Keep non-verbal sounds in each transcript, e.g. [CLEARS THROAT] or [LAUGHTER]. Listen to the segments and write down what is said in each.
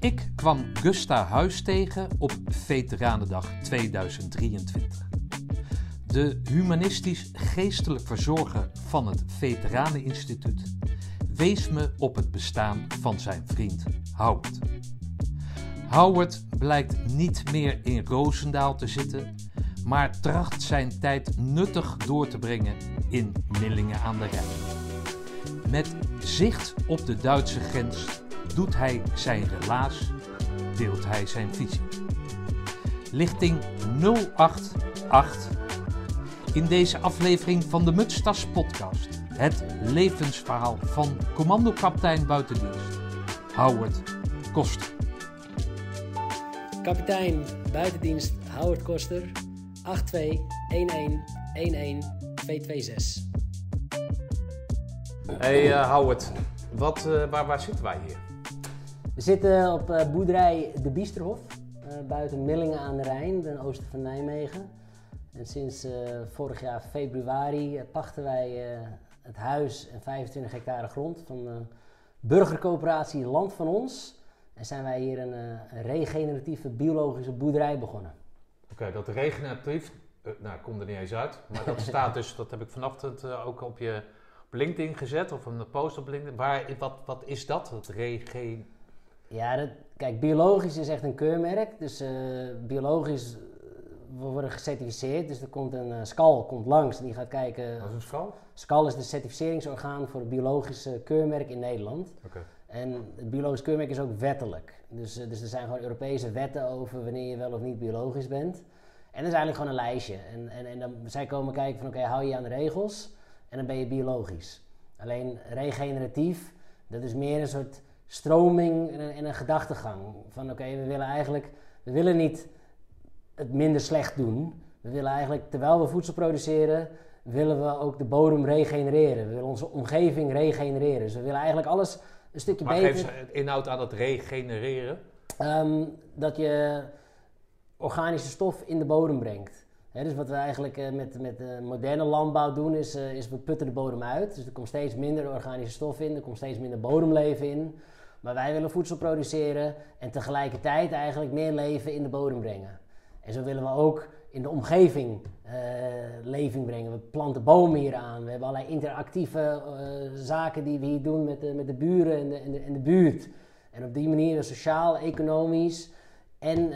Ik kwam Gusta Huis tegen op Veteranendag 2023. De humanistisch geestelijk verzorger van het Veteraneninstituut wees me op het bestaan van zijn vriend Howard. Howard blijkt niet meer in Roosendaal te zitten, maar tracht zijn tijd nuttig door te brengen in Millingen aan de Rijn. Met zicht op de Duitse grens doet hij zijn relaas, deelt hij zijn visie. Lichting 088. In deze aflevering van de Mutstas podcast het levensverhaal van commandokapitein buitendienst Howard Koster. Kapitein buitendienst Howard Koster 821111 Hey uh, Howard, wat, uh, waar, waar zitten wij hier? We zitten op uh, boerderij De Biesterhof, buiten Millingen aan de Rijn, ten oosten van Nijmegen. En sinds vorig jaar februari pachten wij het huis en 25 hectare grond van de burgercoöperatie Land van Ons. En zijn wij hier een, een regeneratieve biologische boerderij begonnen. Oké, dat regeneratief, nou komt er niet eens uit, maar dat [LAUGHS] staat dus, dat heb ik vanochtend ook op je op LinkedIn gezet of een post op LinkedIn. Waar, wat, wat is dat, het regen? Ja, dat, kijk, biologisch is echt een keurmerk. Dus uh, biologisch, we worden gecertificeerd. Dus er komt een uh, skal komt langs en die gaat kijken. Wat is een skal? Skal is de certificeringsorgaan voor het biologische keurmerk in Nederland. Oké. En het biologisch keurmerk is ook wettelijk. Dus, uh, dus er zijn gewoon Europese wetten over wanneer je wel of niet biologisch bent. En dat is eigenlijk gewoon een lijstje. En, en, en dan, zij komen kijken van oké, okay, hou je aan de regels? en dan ben je biologisch. Alleen regeneratief, dat is meer een soort stroming en een, en een gedachtegang. Van oké, we willen eigenlijk, we willen niet het minder slecht doen. We willen eigenlijk, terwijl we voedsel produceren, willen we ook de bodem regenereren. We willen onze omgeving regenereren. Dus we willen eigenlijk alles een stukje maar beter. Maar geef inhoud aan het regenereren? Um, dat je organische stof in de bodem brengt dus wat we eigenlijk uh, met, met uh, moderne landbouw doen, is, uh, is we putten de bodem uit. Dus er komt steeds minder organische stof in, er komt steeds minder bodemleven in. Maar wij willen voedsel produceren en tegelijkertijd eigenlijk meer leven in de bodem brengen. En zo willen we ook in de omgeving leving brengen. We planten bomen hier aan. We hebben allerlei interactieve zaken die we hier doen met de, met de buren en de, en, de, buurt. En op die manier sociaal, economisch en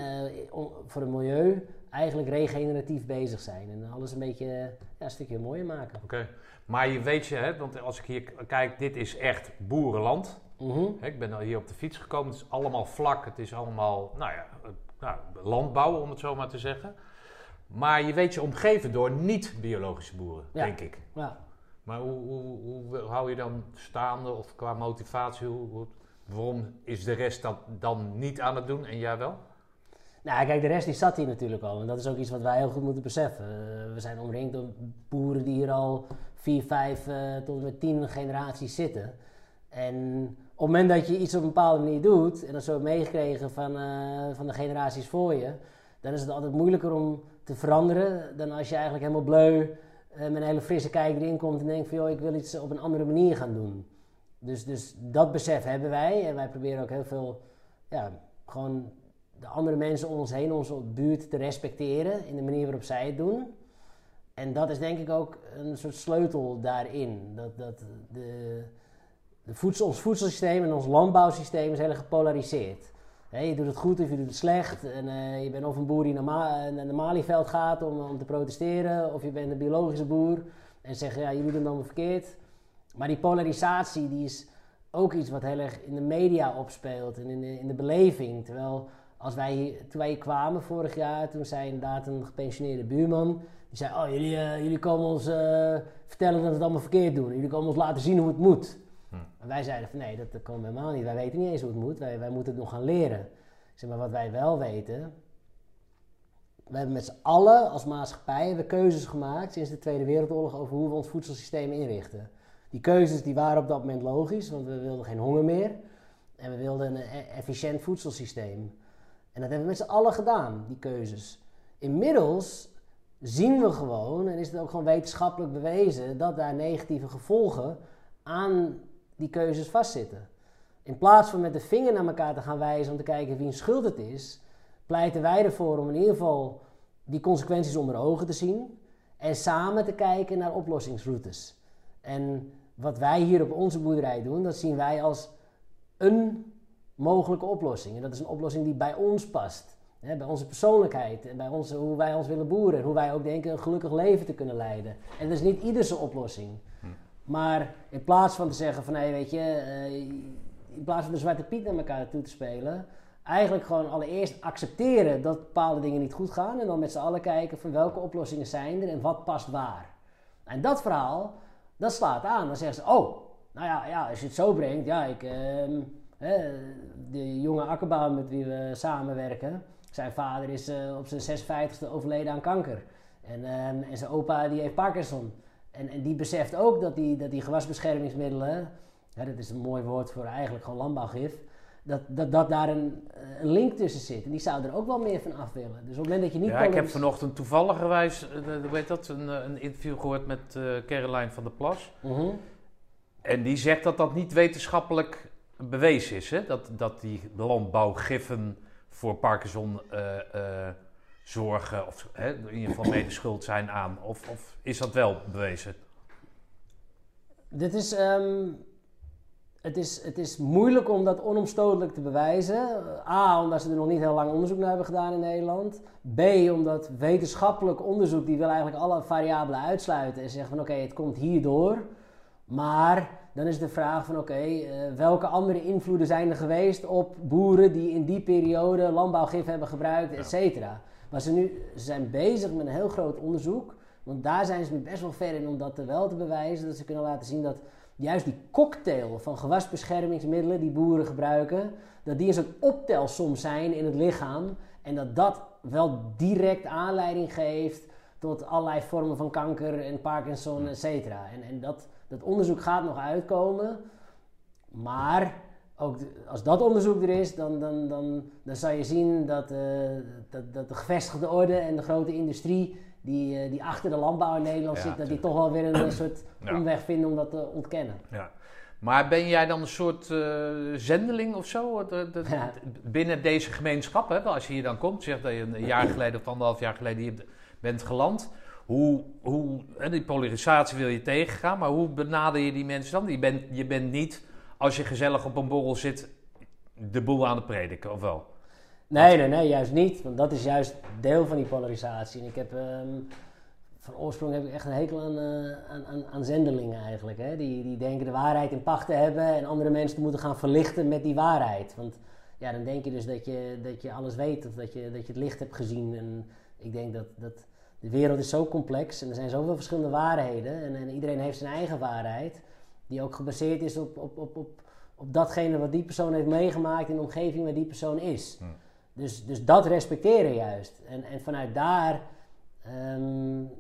voor het milieu eigenlijk regeneratief bezig zijn. En alles een beetje ja, een stukje mooier maken. Oké. Maar je weet je, hè, want als ik hier kijk, dit is echt boerenland. Mm ik ben al hier op de fiets gekomen. Het is allemaal vlak. Het is allemaal, nou ja, nou, landbouw om het zo maar te zeggen. Maar je weet je omgeven door niet-biologische boeren, ja. denk ik. Ja. Maar hoe, hoe, hoe, hou je dan staande of qua motivatie? Hoe, waarom is de rest dat dan niet aan het doen en jij wel? Nou, kijk, de rest die zat hier natuurlijk al. En dat is ook iets wat wij heel goed moeten beseffen. Uh, we zijn omringd door boeren die hier al vier, vijf uh, tot en met tien generaties zitten. En het moment dat je iets op een bepaalde manier doet, en dat zo meegekregen van, uh, van de generaties voor je, dan is het altijd moeilijker om te veranderen dan als je eigenlijk helemaal bleu met een hele frisse kijk erin komt en denkt van joh, ik wil iets op een andere manier gaan doen. Dus, dus dat besef hebben wij en wij proberen ook heel veel, ja, gewoon de andere mensen om ons heen, onze buurt te respecteren in de manier waarop zij het doen. En dat is denk ik ook een soort sleutel daarin. Dat, dat de voedsel, ons voedselsysteem en ons landbouwsysteem is heel gepolariseerd. je doet het goed of je doet het slecht. En, uh, je bent of een boer die naar, naar de Malieveld gaat om, om te protesteren, of je bent een biologische boer en zegt ja, jullie doen het allemaal verkeerd. Maar die polarisatie die is ook iets wat heel erg in de media opspeelt en in de, in de beleving. Terwijl als wij toen wij hier kwamen vorig jaar, toen zei inderdaad een gepensioneerde buurman. Die zei, oh jullie, uh, jullie komen ons vertellen dat we het allemaal verkeerd doen. Jullie komen ons laten zien hoe het moet. Wij zeiden van nee, dat, dat komen helemaal niet. Wij weten niet eens hoe het moet. Wij, wij moeten het nog gaan leren. Zeg maar wat wij wel weten. We hebben met z'n allen als maatschappij hebben keuzes gemaakt sinds de Tweede Wereldoorlog over hoe we ons voedselsysteem inrichten. Die keuzes die waren op dat moment logisch, want we wilden geen honger meer. En we wilden een e-, efficiënt voedselsysteem. En dat hebben we met z'n allen gedaan, die keuzes. Inmiddels zien we gewoon, en is het ook gewoon wetenschappelijk bewezen, dat daar negatieve gevolgen aan die keuzes vastzitten. in plaats van met de vinger naar elkaar te gaan wijzen om te kijken wie een schuld het is, pleiten wij ervoor om in ieder geval die consequenties onder ogen te zien en samen te kijken naar oplossingsroutes. En wat wij hier op onze boerderij doen, dat zien wij als een mogelijke oplossing. En dat is een oplossing die bij ons past. Bij onze persoonlijkheid en bij onze, hoe wij ons willen boeren. En hoe wij ook denken een gelukkig leven te kunnen leiden. En dat is niet ieders oplossing. Maar in plaats van te zeggen van, hé, weet je, uh, in plaats van de zwarte piet naar elkaar toe te spelen, eigenlijk gewoon allereerst accepteren dat bepaalde dingen niet goed gaan. En dan met z'n allen kijken van welke oplossingen zijn er en wat past waar. En dat verhaal, dat slaat aan. Dan zeggen ze, oh, nou ja, ja als je het zo brengt, ja, ik, hè, de jonge akkerbouwer met wie we samenwerken, zijn vader is uh, op zijn 56e overleden aan kanker. En, ehm, en zijn opa die heeft Parkinson. En, en die beseft ook dat die, dat die gewasbeschermingsmiddelen, hè, dat is een mooi woord voor eigenlijk gewoon landbouwgif, dat, dat, dat daar een, een link tussen zit. En die zou er ook wel meer van af willen. Dus op het moment dat je niet... Ja, ik heb vanochtend toevalligerwijs, weet dat, een, een interview gehoord met uh, Caroline van der Plas. Uh En die zegt dat dat niet wetenschappelijk bewezen is. Hè? Dat, dat die landbouwgiffen voor Parkinson uh, zorgen, of hè, in ieder geval mede schuld zijn aan. Of, of is dat wel bewezen? Dit is, um, het is, het is moeilijk om dat onomstotelijk te bewijzen. A, omdat ze er nog niet heel lang onderzoek naar hebben gedaan in Nederland. B, omdat wetenschappelijk onderzoek, die wil eigenlijk alle variabelen uitsluiten en zeggen van oké, het komt hierdoor. Maar dan is de vraag van oké, eh, welke andere invloeden zijn er geweest op boeren die in die periode landbouwgif hebben gebruikt, et cetera. Maar ze, nu, zijn bezig met een heel groot onderzoek, want daar zijn ze nu best wel ver in om dat wel te bewijzen. Dat ze kunnen laten zien dat juist die cocktail van gewasbeschermingsmiddelen die boeren gebruiken, dat die een optelsom zijn in het lichaam en dat dat wel direct aanleiding geeft tot allerlei vormen van kanker en Parkinson, et cetera. En, en dat, dat onderzoek gaat nog uitkomen, maar ook als dat onderzoek er is, dan, dan, dan, dan zal je zien dat, uh, dat, dat de gevestigde orde en de grote industrie die, uh, die achter de landbouw in Nederland zit, dat die toch wel weer een, soort omweg vinden om dat te ontkennen. Ja. Maar ben jij dan een soort uh, zendeling of zo de, de, ja. binnen deze gemeenschap? Hè? Als je hier dan komt, zeg dat je een jaar geleden of anderhalf jaar geleden hier bent geland. Hoe, hoe, die polarisatie wil je tegengaan, maar hoe benader je die mensen dan? Je bent, je bent niet, als je gezellig op een borrel zit, de boel aan het prediken, of wel? Nee, nee, nee, juist niet. Want dat is juist deel van die polarisatie. En ik heb, um, van oorsprong heb ik echt een hekel aan, uh, aan, aan, aan, zendelingen eigenlijk. Hè? Die, die denken de waarheid in pacht te hebben en andere mensen te moeten gaan verlichten met die waarheid. Want ja, dan denk je dus dat je, dat je alles weet of dat je, dat je het licht hebt gezien. En ik denk dat, dat de wereld is zo complex en er zijn zoveel verschillende waarheden. En, en iedereen heeft zijn eigen waarheid, die ook gebaseerd is op, op, op, op, op datgene wat die persoon heeft meegemaakt in de omgeving waar die persoon is. Hm. Dus, dus dat respecteren juist. En, en vanuit daar um,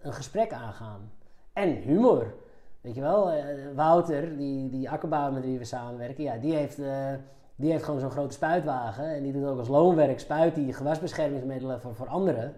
een gesprek aangaan. En humor. Weet je wel, uh, Wouter, die, die akkerbouwer met wie we samenwerken, ja, die heeft, uh, die heeft gewoon zo'n grote spuitwagen. En die doet ook als loonwerk, spuit die gewasbeschermingsmiddelen voor, voor anderen.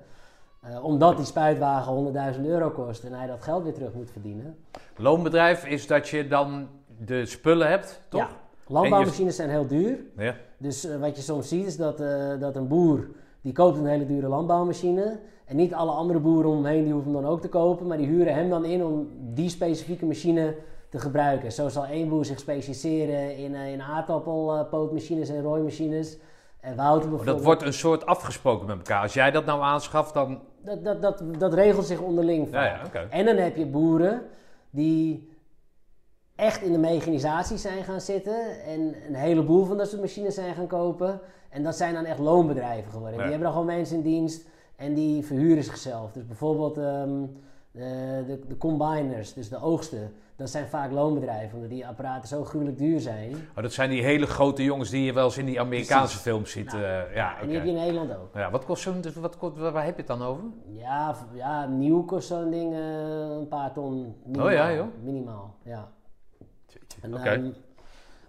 Uh, omdat die spuitwagen 100.000 euro kost en hij dat geld weer terug moet verdienen. Loonbedrijf is dat je dan de spullen hebt, toch? Ja, landbouwmachines zijn heel duur. Ja. Dus uh, wat je soms ziet is dat, uh, dat een boer, die koopt een hele dure landbouwmachine. En niet alle andere boeren omheen die hoeven hem dan ook te kopen. Maar die huren hem dan in om die specifieke machine te gebruiken. Zo zal één boer zich specialiseren in, in aardappelpootmachines en rooimachines. En Wouter bijvoorbeeld... Dat wordt een soort afgesproken met elkaar. Als jij dat nou aanschaft, dan... Dat, dat, dat, dat regelt zich onderling. Ja, ja, okay. En dan heb je boeren die echt in de mechanisatie zijn gaan zitten en een heleboel van dat soort machines zijn gaan kopen. En dat zijn dan echt loonbedrijven geworden. Die hebben dan gewoon mensen in dienst en die verhuren zichzelf. Dus bijvoorbeeld um, de, de, de, combiners, dus de oogsten, dat zijn vaak loonbedrijven, omdat die apparaten zo gruwelijk duur zijn. Oh, dat zijn die hele grote jongens die je wel eens in die Amerikaanse films ziet. Nou, uh, ja, en die heb je in Nederland ook. Ja, wat kost zo'n, wat, waar heb je het dan over? Ja, ja nieuw kost zo'n ding uh, een paar ton minimaal. Oh ja, joh. Minimaal, ja. Okay. um,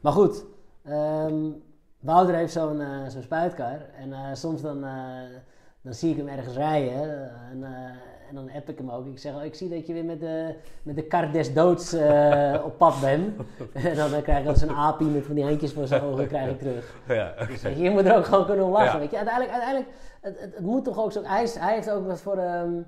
maar goed, um, Wouter heeft zo'n uh, zo'n spuitkar. En soms dan, dan zie ik hem ergens rijden. En, En dan app ik hem ook. Ik zeg, oh, ik zie dat je weer met de, met de kar des doods eh, [LAUGHS] op pad bent. en dan, krijg ik zo'n apie met van die handjes voor zijn ogen krijg ik terug. Ja, Dus je, moet er ook gewoon kunnen om lachen. Ja. Weet je, uiteindelijk, uiteindelijk het, het, het moet toch ook zo. Hij, is- hij heeft ook wat voor de,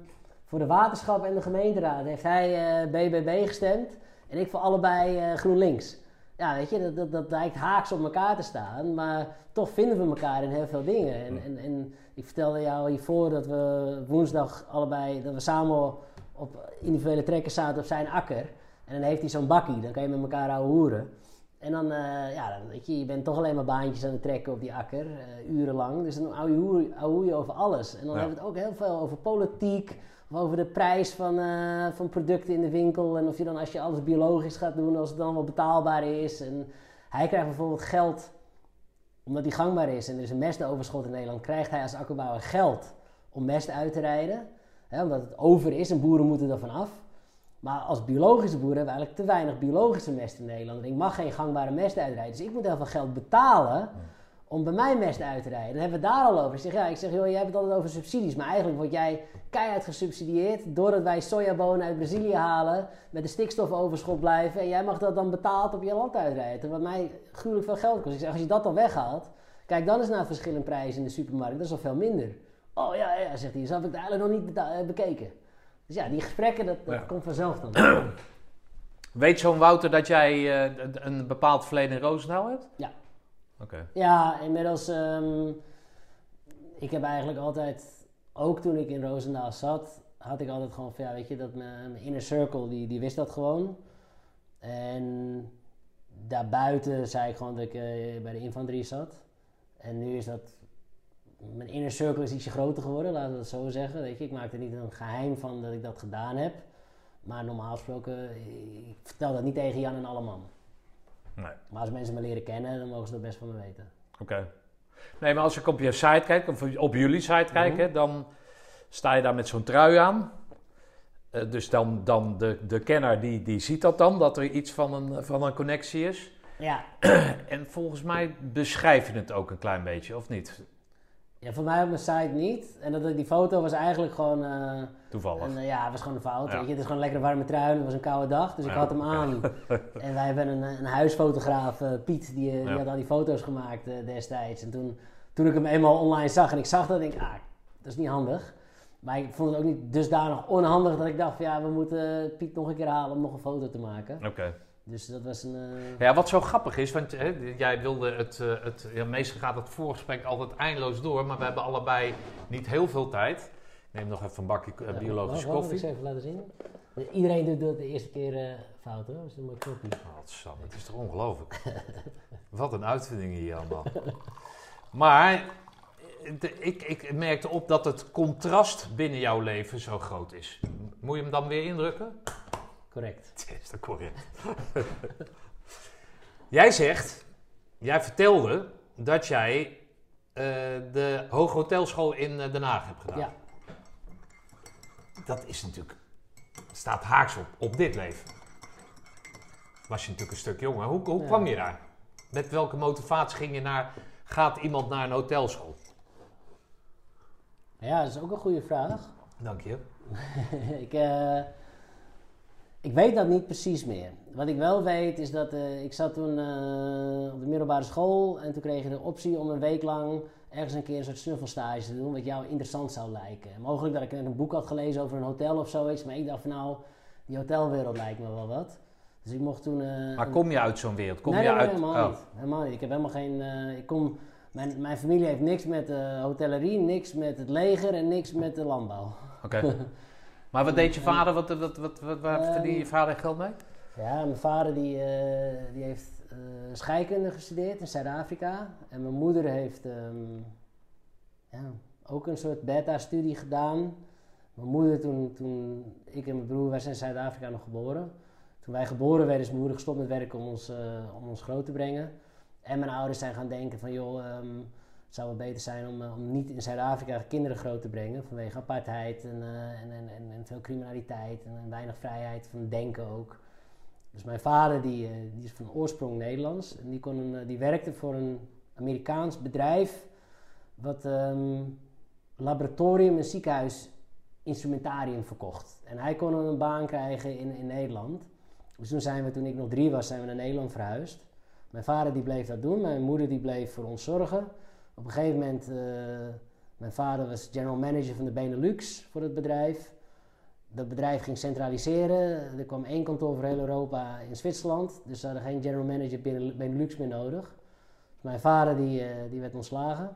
voor de waterschap en de gemeenteraad. Heeft hij eh, BBB gestemd en ik voor allebei eh, GroenLinks. Ja, weet je, dat, dat, dat lijkt haaks op elkaar te staan, maar toch vinden we elkaar in heel veel dingen. En, en, en ik vertelde jou hiervoor dat we woensdag allebei, dat we samen op individuele trekkers zaten op zijn akker. En dan heeft hij zo'n bakkie, dan kan je met elkaar ouwe hoeren. En dan, eh, ja, dan weet je, je bent toch alleen maar baantjes aan het trekken op die akker, eh, urenlang. Dus dan ouwe je, over alles. En dan Ja. hebben we het ook heel veel over politiek, of over de prijs van, eh, van producten in de winkel. En of je dan, als je alles biologisch gaat doen, als het dan wel betaalbaar is. En hij krijgt bijvoorbeeld geld, omdat die gangbaar is en er is een mesteoverschot in Nederland, krijgt hij als akkerbouwer geld om mest uit te rijden. Hè, omdat het over is en boeren moeten ervan af. Maar als biologische boeren hebben we eigenlijk te weinig biologische mest in Nederland. En ik mag geen gangbare mest uitrijden. Dus ik moet heel veel geld betalen om bij mij mest uit te rijden. Dan hebben we het daar al over. Ik zeg, ja, ik zeg, joh, jij hebt het altijd over subsidies. Maar eigenlijk word jij keihard gesubsidieerd doordat wij sojabonen uit Brazilië halen, met de stikstofoverschot blijven. En jij mag dat dan betaald op je land uitrijden. Terwijl mij gruwelijk veel geld kost. Ik zeg, als je dat dan weghaalt, kijk dan eens naar het verschil in de supermarkt. Dat is al veel minder. Oh ja, ja, zegt hij, zo heb ik het eigenlijk nog niet eh, bekeken. Dus ja, die gesprekken, dat, dat Ja. komt vanzelf dan. [CLEARS THROAT] Weet zo'n Wouter dat jij eh, een bepaald verleden in Roosendaal hebt? Ja. Ja, inmiddels. ehm, ik heb eigenlijk altijd, ook toen ik in Roosendaal zat, had ik altijd gewoon van ja, weet je, dat mijn, inner circle, die, die wist dat gewoon. En daarbuiten zei ik gewoon dat ik eh, bij de infanterie zat. En nu is dat. Mijn inner circle is ietsje groter geworden, laten we het zo zeggen. Weet je, ik maak er niet een geheim van dat ik dat gedaan heb. Maar normaal gesproken, ik vertel dat niet tegen Jan en alle. Nee. Maar als mensen me leren kennen, dan mogen ze dat best van me weten. Oké. Nee, maar als ik op je site kijk, of op jullie site kijk, Mhm. dan sta je daar met zo'n trui aan. Eh, dus dan, dan de, de kenner die, die ziet dat dan, dat er iets van een, van een connectie is. Ja, [CLEARS THROAT] En volgens mij beschrijf je het ook een klein beetje, of niet? Ja, voor mij op mijn site niet. En dat, die foto was eigenlijk gewoon... eh, Toevallig. een, eh, ja, het was gewoon een fout. Ja. Weet je. Het is gewoon een lekkere warme trui. Het was een koude dag, dus ik had hem aan. [LAUGHS] en wij hebben een, een huisfotograaf, eh, Piet, die, eh, had al die foto's gemaakt eh, destijds. En toen, toen ik hem eenmaal online zag en ik zag dat, denk ik, ah, dat is niet handig. Maar ik vond het ook niet dusdanig onhandig dat ik dacht van ja, we moeten Piet nog een keer halen om nog een foto te maken. Oké. Dus dat was een... eh, Ja, wat zo grappig is, want hè, jij wilde het, eh, het ja, meestal gaat het voorgesprek altijd eindeloos door, maar we hebben allebei niet heel veel tijd. Ik neem nog even een bakje eh, ja, biologische wacht, koffie. Ik zal even laten zien. Iedereen doet dat de eerste keer fout hoor. Dat is een mooi koppie. Oh, Sam, het is toch ongelooflijk. [LAUGHS] Wat een uitvinding hier allemaal. Maar de- ik, ik merkte op dat het contrast binnen jouw leven zo groot is. Moet je hem dan weer indrukken? Correct. Het is toch correct. jij zegt, jij vertelde dat jij eh, de Hoge Hotelschool in eh, Den Haag hebt gedaan. Ja. Dat is natuurlijk, staat haaks op, op dit leven. Was je natuurlijk een stuk jonger. Hoe, hoe Ja. kwam je daar? Met welke motivatie ging je naar, gaat iemand naar een hotelschool? Ja, dat is ook een goede vraag. Dank je. [LAUGHS] ik, eh, ik weet dat niet precies meer. Wat ik wel weet is dat eh, ik zat toen eh, op de middelbare school en toen kreeg je de optie om een week lang ergens een keer een soort snuffelstage te doen wat jou interessant zou lijken. Mogelijk dat ik net een boek had gelezen over een hotel of zoiets, maar ik dacht van nou, die hotelwereld lijkt me wel wat. Dus ik mocht toen... eh, Maar kom je uit zo'n wereld? Kom nee, je nee, uit... helemaal oh, niet. Helemaal niet. Ik heb helemaal geen... ik kom, mijn, mijn familie heeft niks met hotellerie, niks met het leger en niks met de landbouw. Oké. [LAUGHS] maar wat deed je vader? Wat, wat, wat, wat, waar verdiende je vader geld mee? Ja, mijn vader die, eh, die heeft eh, scheikunde gestudeerd in Zuid-Afrika. En mijn moeder heeft ehm, ja, ook een soort beta-studie gedaan. Mijn moeder, toen, toen ik en mijn broer, wij zijn in Zuid-Afrika nog geboren. Toen wij geboren werden, is mijn moeder gestopt met werken om ons, eh, om ons groot te brengen. En mijn ouders zijn gaan denken van, joh, ehm, zou wel beter zijn om, eh, om niet in Zuid-Afrika kinderen groot te brengen. Vanwege apartheid en, eh, en, en, en, veel criminaliteit en, weinig vrijheid van denken ook. Dus mijn vader die, eh, die is van oorsprong Nederlands. En die, kon die werkte voor een Amerikaans bedrijf. Wat ehm, laboratorium en ziekenhuis instrumentarium verkocht. En hij kon een baan krijgen in, in Nederland. Dus toen zijn we, toen ik nog drie was, zijn we naar Nederland verhuisd. Mijn vader die bleef dat doen, mijn moeder die bleef voor ons zorgen. Op een gegeven moment, uh, mijn vader was general manager van de Benelux voor het bedrijf. Dat bedrijf ging centraliseren. Er kwam één kantoor voor heel Europa in Zwitserland. Dus ze hadden geen general manager Benelux meer nodig. Dus mijn vader die, uh, die werd ontslagen.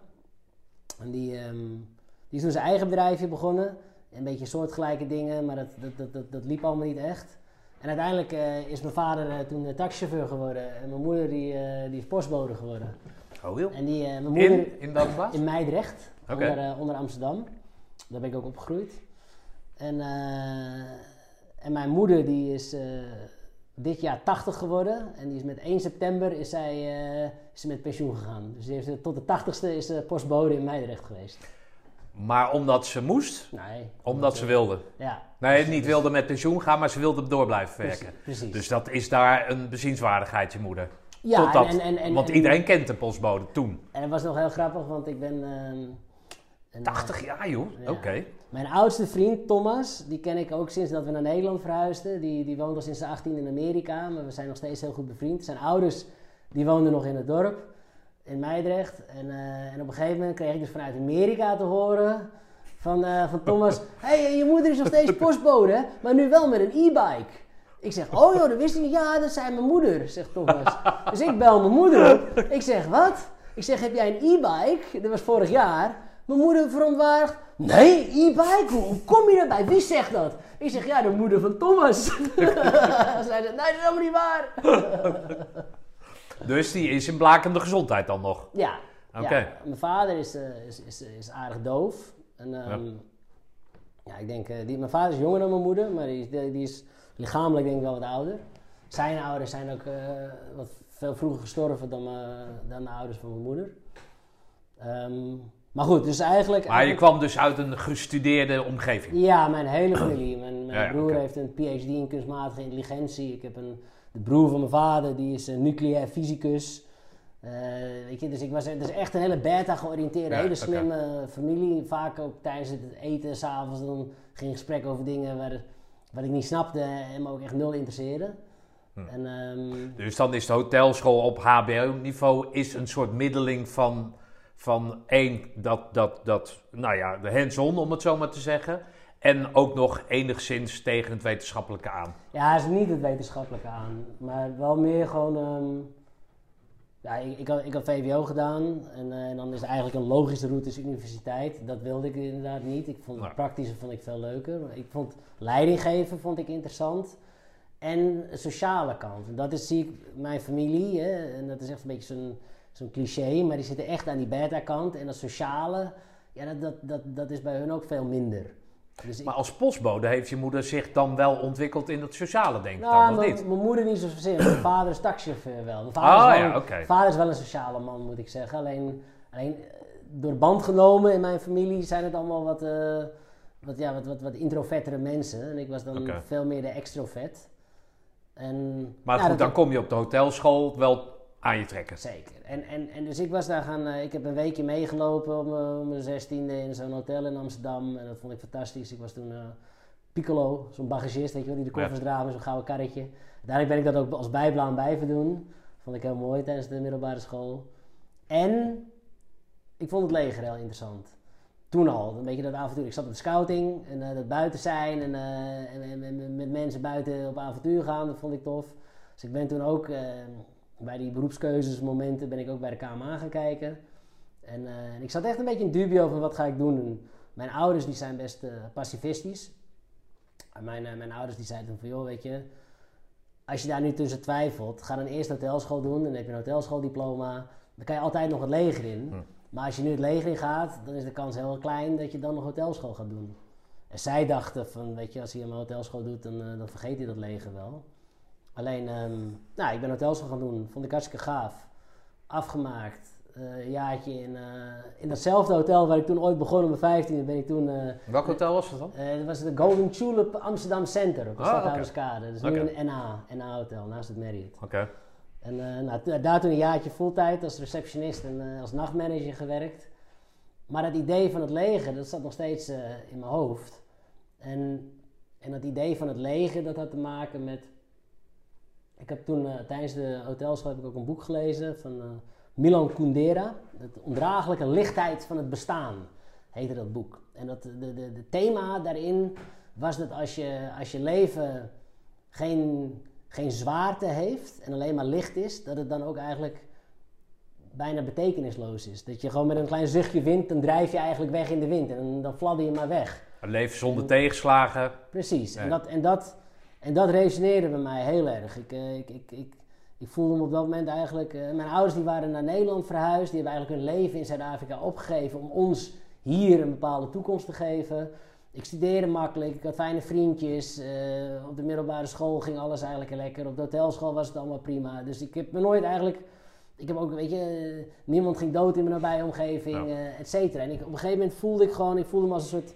En die, um, die is toen zijn eigen bedrijfje begonnen. Een beetje soortgelijke dingen, maar dat, dat, dat, dat, liep allemaal niet echt. En uiteindelijk uh, is mijn vader toen taxichauffeur geworden. En mijn moeder die, die is postbode geworden. Oh, heel. En die, mijn moeder, in, in Meidrecht, onder, onder Amsterdam. Daar ben ik ook opgegroeid. En, en mijn moeder die is dit jaar 80 geworden. En die is met 1 september is zij, is ze met pensioen gegaan. Dus die heeft, tot de 80ste is ze postbode in Meidrecht geweest. Maar omdat ze moest? Nee. Omdat ze wilde? Ja. Nee, niet wilde met pensioen gaan, maar ze wilde door blijven werken. Precies. Dus dat is daar een bezienswaardigheid, je moeder. Ja, Totdat, en, en, en, want en- iedereen kent de postbode toen. En het was nog heel grappig, want ik ben... ehm, een, 80 jaar, joh. Ja. Oké. Mijn oudste vriend Thomas, die ken ik ook sinds dat we naar Nederland verhuisden. Die, die woont al sinds zijn 18 in Amerika, maar we zijn nog steeds heel goed bevriend. Zijn ouders, die woonden nog in het dorp, in Meidrecht. En, eh, en op een gegeven moment kreeg ik dus vanuit Amerika te horen van, eh, van Thomas... Hé, [LAUGHS] hey, je moeder is nog steeds postbode, maar nu wel met een e-bike. Ik zeg, oh joh, dat wist ik niet. Ja, dat zei mijn moeder, zegt Thomas. Dus ik bel mijn moeder op. Ik zeg, wat? Ik zeg, heb jij een e-bike? Dat was vorig jaar. Mijn moeder verontwaardigd. Nee, e-bike? Hoe, kom je daarbij? Wie zegt dat? Ik zeg, ja, de moeder van Thomas. [LAUGHS] Zij zei, nee, dat is helemaal niet waar. [LAUGHS] Dus die is in blakende gezondheid dan nog. Ja. Oké. ja. Mijn vader is, eh, is, is, is aardig doof. En, ehm, ja. ik denk, eh, die, mijn vader is jonger dan mijn moeder, maar die, is- die, die is lichamelijk denk ik wel wat ouder. Zijn ouders zijn ook eh, wat veel vroeger gestorven dan, eh, dan de ouders van mijn moeder. Ehm, maar goed, dus eigenlijk... Maar je kwam dus uit een gestudeerde omgeving. Ja, mijn hele familie. Mijn, [CLEARS THROAT] mijn Ja, ja, broer heeft een PhD in kunstmatige intelligentie. Ik heb een, de broer van mijn vader, die is een nucleair fysicus. Eh, weet je, dus ik was dus echt een hele beta-georiënteerde, Ja, hele slimme familie. Vaak ook tijdens het eten, s'avonds, dan ging gesprek over dingen waar, wat ik niet snapte en me ook echt nul interesseerde. Hm. En, ehm, Dus dan is de hotelschool op HBO-niveau is een soort middeling van, van één, dat, dat, dat, nou ja, de hands-on om het zo maar te zeggen. En ook nog enigszins tegen het wetenschappelijke aan. Ja, het is niet het wetenschappelijke aan, maar wel meer gewoon. ehm, ja, ik, ik, had, ik had VWO gedaan en, eh, en dan is eigenlijk een logische route is universiteit. Dat wilde ik inderdaad niet. Ik vond het praktische vond ik veel leuker. Ik vond leidinggeven vond ik interessant. En de sociale kant. En dat is zie ik mijn familie, hè, en dat is echt een beetje zo'n zo'n cliché, maar die zitten echt aan die beta-kant. En dat sociale, ja, dat, dat, dat, dat is bij hun ook veel minder. Dus Maar als postbode heeft je moeder zich dan wel ontwikkeld in het sociale, denk ik nou, dan, mijn, niet? mijn moeder niet [CLEARS THROAT] zozeer. Mijn vader is taxichauffeur wel. Mijn vader, Ah is, wel, ja, vader is wel een sociale man, moet ik zeggen. Alleen, alleen eh, door band genomen in mijn familie zijn het allemaal wat, eh, wat, ja, wat, wat, wat introvertere mensen. En ik was dan veel meer de extrovert. En, Maar ja, goed, dan kom je op de hotelschool wel aan je trekken. Zeker. En, en, en dus ik was daar gaan, eh, ik heb een weekje meegelopen om mijn zestiende in zo'n hotel in Amsterdam. En dat vond ik fantastisch. Ik was toen eh, Piccolo, zo'n bagagist, weet je wel, die de koffers draagt met zo'n gouden karretje. Uiteindelijk ben ik dat ook als bijblaan blijven doen. Vond ik heel mooi tijdens de middelbare school. En ik vond het leger heel interessant. Toen al, een beetje dat avontuur. Ik zat op de scouting en eh, dat buiten zijn en, en, met mensen buiten op avontuur gaan, dat vond ik tof. Dus ik ben toen ook bij die beroepskeuzes momenten ben ik ook bij de KMA gaan kijken. En, eh, en ik zat echt een beetje in dubio van wat ga ik doen. En mijn ouders die zijn best eh, pacifistisch. En mijn, eh, mijn ouders die zeiden van joh, weet je, als je daar nu tussen twijfelt, ga dan eerst hotelschool doen. Dan heb je een hotelschooldiploma. Dan kan je altijd nog het leger in. Hm. Maar als je nu het leger in gaat, dan is de kans heel klein dat je dan nog hotelschool gaat doen. En zij dachten van, weet je, als hij een hotelschool doet, dan, dan vergeet hij dat leger wel. Alleen, ehm, nou, ik ben hotelschool gaan doen. Vond ik hartstikke gaaf. Afgemaakt. Een jaartje in, eh, in datzelfde hotel waar ik toen ooit begon op mijn 15e ben ik toen... eh, Welk hotel was dat dan? dat was de Golden Tulip Amsterdam Center op de Ah. Dat is nu een NA, NA Hotel, naast het Marriott. Oké. En nou, daar toen een jaartje fulltime als receptionist en als nachtmanager gewerkt. Maar het idee van het leger, dat zat nog steeds in mijn hoofd. En, en dat idee van het leger, dat had te maken met... Ik heb toen eh, tijdens de hotelschool heb ik ook een boek gelezen van eh, Milan Kundera. De ondraaglijke lichtheid van het bestaan, heette dat boek. En dat, de, de, de thema daarin was dat als je, als je leven geen, geen zwaarte heeft en alleen maar licht is, dat het dan ook eigenlijk bijna betekenisloos is. Dat je gewoon met een klein zuchtje wind, dan drijf je eigenlijk weg in de wind en dan fladder je maar weg. Een leven zonder tegenslagen. Precies, en, dat, en, dat, en dat resoneerde bij mij heel erg. Ik, eh, ik, ik, ik, ik voelde me op dat moment eigenlijk... eh, mijn ouders die waren naar Nederland verhuisd. Die hebben eigenlijk hun leven in Zuid-Afrika opgegeven... om ons hier een bepaalde toekomst te geven. Ik studeerde makkelijk, ik had fijne vriendjes. eh, op de middelbare school ging alles eigenlijk lekker. Op de hotelschool was het allemaal prima. Dus ik heb me nooit eigenlijk... Ik heb ook, weet je, niemand ging dood in mijn nabije omgeving, Ja. et cetera. En ik, op een gegeven moment voelde ik gewoon... Ik voelde me als een soort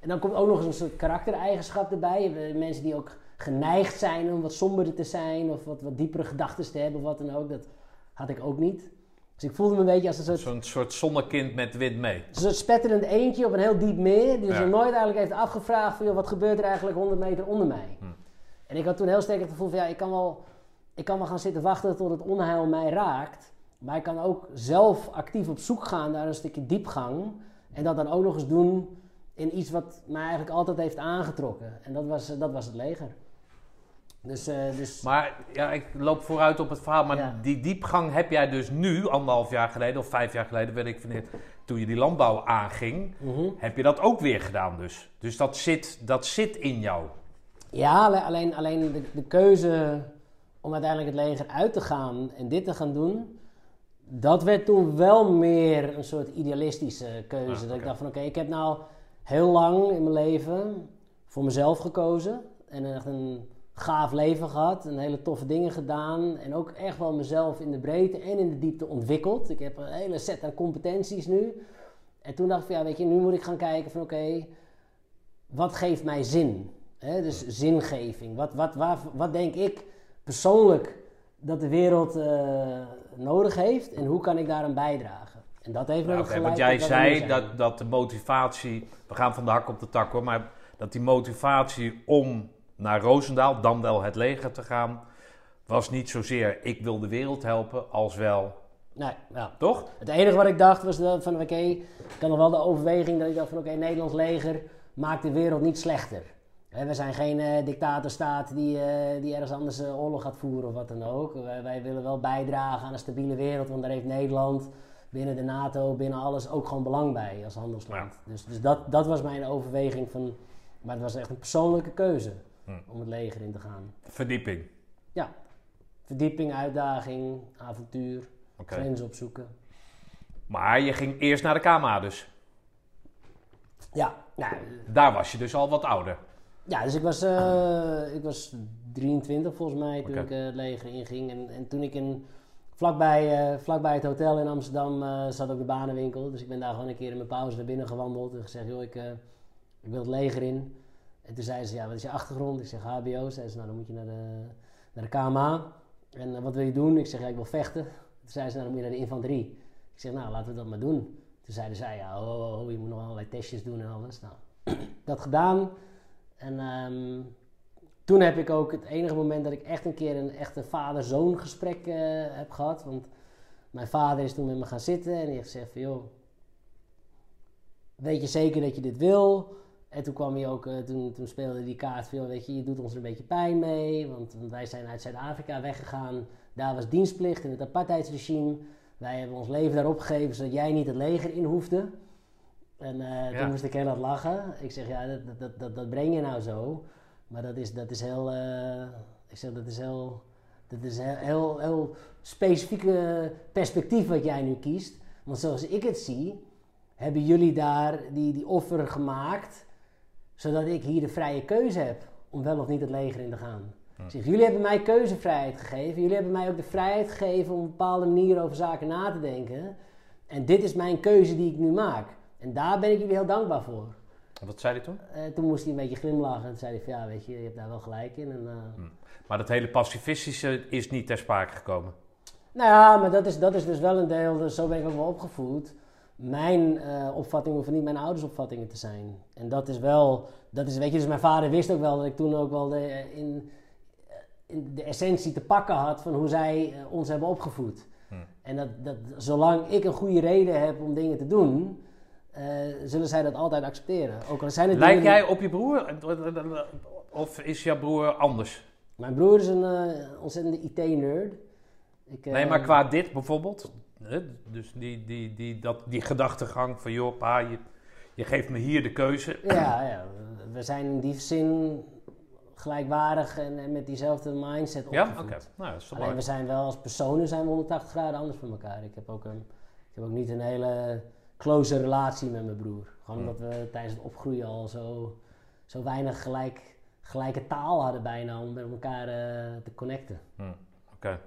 en dan komt ook nog eens een soort karaktereigenschap erbij. Mensen die ook geneigd zijn om wat somberder te zijn of wat, wat diepere gedachten te hebben of wat dan ook. Dat had ik ook niet. Dus ik voelde me een beetje als een soort, Zo'n soort zonnekind met wind mee. een soort spetterend eendje op een heel diep meer. Die Ja. zich nooit eigenlijk heeft afgevraagd van joh, wat gebeurt er eigenlijk 100 meter onder mij. Hm. En ik had toen heel sterk het gevoel van ja, ik kan, wel, ik kan wel gaan zitten wachten tot het onheil mij raakt. Maar ik kan ook zelf actief op zoek gaan naar een stukje diepgang. En dat dan ook nog eens doen in iets wat mij eigenlijk altijd heeft aangetrokken. En dat was, dat was het leger. Dus, eh, dus Maar ja, ik loop vooruit op het verhaal. Maar Ja. die diepgang heb jij dus nu, anderhalf jaar geleden of vijf jaar geleden, weet ik wanneer, toen je die landbouw aanging, mhm. heb je dat ook weer gedaan dus. Dus dat zit, dat zit in jou. Ja, alle- alleen, alleen de, de keuze om uiteindelijk het leger uit te gaan en dit te gaan doen, dat werd toen wel meer een soort idealistische keuze. Ah, Dat ik dacht van oké, ik heb nou heel lang in mijn leven voor mezelf gekozen en echt een gaaf leven gehad, en hele toffe dingen gedaan en ook echt wel mezelf in de breedte en in de diepte ontwikkeld. Ik heb een hele set aan competenties nu. En toen dacht ik van ja, weet je, nu moet ik gaan kijken van oké, wat geeft mij zin? Dus zingeving. Wat, wat, waar, wat denk ik persoonlijk dat de wereld eh, nodig heeft en hoe kan ik daaraan bijdragen? En dat heeft me oké, geleid want jij zei dat, dat de motivatie, we gaan van de hak op de tak hoor, maar dat die motivatie om naar Roosendaal, dan wel het leger te gaan, was niet zozeer ik wil de wereld helpen, als wel, Nee, ja. toch? Het enige wat ik dacht was dat van oké, ik had nog wel de overweging dat ik dacht van oké, Nederlands leger maakt de wereld niet slechter. We zijn geen eh, dictatorstaat die, eh, die ergens anders eh, oorlog gaat voeren of wat dan ook. Wij, wij willen wel bijdragen aan een stabiele wereld, want daar heeft Nederland binnen de NATO, binnen alles ook gewoon belang bij als handelsland. Dus, dus dat, dat was mijn overweging van, maar het was echt een persoonlijke keuze Hm. om het leger in te gaan. Verdieping. Ja, verdieping, uitdaging, avontuur, grenzen opzoeken. Maar je ging eerst naar de KMA dus. Ja, nou, Daar was je dus al wat ouder. Ja, dus ik was, eh, ik was 23 volgens mij toen ik eh, het leger inging. En, en toen ik in, vlakbij, eh, vlakbij het hotel in Amsterdam eh, zat ook de banenwinkel. Dus ik ben daar gewoon een keer in mijn pauze naar binnen gewandeld en gezegd, joh, ik, ik wil het leger in. En toen zeiden ze, ja, wat is je achtergrond? Ik zeg HBO. Zeiden ze, nou dan moet je naar de, naar de KMA. En eh, wat wil je doen? Ik zeg, ja, ik wil vechten. Toen zeiden ze, nou dan moet je naar de infanterie. Ik zeg, nou laten we dat maar doen. Toen zeiden zij, ja, oh, je moet nog allerlei testjes doen en alles. Nou, [CLEARS THROAT] dat gedaan. En ehm, toen heb ik ook het enige moment dat ik echt een keer een echte vader-zoon gesprek eh, heb gehad. Want mijn vader is toen met me gaan zitten en die heeft gezegd van joh, weet je zeker dat je dit wil? En toen kwam hij ook, eh, toen, toen speelde die kaart joh, weet je, je doet ons er een beetje pijn mee. Want, want wij zijn uit Zuid-Afrika weggegaan. Daar was dienstplicht in het apartheidsregime. Wij hebben ons leven daarop gegeven zodat jij niet het leger in hoefde. En eh, Ja. toen moest ik heel hard lachen. Ik zeg, ja, dat, dat- dat, dat, breng je nou zo. Maar dat is, dat is heel, eh, ik zeg, dat is heel, dat is heel, heel, heel specifieke perspectief wat jij nu kiest. Want zoals ik het zie, hebben jullie daar die, die offer gemaakt, zodat ik hier de vrije keuze heb om wel of niet het leger in te gaan. Ik zeg, jullie hebben mij keuzevrijheid gegeven. Jullie hebben mij ook de vrijheid gegeven om op een bepaalde manier over zaken na te denken. En dit is mijn keuze die ik nu maak. En daar ben ik jullie heel dankbaar voor. Wat zei hij toen? Eh, toen moest hij een beetje glimlachen. En toen zei hij van ja, weet je, je hebt daar wel gelijk in. En, eh, Maar dat hele pacifistische is niet ter sprake gekomen. Nou ja, maar dat is, dat is dus wel een deel, dus zo ben ik ook wel opgevoed. Mijn uh, opvattingen hoeven niet mijn ouders opvattingen te zijn. En dat is wel, dat is, weet je, dus mijn vader wist ook wel dat ik toen ook wel de, in, in de essentie te pakken had van hoe zij ons hebben opgevoed. Hm. En dat, dat zolang ik een goede reden heb om dingen te doen, uh, zullen zij dat altijd accepteren. Ook al zijn het Lijk jij op je broer? Of is jouw broer anders? Mijn broer is een uh, ontzettende IT-nerd. nee, maar qua dit bijvoorbeeld? Dus die, die, die, dat, die gedachtegang van, joh, pa, je, je geeft me hier de keuze. Ja, ja, we zijn in die zin gelijkwaardig en, en met diezelfde mindset opgevoed. Ja, oké. Nou, dat is Alleen we zijn wel als personen zijn we 180 graden anders van elkaar. Ik heb ook, een, ik heb ook niet een hele close relatie met mijn broer. Gewoon hmm. omdat we tijdens het opgroeien al zo, zo weinig gelijk, gelijke taal hadden bijna om met elkaar uh, te connecten. Hmm. Oké.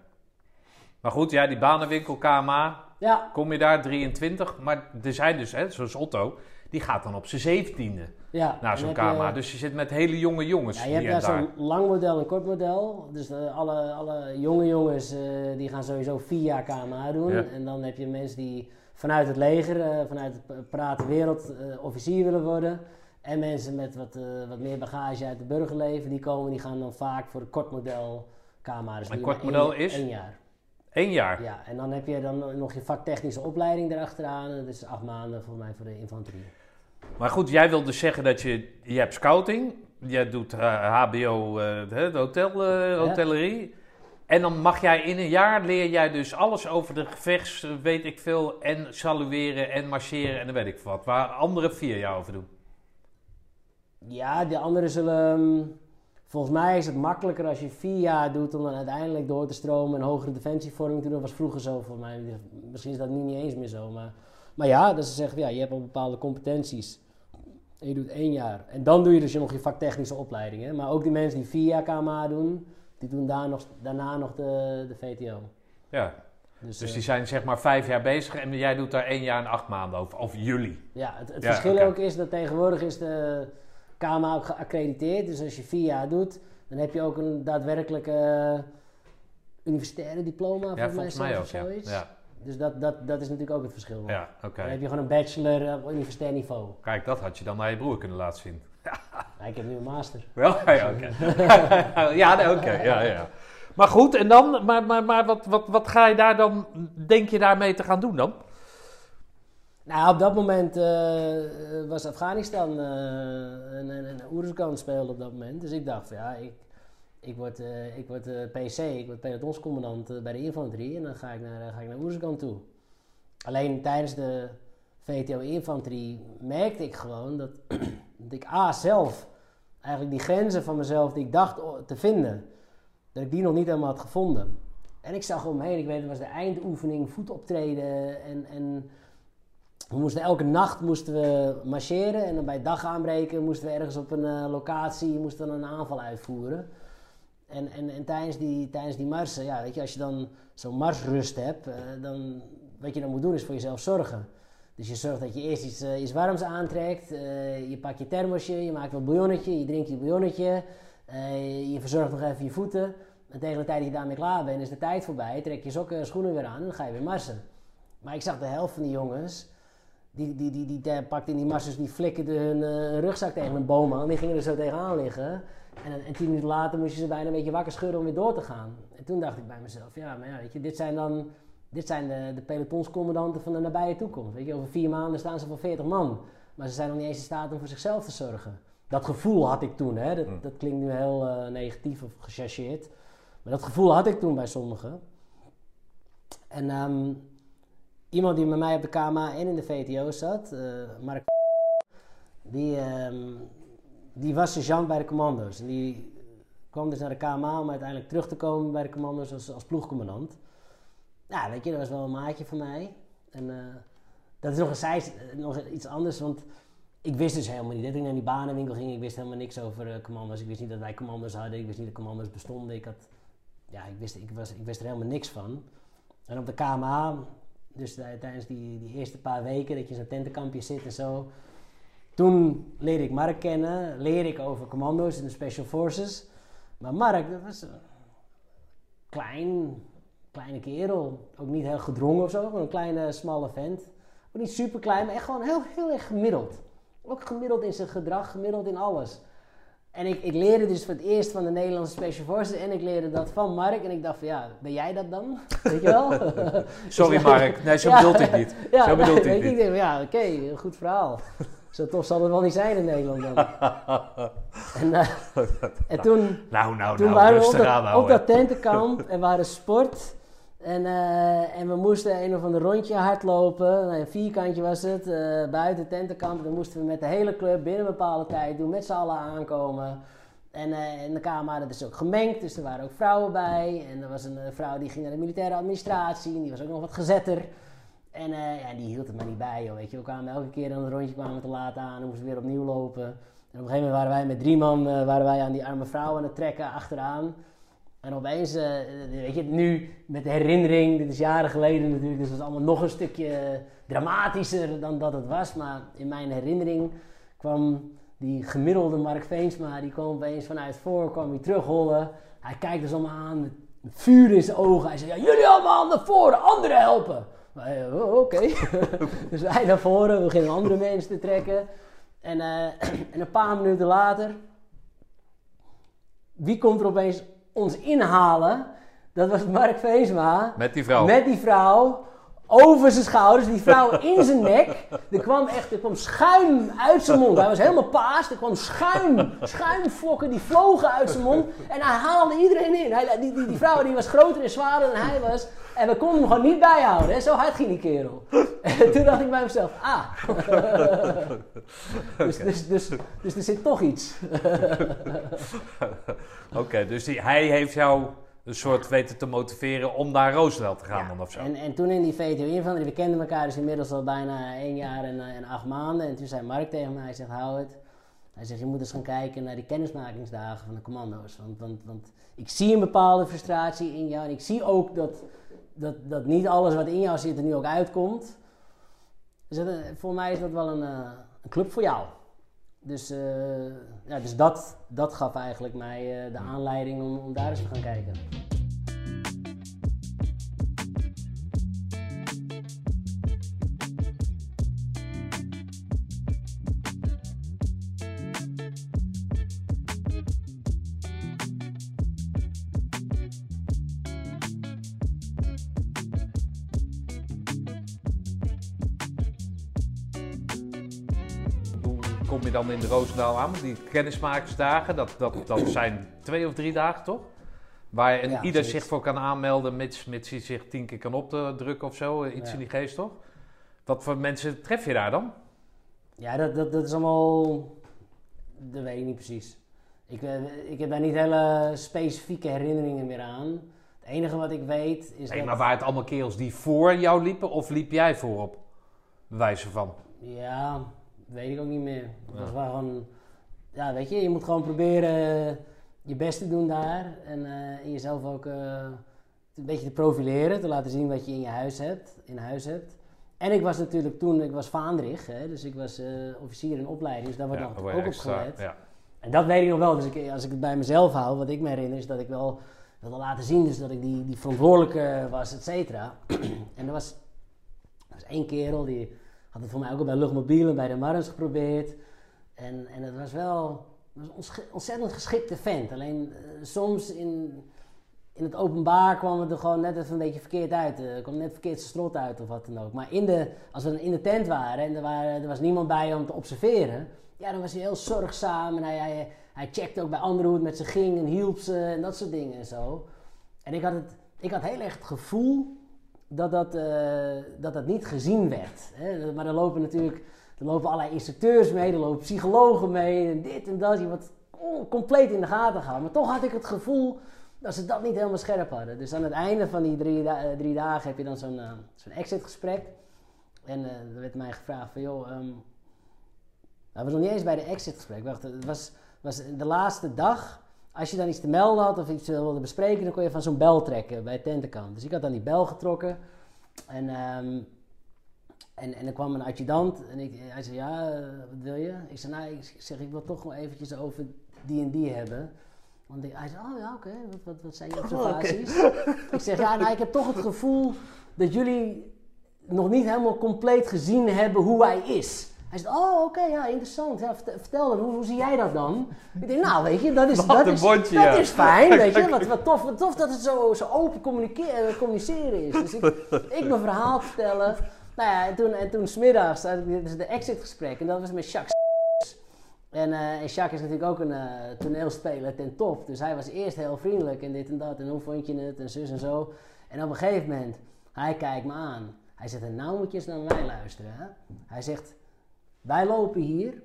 Maar goed, ja, die banenwinkel KMA, ja. kom je daar 23. Maar er zijn dus, hè, zoals Otto, die gaat dan op zijn zeventiende ja, naar zo'n KMA. Dus je zit met hele jonge jongens ja, je hebt daar zo'n lang model en kort model. Dus uh, alle, alle jonge jongens uh, die gaan sowieso vier jaar KMA doen. En dan heb je mensen die vanuit het leger, uh, vanuit het praten wereld, officier willen worden. En mensen met wat, wat meer bagage uit het burgerleven, die komen, die gaan dan vaak voor het kort model KMA. Dus een kort model is? Één jaar. Eén jaar? Ja, en dan heb je dan nog je vaktechnische opleiding erachteraan. Dat is acht maanden voor mij voor de infanterie. Maar goed, jij wil dus zeggen dat je, je hebt scouting, jij doet HBO, uh, eh, de hotel, uh, hotellerie. En dan mag jij in een jaar leer jij dus alles over de gevechts, weet ik veel, en salueren en marcheren en dan weet ik wat. Waar anderen vier jaar over doen. Ja, de anderen zullen... Volgens mij is het makkelijker als je vier jaar doet om dan uiteindelijk door te stromen en hogere defensievorming te doen. Dat was vroeger zo voor mij. Misschien is dat nu niet eens meer zo, maar... Maar ja, dat ze zeggen, ja, je hebt al bepaalde competenties. En je doet één jaar. En dan doe je dus nog je vaktechnische opleiding. Hè? Maar ook die mensen die vier jaar KMA doen, die doen daar nog, daarna nog de, de VTO. Ja, dus, dus, die zijn zeg maar vijf jaar bezig en jij doet daar één jaar en acht maanden over. Of jullie. Ja, het, het verschil ook is dat tegenwoordig is de KMA ook geaccrediteerd. Dus als je vier jaar doet, dan heb je ook een daadwerkelijke universitaire diploma. Ja, volgens mij, ook, zoiets. ja. Dus dat, dat, dat is natuurlijk ook het verschil. Ja, oké. Dan heb je gewoon een bachelor op universitair niveau. Kijk, dat had je dan naar je broer kunnen laten zien. Ja. ik heb nu een master. Wel? Ja, [LAUGHS] oké. ja, oké. ja, ja. Maar goed, en dan, maar, maar, maar wat, wat, wat ga je daar dan, denk je daarmee te gaan doen dan? Nou, op dat moment uh, was Afghanistan uh, en, en, Oeruzgan speelde op dat moment. Dus ik dacht, ja, ik, ik word, uh, ik word PC, ik word pelotonscommandant bij de infanterie en dan ga ik naar, ga ik naar Oerskan toe. Alleen tijdens de VTO-infanterie merkte ik gewoon dat, [CLEARS THROAT] dat ik A zelf, eigenlijk die grenzen van mezelf die ik dacht te vinden, dat ik die nog niet helemaal had gevonden. En ik zag omheen, ik weet het was de eindoefening, voetoptreden en, en we moesten elke nacht moesten we marcheren en dan bij dag aanbreken moesten we ergens op een locatie moesten we een aanval uitvoeren. En, en, en tijdens, die, tijdens die marsen, ja, weet je, als je dan zo'n marsrust hebt, uh, dan wat je dan moet doen is voor jezelf zorgen. Dus je zorgt dat je eerst iets, uh, iets warms aantrekt, je pakt je thermosje, je maakt wat bouillonnetje, je drinkt je bouillonnetje, je verzorgt nog even je voeten. En tegen de tijd dat je daarmee klaar bent, is de tijd voorbij, trek je sokken en schoenen weer aan en dan ga je weer marsen. Maar ik zag de helft van die jongens, die, die, die, die, die pakten in die marsers, die flikkerden hun rugzak tegen een boom aan, die gingen er zo tegenaan liggen. En, en tien minuten later moest je ze bijna een beetje wakker schudden om weer door te gaan. En toen dacht ik bij mezelf, ja, maar ja, weet je, dit zijn dan dit zijn de, de pelotonscommandanten van de nabije toekomst. Weet je, over vier maanden staan ze voor 40 man. Maar ze zijn nog niet eens in staat om voor zichzelf te zorgen. Dat gevoel had ik toen, hè. Dat, hm. dat klinkt nu heel uh, negatief of gechargeerd. Maar dat gevoel had ik toen bij sommigen. En um, iemand die met mij op de KMA en in de VTO zat, uh, Mark die, um, die was sergeant bij de commando's. En die kwam dus naar de KMA om uiteindelijk terug te komen bij de commando's als, als ploegcommandant. Ja, weet je, dat was wel een maatje van mij. En uh, dat is nog, een zij, nog iets anders, want ik wist dus helemaal niet dat ik naar die banenwinkel ging. Ik wist helemaal niks over uh, commando's. Ik wist niet dat wij commando's hadden. Ik wist niet dat commando's bestonden. Ik, had, ja, ik, wist, ik, was, ik wist er helemaal niks van. En op de KMA, dus tijdens die, die eerste paar weken dat je in zo'n tentenkampje zit en zo toen leerde ik Mark kennen, leer ik over commando's in de Special Forces. Maar Mark, dat was een klein, kleine kerel. Ook niet heel gedrongen of zo, maar een kleine, smalle vent. niet super klein, maar echt gewoon heel, heel erg gemiddeld. Ook gemiddeld in zijn gedrag, gemiddeld in alles. En ik, ik leerde dus voor het eerst van de Nederlandse Special Forces en ik leerde dat van Mark. En ik dacht van ja, ben jij dat dan? [LAUGHS] Weet je wel? [LAUGHS] Sorry Mark, nee zo [LAUGHS] bedoelt ik niet. Ja, zo bedoelt nee, ik niet. ik denk van ja, oké, goed verhaal. Zo tof zal het wel niet zijn in Nederland dan. en, eh, en toen, Nou, nou, toen nou, waren we op dat, op tentenkamp en we hadden sport. En, eh, en we moesten een of ander rondje hardlopen. Nou, een vierkantje was het, eh, buiten het tentenkamp. Dan moesten we met de hele club binnen een bepaalde tijd doen, met z'n allen aankomen. En in de kamer hadden dus ook gemengd, dus er waren ook vrouwen bij. En er was een vrouw die ging naar de militaire administratie, en die was ook nog wat gezetter. En ja, die hield het maar niet bij, joh, weet je. We kwamen elke keer aan het rondje kwamen te laat aan, dan moesten we weer opnieuw lopen. En op een gegeven moment waren wij met drie man waren wij aan die arme vrouw aan het trekken achteraan. En opeens, eh, weet je, nu met de herinnering, dit is jaren geleden natuurlijk, dus het was allemaal nog een stukje dramatischer dan dat het was. Maar in mijn herinnering kwam die gemiddelde Mark Veensma, die kwam opeens vanuit voor, kwam hij terughollen. Hij kijkt ons allemaal aan met vuur in zijn ogen. Hij zei, ja, jullie allemaal naar voren, anderen helpen. Oh, Oké. [LAUGHS] [LAUGHS] dus wij naar voren, we gingen andere mensen te trekken. En, eh, [CLEARS THROAT] en een paar minuten later, wie komt er opeens ons inhalen? Dat was Mark Veesma. Met die vrouw. Met die vrouw. Over zijn schouders, die vrouw in zijn nek. Er kwam echt, er kwam schuim uit zijn mond. Hij was helemaal paas. Er kwam schuim, schuimvlokken die vlogen uit zijn mond. En hij haalde iedereen in. Hij, die, die, die vrouw die was groter en zwaarder dan hij was. En we konden hem gewoon niet bijhouden. Hè? Zo hard ging die kerel. En toen dacht ik bij mezelf, ah. [LAUGHS] dus, dus, dus, dus er zit toch iets. [LAUGHS] Oké, dus die, hij heeft jou een soort weten te motiveren om naar Roosendaal te gaan dan of zo. En, en toen in die VTO-inval, we kenden elkaar dus inmiddels al bijna één jaar en, eh, en acht maanden. En toen zei Mark tegen mij, hij zegt, hou het. Hij zegt, je moet eens gaan kijken naar die kennismakingsdagen van de commando's. Want, want, want ik zie een bepaalde frustratie in jou en ik zie ook dat, dat, dat niet alles wat in jou zit er nu ook uitkomt. Dus dat, eh, voor mij is dat wel een, eh, een club voor jou. Dus, eh, ja, dus dat, dat gaf eigenlijk mij eh, de aanleiding om, om daar eens te gaan kijken. Dan in de Roosendaal aan? Want die kennismakersdagen, dat, dat, dat zijn twee of drie dagen toch? Waar een Ja, ieder zoiets. zich voor kan aanmelden, mits, mits hij zich tien keer kan opdrukken of zo. eh, Iets Ja. in die geest toch? Wat voor mensen tref je daar dan? Ja, dat, dat, dat is allemaal. Dat weet ik niet precies. Ik, eh, ik heb daar niet hele specifieke herinneringen meer aan. Het enige wat ik weet is Nee, dat. maar waren het allemaal kerels die voor jou liepen of liep jij voorop? Wijze van. Ja, weet ik ook niet meer. Het Ja. was wel gewoon. Ja, weet je, je moet gewoon proberen je best te doen daar. En, eh, en jezelf ook eh, een beetje te profileren. Te laten zien wat je in je huis hebt. In huis hebt. En ik was natuurlijk toen, ik was vaandrig, hè, dus ik was eh, officier in opleiding, dus daar wordt Ja, nog ook op gelet. ja. En dat weet ik nog wel. Dus ik, als ik het bij mezelf hou, wat ik me herinner, is dat ik wel wilde laten zien dus dat ik die, die verantwoordelijke was, et cetera. [CLEARS THROAT] en er was, er was één kerel, die had het voor mij ook al bij Luchtmobiel en bij de Marins geprobeerd. En, en het was wel was een ontzettend geschikte vent. Alleen eh, soms in, in het openbaar kwam het er gewoon net even een beetje verkeerd uit. Er kwam net verkeerd strot uit of wat dan ook. Maar in de, als we in de tent waren en er, waren, er was niemand bij om te observeren, ja, dan was hij heel zorgzaam en hij, hij, hij checkte ook bij anderen hoe het met ze ging en hielp ze en dat soort dingen en zo. En ik had, het, ik had heel erg het gevoel dat dat, eh, dat, dat niet gezien werd. Hè? Maar er lopen natuurlijk er lopen allerlei instructeurs mee, er lopen psychologen mee en dit en dat. Je wordt compleet in de gaten gehouden. Maar toch had ik het gevoel dat ze dat niet helemaal scherp hadden. Dus aan het einde van die drie, da- eh, drie dagen heb je dan zo'n eh, zo'n exitgesprek. En eh, er werd mij gevraagd van, joh, ehm, nou, was nog niet eens bij de exitgesprek. Wacht, het was, was de laatste dag. Als je dan iets te melden had of iets wilde bespreken, dan kon je van zo'n bel trekken bij tentenkant. Dus ik had dan die bel getrokken. En, ehm, en, en er kwam een adjudant en ik, hij zei, ja, wat wil je? Ik zei, nou, ik zeg, ik wil toch nog eventjes over die en die hebben. Want hij zei, oh ja, oké, wat, wat, wat zijn je observaties? Ik zeg, ja, nou, ik heb toch het gevoel dat jullie nog niet helemaal compleet gezien hebben hoe hij is. Hij zegt, oh oké, ja, interessant. Ja, vertel, dan, hoe, hoe zie jij dat dan? Ik denk, nou weet je, dat is, [LAUGHS] dat is, bondje, dat ja. is fijn, weet je. [LAUGHS] Wat, wat, tof, wat tof dat het zo, zo open eh, communiceren is. Dus ik, [LAUGHS] ik mijn verhaal vertellen. Nou ja, en toen, en toen smiddags, had ik dus de exit gesprek. En dat was met Jacques en, eh en Jacques is natuurlijk ook een eh, toneelspeler ten top. Dus hij was eerst heel vriendelijk en dit en dat. En hoe vond je het en zus en zo. En op een gegeven moment, hij kijkt me aan. Hij zegt, en nou moet je eens naar mij luisteren. Hè? Hij zegt, wij lopen hier.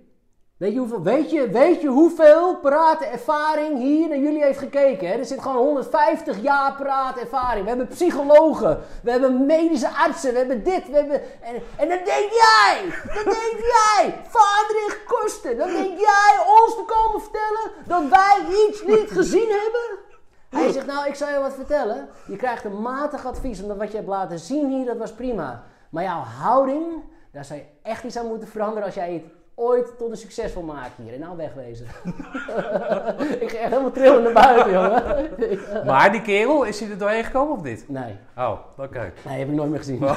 Weet je, hoeveel, weet, je, weet je hoeveel ervaring hier naar jullie heeft gekeken? Hè? Er zit gewoon 150 jaar ervaring. We hebben psychologen, we hebben medische artsen, we hebben dit, we hebben... En, en dan denk jij, dan denk jij, Vaderich Kosten, dan denk jij ons te komen vertellen dat wij iets niet gezien hebben? Hij zegt, nou, ik zal je wat vertellen. Je krijgt een matig advies, omdat wat je hebt laten zien hier, dat was prima. Maar jouw houding, daar zou je echt iets aan moeten veranderen als jij het ooit tot een succesvol maakt hier. En nou wegwezen. [LAUGHS] ik ga echt helemaal trillen naar buiten, jongen. [LAUGHS] Maar die kerel, is hij er doorheen gekomen of niet? nee, Oh, oké. nee, heb ik nooit meer gezien. [LAUGHS]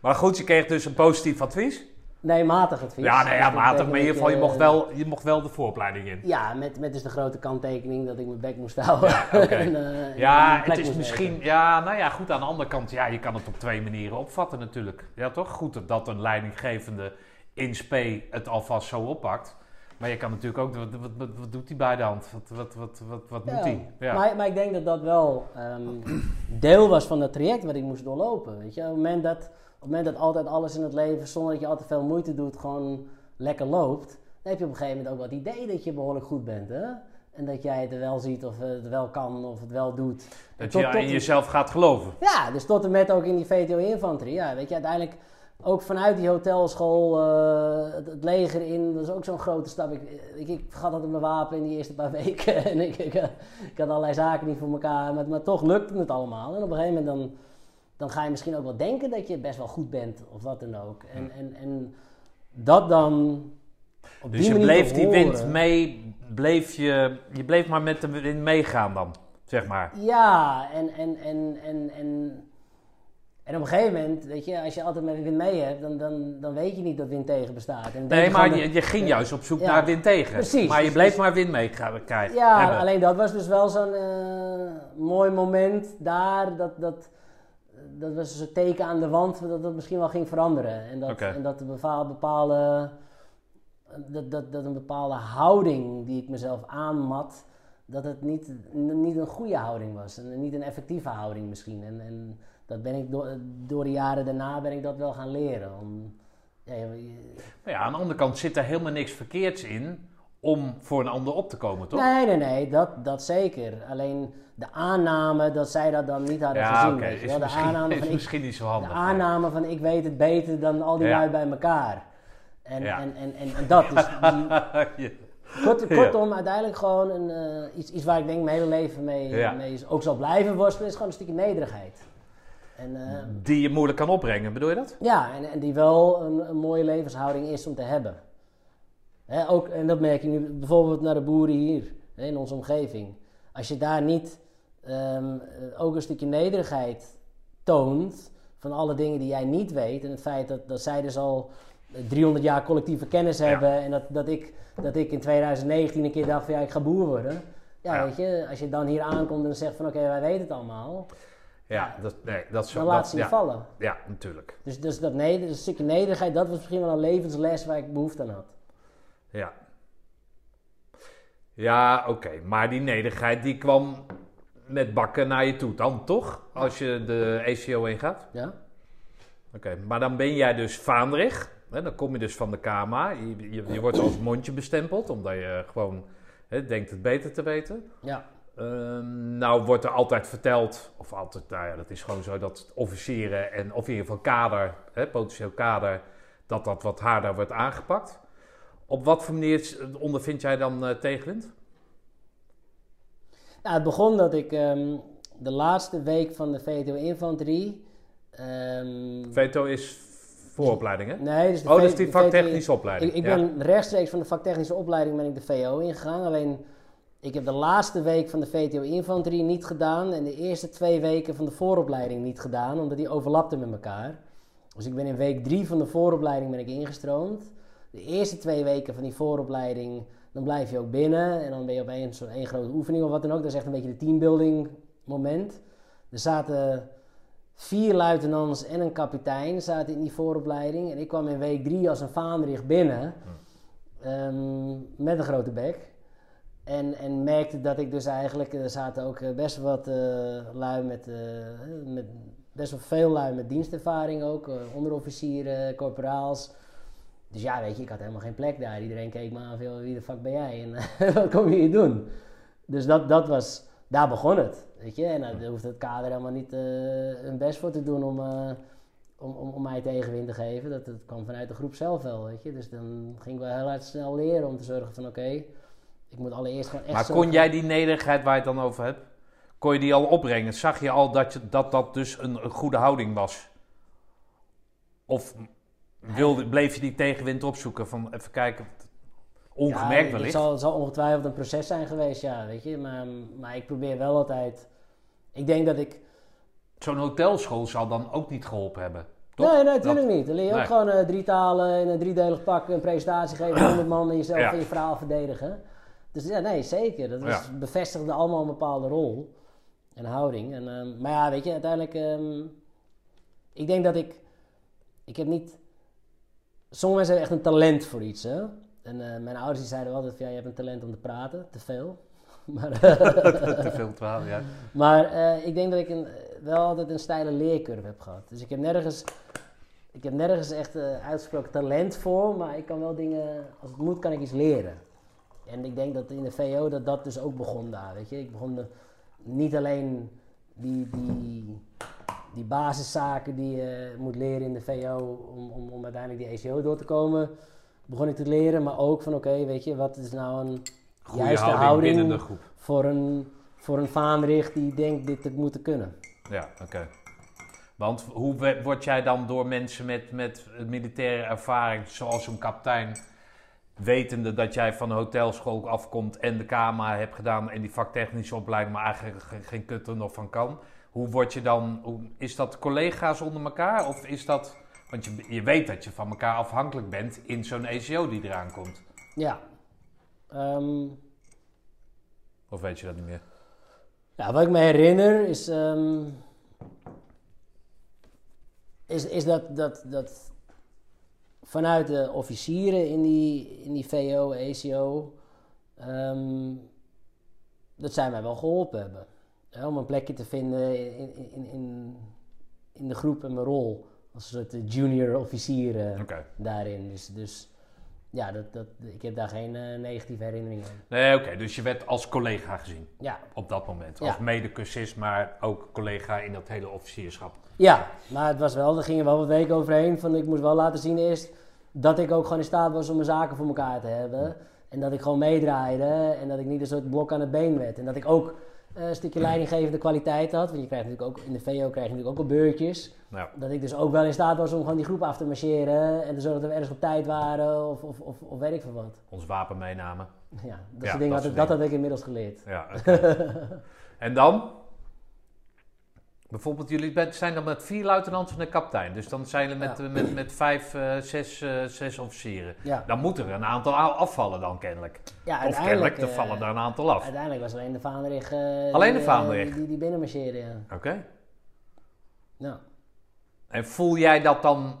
Maar goed, je kreeg dus een positief advies. Nee, matig advies. Ja, nee, ja, matig. Maar in ieder geval, je betekent mocht wel, je mocht wel de vooropleiding in. eh, Ja, met, met dus de grote kanttekening dat ik mijn bek moest houden. [LAUGHS] en, eh, Ja, mijn het is misschien... Ja, nou ja, goed. Aan de andere kant, ja, je kan het op twee manieren opvatten natuurlijk. Ja, toch? Goed dat een leidinggevende in spe het alvast zo oppakt. Maar je kan natuurlijk ook... Wat, wat, wat, wat doet hij bij de hand? Wat, wat, wat, wat, wat moet Ja, hij? Ja. Maar, maar ik denk dat dat wel ehm, deel was van dat traject wat ik moest doorlopen. Weet je? Op, het moment dat, op het moment dat altijd alles in het leven, zonder dat je al te veel moeite doet, gewoon lekker loopt, dan heb je op een gegeven moment ook wel het idee dat je behoorlijk goed bent. Hè? En dat jij het wel ziet of het wel kan of het wel doet. Dat tot- je tot- in jezelf gaat geloven. Ja, dus tot en met ook in die VTO-infanterie. Ja, weet je, uiteindelijk ook vanuit die hotelschool eh, het, het leger in. Dat is ook zo'n grote stap. Ik, ik, ik vergat altijd mijn wapen in die eerste paar [LAUGHS] weken. en ik, ik, ik had allerlei zaken niet voor elkaar. Maar, maar toch lukte het allemaal. En op een gegeven moment dan, dan ga je misschien ook wel denken dat je best wel goed bent. Of wat dan ook. En, en, en dat dan op Dus die je bleef die wind mee... Bleef je, je bleef maar met de wind meegaan dan, zeg maar. Ja, en, en, en, en, en, en op een gegeven moment, weet je, als je altijd met wind mee hebt, dan, dan, dan weet je niet dat wind tegen bestaat. En Nee, maar je, je ging juist op zoek Ja, naar wind tegen. precies. Maar je bleef dus- maar wind mee krijgen. Ja, hebben. alleen dat was dus wel zo'n eh, mooi moment daar. Dat, dat, dat was dus een teken aan de wand dat dat misschien wel ging veranderen. En dat, en dat een bepaal- bepaalde, dat, dat, dat een bepaalde houding die ik mezelf aanmat, dat het niet, niet een goede houding was. En niet een effectieve houding misschien. En, en dat ben ik door, door de jaren daarna ben ik dat wel gaan leren. Om, ja, je- Maar ja, aan de andere kant zit er helemaal niks verkeerds in om voor een ander op te komen, toch? Nee, nee, nee, dat, dat zeker. Alleen de aanname dat zij dat dan niet hadden ja, gezien. oké. weet je Is, wel. De misschien, aanname [LAUGHS] is van ik, niet zo de handig. aanname van ik weet het beter dan al die Ja. lui bij elkaar. En, Ja. en, en, en, en dat. Dus die, [LAUGHS] Ja. kort, Ja. kortom, uiteindelijk gewoon een, eh, iets, iets waar ik denk mijn hele leven mee, Ja. mee ook zal blijven worstelen, is gewoon een stukje nederigheid. En, eh, Die je moeilijk kan opbrengen, bedoel je dat? ja, en, en die wel een, een mooie levenshouding is om te hebben. Hè, ook, en dat merk je nu bijvoorbeeld naar de boeren hier hè, in onze omgeving. Als je daar niet ehm, eh, ook een stukje nederigheid toont van alle dingen die jij niet weet. En het feit dat, dat zij dus al eh, 300 jaar collectieve kennis Ja. hebben. En dat, dat, ik, dat ik in 2019 een keer dacht van ja, ik ga boer worden. Ja, Ja. weet je, als je dan hier aankomt en zegt van oké, wij weten het allemaal. Ja, dat, nee, dat is zo. Dan laat ze je ja, vallen. ja, natuurlijk. Dus, dus dat, neder, dat stukje nederigheid, dat was misschien wel een levensles waar ik behoefte aan had. Ja. Ja, oké. Maar die nederigheid die kwam met bakken naar je toe dan, toch? Als je de ECO ingaat? Ja? Oké, maar dan ben jij dus vaandrig. Hè, dan kom je dus van de KMA. Je, je, je wordt als mondje bestempeld, omdat je gewoon hè, denkt het beter te weten. Ja. Ehm, nou wordt er altijd verteld, of altijd, nou ja, dat is gewoon zo, dat officieren en, of in ieder geval kader, hè, potentieel kader, dat dat wat harder wordt aangepakt. Op wat voor manier ondervind jij dan eh, tegenwind? Nou, het begon dat ik ehm, de laatste week van de VTO Infanterie... ehm, Veto is vooropleiding, hè? nee, dus de Oh, is die VTO vaktechnische opleiding. Ik, ik ja. ben rechtstreeks van de vaktechnische opleiding ben ik de VO ingegaan. Alleen Ik heb de laatste week van de VTO Infanterie niet gedaan en de eerste twee weken van de vooropleiding niet gedaan, omdat die overlapten met elkaar. Dus ik ben in week drie van de vooropleiding ben ik ingestroomd. De eerste twee weken van die vooropleiding, dan blijf je ook binnen en dan ben je op één, één grote oefening of wat dan ook. Dat is echt een beetje de teambuilding moment. Er zaten vier luitenants en een kapitein zaten in die vooropleiding. En ik kwam in week drie als een vaandrig binnen. Ehm, met een grote bek. En, en merkte dat ik dus eigenlijk... Er zaten ook eh, best wat uh, lui met, uh, met... Best wel veel lui met dienstervaring ook. Onderofficieren, corporaals. Dus ja, weet je, ik had helemaal geen plek daar. Iedereen keek me aan veel, wie de fuck ben jij? En [LAUGHS] wat kom je hier doen? Dus dat, dat was... Daar begon het. Weet je, en daar hoeft het kader helemaal niet uh, hun best voor te doen om, uh, om, om, om, mij tegenwind te geven. Dat, dat kwam vanuit de groep zelf wel, weet je. Dus dan ging ik wel heel hard snel leren om te zorgen van oké, okay, ik moet allereerst gewoon echt... Maar kon jij die nederigheid waar je het dan over hebt, kon je die al opbrengen? Zag je al dat je, dat, dat dus een, een goede houding was? Of wilde, bleef je die tegenwind opzoeken van even kijken, ongemerkt ja, wellicht? Het zal, het zal ongetwijfeld een proces zijn geweest, ja, weet je. Maar, maar ik probeer wel altijd... Ik denk dat ik... Zo'n hotelschool zou dan ook niet geholpen hebben, toch? Nee, nee, natuurlijk niet. Dan leer je nee. ook gewoon uh, drie talen in een driedelig pak een presentatie geven, honderd man en jezelf ja. en je verhaal verdedigen. Dus ja, nee, zeker. Dat was, ja. bevestigde allemaal een bepaalde rol en houding. En, um, maar ja, weet je, uiteindelijk... Um, ik denk dat ik... Ik heb niet... Sommige mensen hebben echt een talent voor iets, hè. En uh, mijn ouders die zeiden altijd van, ja, je hebt een talent om te praten, te veel. [LAUGHS] maar, te veel praten, ja. Maar uh, ik denk dat ik een, wel altijd een steile leercurve heb gehad. Dus ik heb nergens, ik heb nergens echt uh, uitgesproken talent voor, maar ik kan wel dingen, als het moet, kan ik iets leren. En ik denk dat in de VO dat dat dus ook begon daar, weet je. Ik begon de, niet alleen die, die, die basiszaken die je moet leren in de VO om, om, om uiteindelijk die ECO door te komen begon ik te leren, maar ook van oké, okay, weet je, wat is nou een Goeie juiste houding, houding, binnen de groep. voor een, voor een vaanricht die denkt dit te moeten kunnen. Ja, oké. Okay. Want hoe word jij dan door mensen met, met militaire ervaring, zoals een kapitein, wetende dat jij van de hotelschool afkomt en de KMA hebt gedaan en die vaktechnische opleiding, maar eigenlijk geen, geen kut er nog van kan. Hoe word je dan, hoe, is dat collega's onder elkaar of is dat... Want je, je weet dat je van elkaar afhankelijk bent in zo'n ECO die eraan komt. Ja. Um, of weet je dat niet meer? Ja, wat ik me herinner is, um, is, is dat, dat, dat vanuit de officieren in die, in die VO, ECO, um, dat zij mij wel geholpen hebben. Ja, om een plekje te vinden in, in, in, in de groep en mijn rol als een soort junior officier uh, okay. daarin. Dus, dus ja, dat, dat, ik heb daar geen uh, negatieve herinneringen aan. Nee, oké. Okay. Dus je werd als collega gezien ja. op dat moment. Ja. Als mede-cursist, maar ook collega in dat hele officierschap. Ja, maar het was wel, er gingen wel wat weken overheen. Van, ik moest wel laten zien eerst dat ik ook gewoon in staat was om mijn zaken voor elkaar te hebben. En dat ik gewoon meedraaide en dat ik niet een soort blok aan het been werd. En dat ik ook een stukje leidinggevende kwaliteit had. Want je krijgt natuurlijk ook in de VO krijg je natuurlijk ook al beurtjes. Ja. Dat ik dus ook wel in staat was om gewoon die groep af te marcheren. En te zorgen dat we ergens op tijd waren of, of, of, of weet ik veel wat. Ons wapen meenamen. Ja, dat soort dingen, had, ik, dat had ik inmiddels geleerd. Ja, okay. [LAUGHS] en dan? Bijvoorbeeld, jullie zijn dan met vier luitenants en een kapitein. Dus dan zijn we met, ja. met, met vijf, uh, zes, uh, zes officieren. Ja. Dan moet er een aantal afvallen dan kennelijk. Ja, of kennelijk, er uh, vallen er een aantal af. Uiteindelijk was alleen de Vaanderig... alleen de Vaanderig? Die, die, die binnenmarcheerde, ja. Oké. Okay. Ja. En voel jij dat dan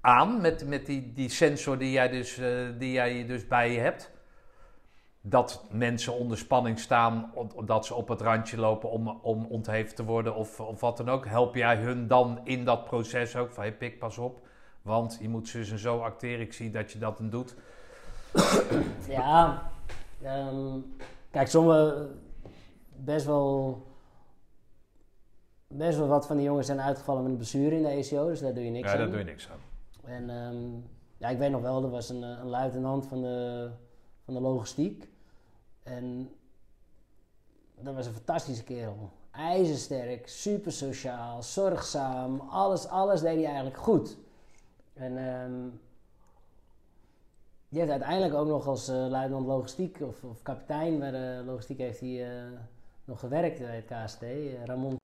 aan met, met die, die sensor die jij, dus, die jij dus bij je hebt? Dat mensen onder spanning staan, dat ze op het randje lopen om, om ontheven te worden of, of wat dan ook. Help jij hun dan in dat proces ook van, hey pik, pas op, want je moet zus en zo acteren. Ik zie dat je dat dan doet. [CLEARS THROAT] Ja, um, kijk, sommige best wel, best wel wat van die jongens zijn uitgevallen met een blessure in de ECO, dus daar doe je niks ja, aan. daar doe je niks aan. En um, ja, ik weet nog wel, er was een, een luitenant van de, van de logistiek. En dat was een fantastische kerel. IJzersterk, super sociaal, zorgzaam. Alles, alles deed hij eigenlijk goed. En um, Die heeft uiteindelijk ook nog als uh, luitenant logistiek of, of, kapitein bij de logistiek heeft hij uh, nog gewerkt bij het KST, Ramon.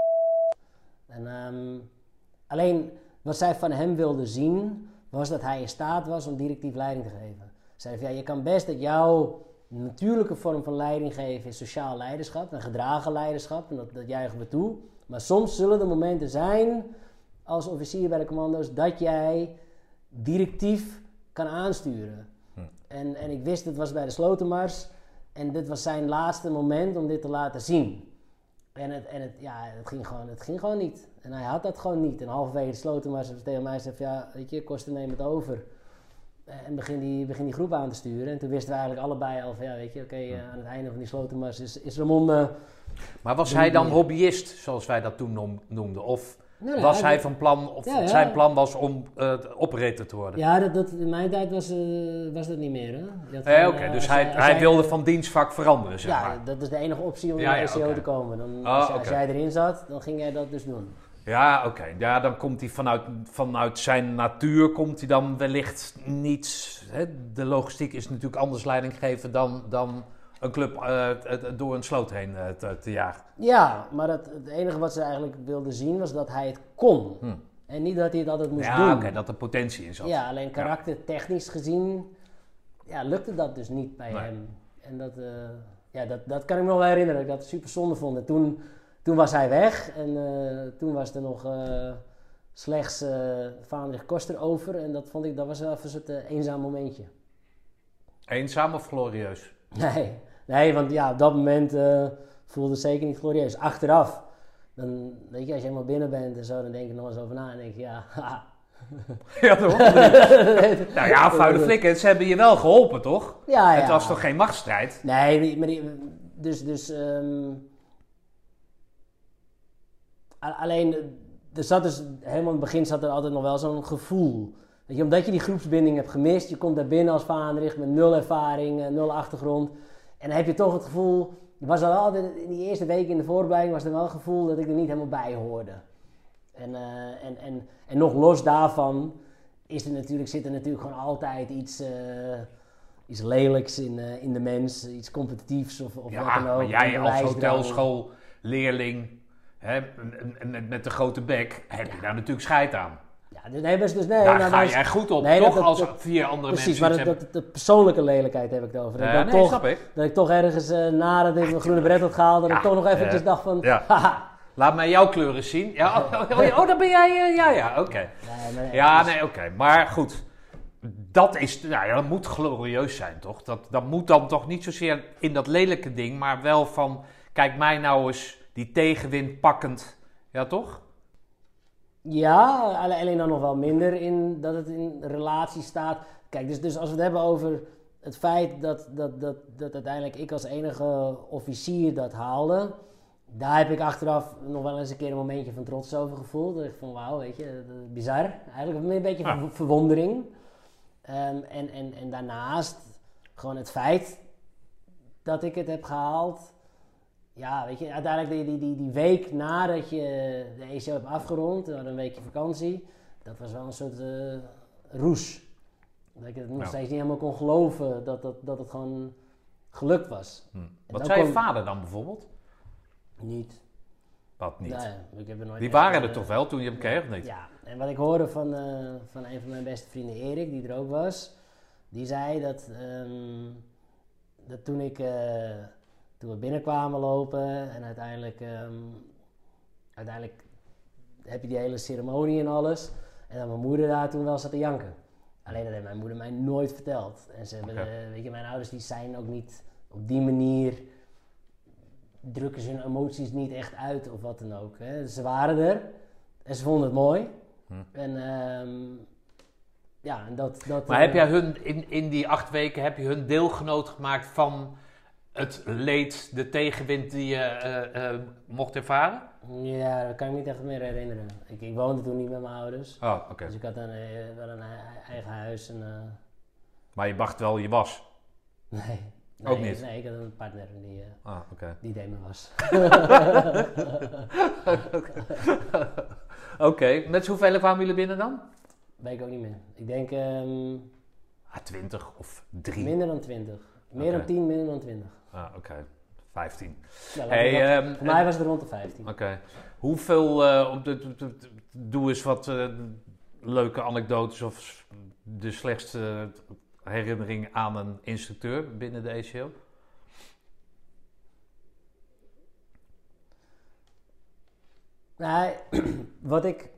En, um, alleen wat zij van hem wilde zien, was dat hij in staat was om directief leiding te geven. Zei van ja, je kan best dat jouw natuurlijke vorm van leiding geven is sociaal leiderschap en gedragen leiderschap, en dat, dat juichen we toe. Maar soms zullen er momenten zijn als officier bij de commando's dat jij directief kan aansturen. Hm. En, en ik wist, het was bij de Slotenmars. En dit was zijn laatste moment om dit te laten zien. En het, en het, ja, het, ging, gewoon, het ging gewoon niet. En hij had dat gewoon niet. En halverwege de Slotenmars tegen mij zei ja, weet je, kosten neem het over. En begin die, begin die groep aan te sturen. En toen wisten we eigenlijk allebei al van, ja, weet je, oké, eh, aan het einde van die Slotenmars is, is Ramon... Uh, maar was hij dan hobbyist, zoals wij dat toen noemden? Of was hij van plan, of zijn plan was om uh, operator te worden? Ja, dat, dat, in mijn tijd was, was dat niet meer. Hè? Oké, dus hij, hij wilde van dienstvak veranderen, zeg ja, maar. dat is de enige optie om naar de SEO te komen. Dan, oh, als, jij erin zat, dan ging jij dat dus doen. Ja, oké. Ja, dan komt hij vanuit, vanuit zijn natuur, komt hij dan wellicht niet... Hè? De logistiek is natuurlijk anders leiding geven dan... dan een club uh, door een sloot heen uh, te, te, jagen. Ja, maar het, het, enige wat ze eigenlijk wilden zien was dat hij het kon. Hm. En niet dat hij het altijd moest ja, doen. Ja, oké, dat er potentie in zat. Ja, alleen karaktertechnisch gezien ja, lukte dat dus niet bij hem. En dat, uh, ja, dat, dat kan ik me nog wel herinneren, dat ik dat super zonde vond. En toen, toen was hij weg en toen was er nog slechts uh, Vaandrig Koster over. En dat vond ik, dat was wel even een eenzaam momentje. Eenzaam of glorieus? Nee, Nee, want ja, op dat moment uh, voelde het zeker niet glorieus. Achteraf, dan, weet je, als je helemaal binnen bent en zo, dan denk je nog eens over na en denk je, ja, [LAUGHS] Ja, toch? [LAUGHS] nou ja, vuile flikken, ze hebben je wel geholpen, toch? Ja, ja. Het was toch geen machtsstrijd? Nee, maar die, dus, dus um, alleen, er zat dus, helemaal in het begin zat er altijd nog wel zo'n gevoel. Weet je, omdat je die groepsbinding hebt gemist, je komt daar binnen als vaandrig met nul ervaring, eh, nul achtergrond. En dan heb je toch het gevoel, was er altijd in die eerste weken in de voorbereiding was er wel het gevoel dat ik er niet helemaal bij hoorde. En, uh, en, en, en nog los daarvan is er natuurlijk, zit er natuurlijk gewoon altijd iets, uh, iets lelijks in, uh, in de mens, iets competitiefs of, of ja, wat dan ook. Maar jij als hotelschoolleerling hè, met de grote bek heb je daar natuurlijk scheid aan. Ja, dus nee, dus, nee. Daar nou, ga jij goed op, nee, toch? Dat, als vier andere precies, mensen maar dat, de persoonlijke lelijkheid heb ik het over. Dat, ik, nee, toch, ik. dat ik toch ergens uh, nadat ik mijn groene bret had gehaald, dat ja, ik toch nog eventjes uh, dacht van, ja. [LAUGHS] haha. Laat mij jouw kleuren zien. Ja, oh, oh, oh, oh dan ben jij, ja, ja, oké. Okay. Nee, ja, nee, oké. Okay. Maar goed, dat is, nou ja, dat moet glorieus zijn, toch? Dat, dat moet dan toch niet zozeer in dat lelijke ding, maar wel van, kijk mij nou eens die tegenwind pakkend, ja toch? Ja, alleen dan nog wel minder in dat het in relatie staat. Kijk, dus, dus als we het hebben over het feit dat, dat, dat, dat uiteindelijk ik als enige officier dat haalde, daar heb ik achteraf nog wel eens een keer een momentje van trots over gevoeld. Dat ik van wauw, weet je, bizar. Eigenlijk een beetje ah. verwondering. Um, en, en, en daarnaast gewoon het feit dat ik het heb gehaald ja, weet je, uiteindelijk die, die, die, week nadat je de ECO hebt afgerond, dan een weekje vakantie, dat was wel een soort uh, roes. Dat ik het nog steeds niet helemaal kon geloven dat, dat, dat het gewoon gelukt was. Hm. Wat zei je vader dan bijvoorbeeld? Niet. Wat niet? Nee, ik heb er nooit Die waren er toch wel toen je hem kreeg, niet? Ja, en wat ik hoorde van, uh, van een van mijn beste vrienden, Erik, die er ook was, die zei dat, um, dat toen ik... Toen we binnenkwamen lopen en uiteindelijk, um, uiteindelijk heb je die hele ceremonie en alles. En dat mijn moeder daar toen wel zat te janken. Alleen dat heeft mijn moeder mij nooit verteld. En ze hebben, okay. weet je, mijn ouders die zijn ook niet op die manier, drukken ze hun emoties niet echt uit of wat dan ook. Hè. Ze waren er en ze vonden het mooi. Hm. En um, ja, en dat... dat maar uh, heb jij hun, in, in die acht weken, heb je hun deelgenoot gemaakt van het leed, de tegenwind die je uh, uh, mocht ervaren? Ja, dat kan ik niet echt meer herinneren. Ik, ik woonde toen niet met mijn ouders. Oh, oké. Okay. Dus ik had dan, uh, wel een eigen huis. En, maar je wacht wel je was? Nee. nee Ook niet? Nee, ik had een partner die, ah, okay. die deed me was. [LAUGHS] Oké, [LAUGHS] okay. met hoeveel kwamen jullie binnen dan? Weet ik ook niet meer. Ik denk... Um, Ah, 20 of 3? Minder dan 20. Meer dan 10, minder dan 20. Ah, oké. 15. Ja, laten Hey, ehm, voor mij was het rond de 15. Oké. Hoeveel, eh, doe eens wat eh, leuke anekdotes of de slechtste herinnering aan een instructeur binnen de ACO? Nou, [CLEARS THROAT] wat ik.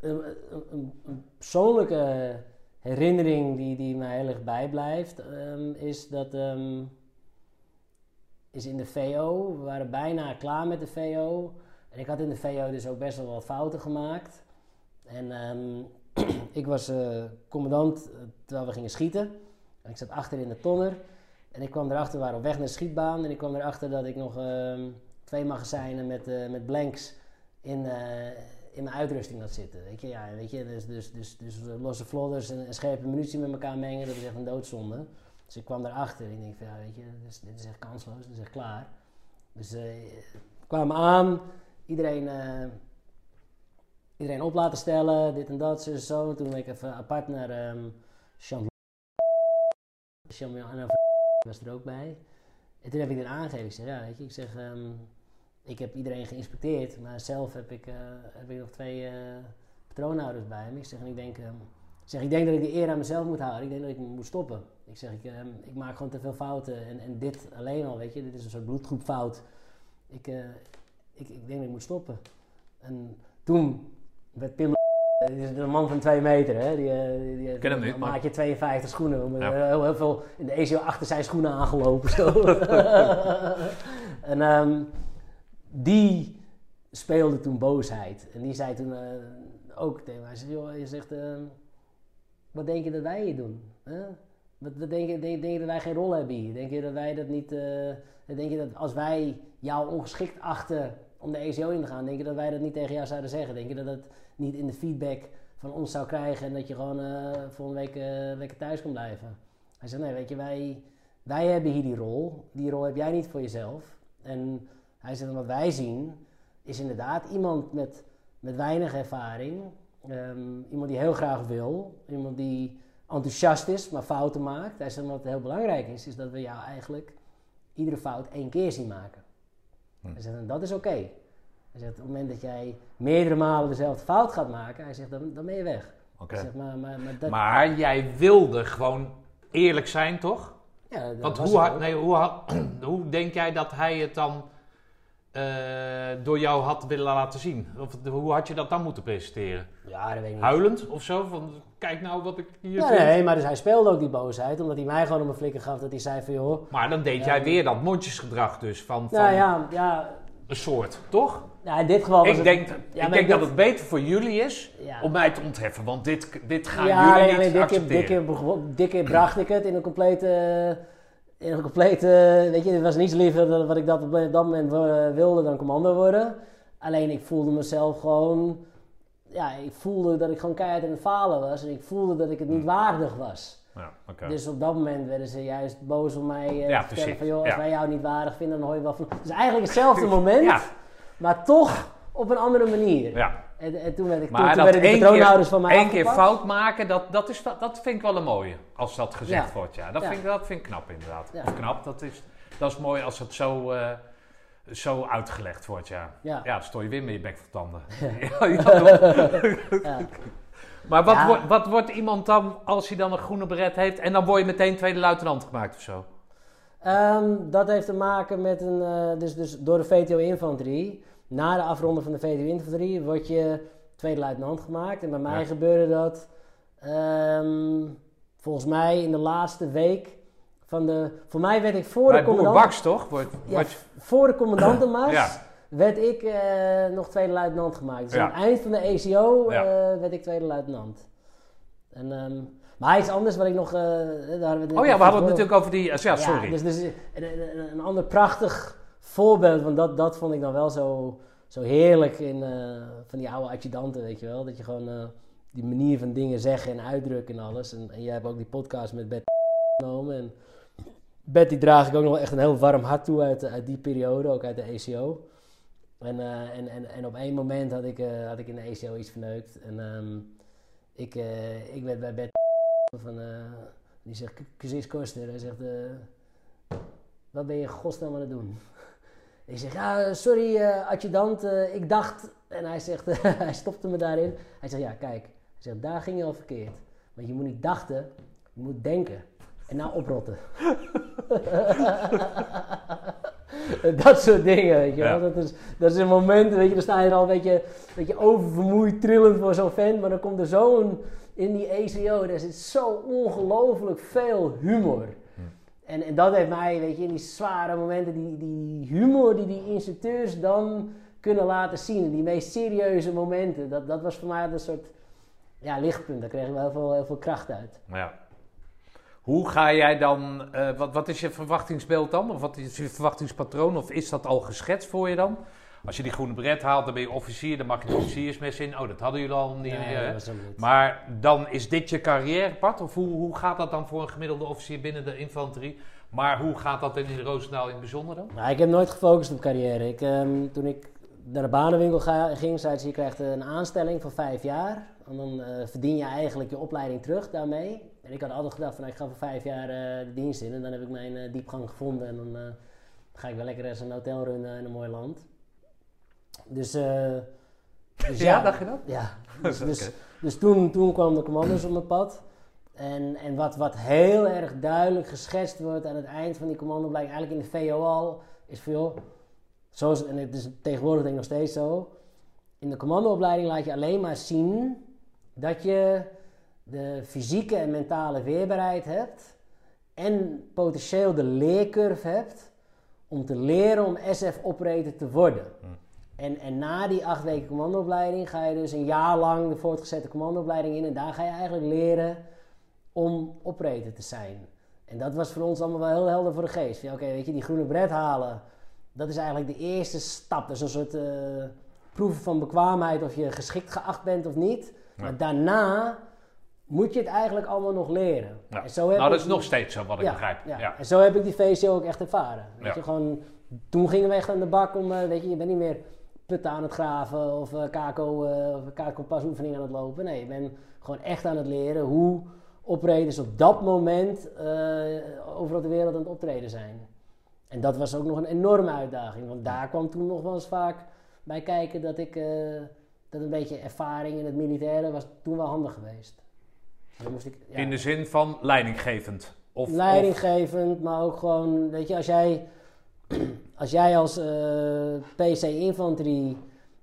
Een, een- een- een persoonlijke herinnering die, die mij heel erg bijblijft, ehm, is dat. ehm, is in de VO. We waren bijna klaar met de VO. En ik had in de VO dus ook best wel wat fouten gemaakt. En ehm, [CLEARS THROAT] ik was eh, commandant eh, terwijl we gingen schieten. En ik zat achter in de tonner. En ik kwam erachter, we waren op weg naar de schietbaan. En ik kwam erachter dat ik nog ehm, twee magazijnen met, eh, met blanks in, in mijn uitrusting had zitten. Weet je, ja, weet je dus, dus, dus, dus losse vlodders en, en scherpe munitie met elkaar mengen, dat is echt een doodzonde. Dus ik kwam daarachter en ik denk van, ja, weet je, dit is, echt kansloos, dit is echt klaar. Dus eh kwamen aan, iedereen, eh, iedereen op laten stellen, dit en dat, zo zo. En toen ben ik even apart naar ehm Jean Jean [LAUGHS] was er ook bij. En toen heb ik dit aangegeven. Ik zeg, ja, weet je, ik zeg, ehm, ik heb iedereen geïnspecteerd, maar zelf heb ik, eh, heb ik nog twee patroonhouders bij me. Ik zeg, en ik denk, ehm, zeg, ik denk dat ik de eer aan mezelf moet houden. Ik denk dat ik moet stoppen. Ik zeg, ik, ehm, ik maak gewoon te veel fouten. En, en dit alleen al, weet je, dit is een soort bloedgroepfout. Ik, eh, ik, ik denk dat ik moet stoppen. En toen werd Pim [LAUGHS] dit is een man van twee meter, hè? Die, eh, die, die, ken hem niet, maar- maatje 52 schoenen. Met Ja. heel, heel veel in de ECO achter zijn schoenen aangelopen. Zo. [LAUGHS] en ehm, die speelde toen boosheid. En die zei toen eh, ook tegen mij, hij zegt, joh, je zegt, ehm, wat denk je dat wij hier doen? Hè? Wat, denk, je, denk, je dat wij geen rol hebben hier? Denk je dat wij dat niet, eh, denk je dat als wij jou ongeschikt achten om de ECO in te gaan, denk je dat wij dat niet tegen jou zouden zeggen? Denk je dat dat niet in de feedback van ons zou krijgen en dat je gewoon eh, volgende week lekker thuis kan blijven? Hij zei, nee, weet je, wij, wij hebben hier die rol. Die rol heb jij niet voor jezelf. En hij zei, wat wij zien is inderdaad iemand met, met weinig ervaring. Ehm, iemand die heel graag wil. Iemand die enthousiast is, maar fouten maakt. Hij zei, wat heel belangrijk is, is dat we jou eigenlijk iedere fout één keer zien maken. Hm. Hij zegt, en dat is oké. Hij zegt, op het moment dat jij meerdere malen dezelfde fout gaat maken, hij zegt, dan, dan ben je weg. Hij zegt, maar, maar, maar dat... Maar jij wilde gewoon eerlijk zijn, toch? ja, dat Want was hoe, nee, hoe, [CLEARS THROAT] hoe denk jij dat hij het dan door jou had willen laten zien? Of hoe had je dat dan moeten presenteren? Ja, dat weet ik niet. Huilend of zo? Van, kijk nou wat ik hier Ja, vind. nee, maar dus hij speelde ook die boosheid, omdat hij mij gewoon op mijn flikker gaf dat hij zei van joh... Maar dan deed jij maar- weer dat mondjesgedrag dus van, van Nou ja, ja, een soort, toch? ja, in dit geval was Ik het... denk, ja, ik denk dit- dat het beter voor jullie is Ja. om mij te ontheffen. Want dit, dit gaan ja, jullie nee, niet nee, dit keer, accepteren. dit, keer, begon- dit keer bracht ik het in een complete... In een complete... Weet je, het was niets liever dan wat ik dat op dat moment eh, wilde dan commando worden. Alleen ik voelde mezelf gewoon... Ja, ik voelde dat ik gewoon keihard in het falen was. En ik voelde dat ik het niet waardig was. Ja, oké. Dus op dat moment werden ze juist boos om mij eh, Ja, te vertellen precies. van... joh, als Ja. wij jou niet waardig vinden, dan hoor je wel van... Dus eigenlijk hetzelfde moment, maar toch op een andere manier. Ja. En, en toen werd ik, Maar toen werden de patroonhouders van mij één keer fout maken, dat, dat, is, dat, vind ik wel een mooie. Als dat gezegd Ja. wordt, ja. Dat, Ja. Vind ik, dat vind ik knap inderdaad. Of knap, dat is, dat is mooi als het zo, eh, zo uitgelegd wordt, ja. Ja. Stoor je weer met je bek voor tanden. [LAUGHS] ja. Maar wat, wordt, wat wordt iemand dan als hij dan een groene beret heeft en dan word je meteen tweede luitenant gemaakt of zo? Ehm, dat heeft te maken met een... eh, dus, dus door de VTO-infanterie. Na de afronding van de VTO-infanterie word je tweede luitenant gemaakt. En bij mij Ja. gebeurde dat... ehm, volgens mij in de laatste week van de... Voor mij werd ik voor Bij de commandant... Baks, toch? Ja, voor de commandantenmars [CLEARS THROAT] Ja. werd ik eh, nog tweede luitenant gemaakt. Dus aan het eind van de ECO eh, werd ik tweede luitenant. En, ehm, maar iets anders wat ik nog... eh, daar oh ja, we hadden het natuurlijk over die... Ja, sorry. Dus, dus een ander prachtig voorbeeld, want dat, dat vond ik dan wel zo, zo heerlijk in eh, van die oude adjudanten, weet je wel. Dat je gewoon eh, die manier van dingen zeggen en uitdrukken en alles. En, jij hebt ook die podcast met Bert genomen. En die draag ik ook nog echt een heel warm hart toe uit, die periode, ook uit de ECO. En, eh, en, en, en op één moment had ik, had ik in de ECO iets verneukt. En ehm, ik, ik werd bij Bert [LAUGHS] van... Die zegt, Cusis Koster, hij zegt, wat ben je godsnaam aan het doen? Ik zeg, ja, sorry eh, adjudant, eh, ik dacht... En hij zegt, [LAUGHS] hij stopte me daarin. Hij zegt, ja, kijk. Hij zegt, daar ging je al verkeerd. Want je moet niet dachten, je moet denken. En nou oprotten. [LAUGHS] dat soort dingen, weet je wel. Ja. Dat, is, dat is een moment, weet je, dan sta je er al een beetje, een beetje oververmoeid, trillend voor zo'n vent. Maar dan komt er zo'n, in die ACO, daar zit zo ongelooflijk veel humor. En, en dat heeft mij, weet je, in die zware momenten, die, die humor die die instructeurs dan kunnen laten zien. Die meest serieuze momenten. Dat, dat was voor mij een soort ja, lichtpunt. Daar kreeg ik wel heel veel, heel veel kracht uit. Ja. Hoe ga jij dan, eh, wat, wat is je verwachtingsbeeld dan? Of wat is je verwachtingspatroon? Of is dat al geschetst voor je dan? Als je die groene bret haalt, dan ben je officier, dan mag je de officiersmes in. Oh, dat hadden jullie al niet. Nee, hè? dat was hem niet. Maar dan is dit je carrièrepad? Of hoe, hoe gaat dat dan voor een gemiddelde officier binnen de infanterie? Maar hoe gaat dat in Roosendaal in het bijzonder dan? Nou, ik heb nooit gefocust op carrière. Ik, ehm, toen ik naar de banenwinkel ga- ging, zei ze, je krijgt een aanstelling voor vijf jaar. En dan eh, verdien je eigenlijk je opleiding terug daarmee. En ik had altijd gedacht van, nou, ik ga voor vijf jaar eh, de dienst in. En dan heb ik mijn eh, diepgang gevonden. En dan eh, ga ik wel lekker eens een hotel runnen in een mooi land. Dus, eh, dus Ja, dacht je dat? Ja. [LAUGHS] Dus, dus, dus toen, toen kwam de commando's op mijn pad. En, en wat, wat heel erg duidelijk geschetst wordt aan het eind van die commandoopleiding, eigenlijk in de VO al, is joh, zoals, en het is tegenwoordig denk ik nog steeds zo, in de commandoopleiding laat je alleen maar zien dat je de fysieke en mentale weerbaarheid hebt en potentieel de leercurve hebt om te leren om SF-operator te worden. En, en na die acht weken commandoopleiding ga je dus een jaar lang de voortgezette commandoopleiding in. En daar ga je eigenlijk leren om operator te zijn. En dat was voor ons allemaal wel heel helder voor de geest. Oké, weet je, die groene bret halen, dat is eigenlijk de eerste stap. Dat is een soort eh proeven van bekwaamheid of je geschikt geacht bent of niet. Maar daarna moet je het eigenlijk allemaal nog leren. Ja. En zo heb Nou, dat is nog steeds zo, wat ik begrijp. Ja. Ja. En zo heb ik die VCO ook echt ervaren. Weet je, gewoon, toen gingen we echt aan de bak om, eh, weet je, je bent niet meer putten aan het graven of eh kako, of kako pasoefening aan het lopen. Nee, je bent gewoon echt aan het leren hoe operators op dat moment eh, overal de wereld aan het optreden zijn. En dat was ook nog een enorme uitdaging, want daar kwam toen nog wel eens vaak bij kijken dat ik, dat een beetje ervaring in het militaire was toen wel handig geweest. Dan moest ik, ja. In de zin van leidinggevend. Of, leidinggevend, maar ook gewoon, weet je, als jij [CLEARS THROAT] als, jij als eh, PC-infanterie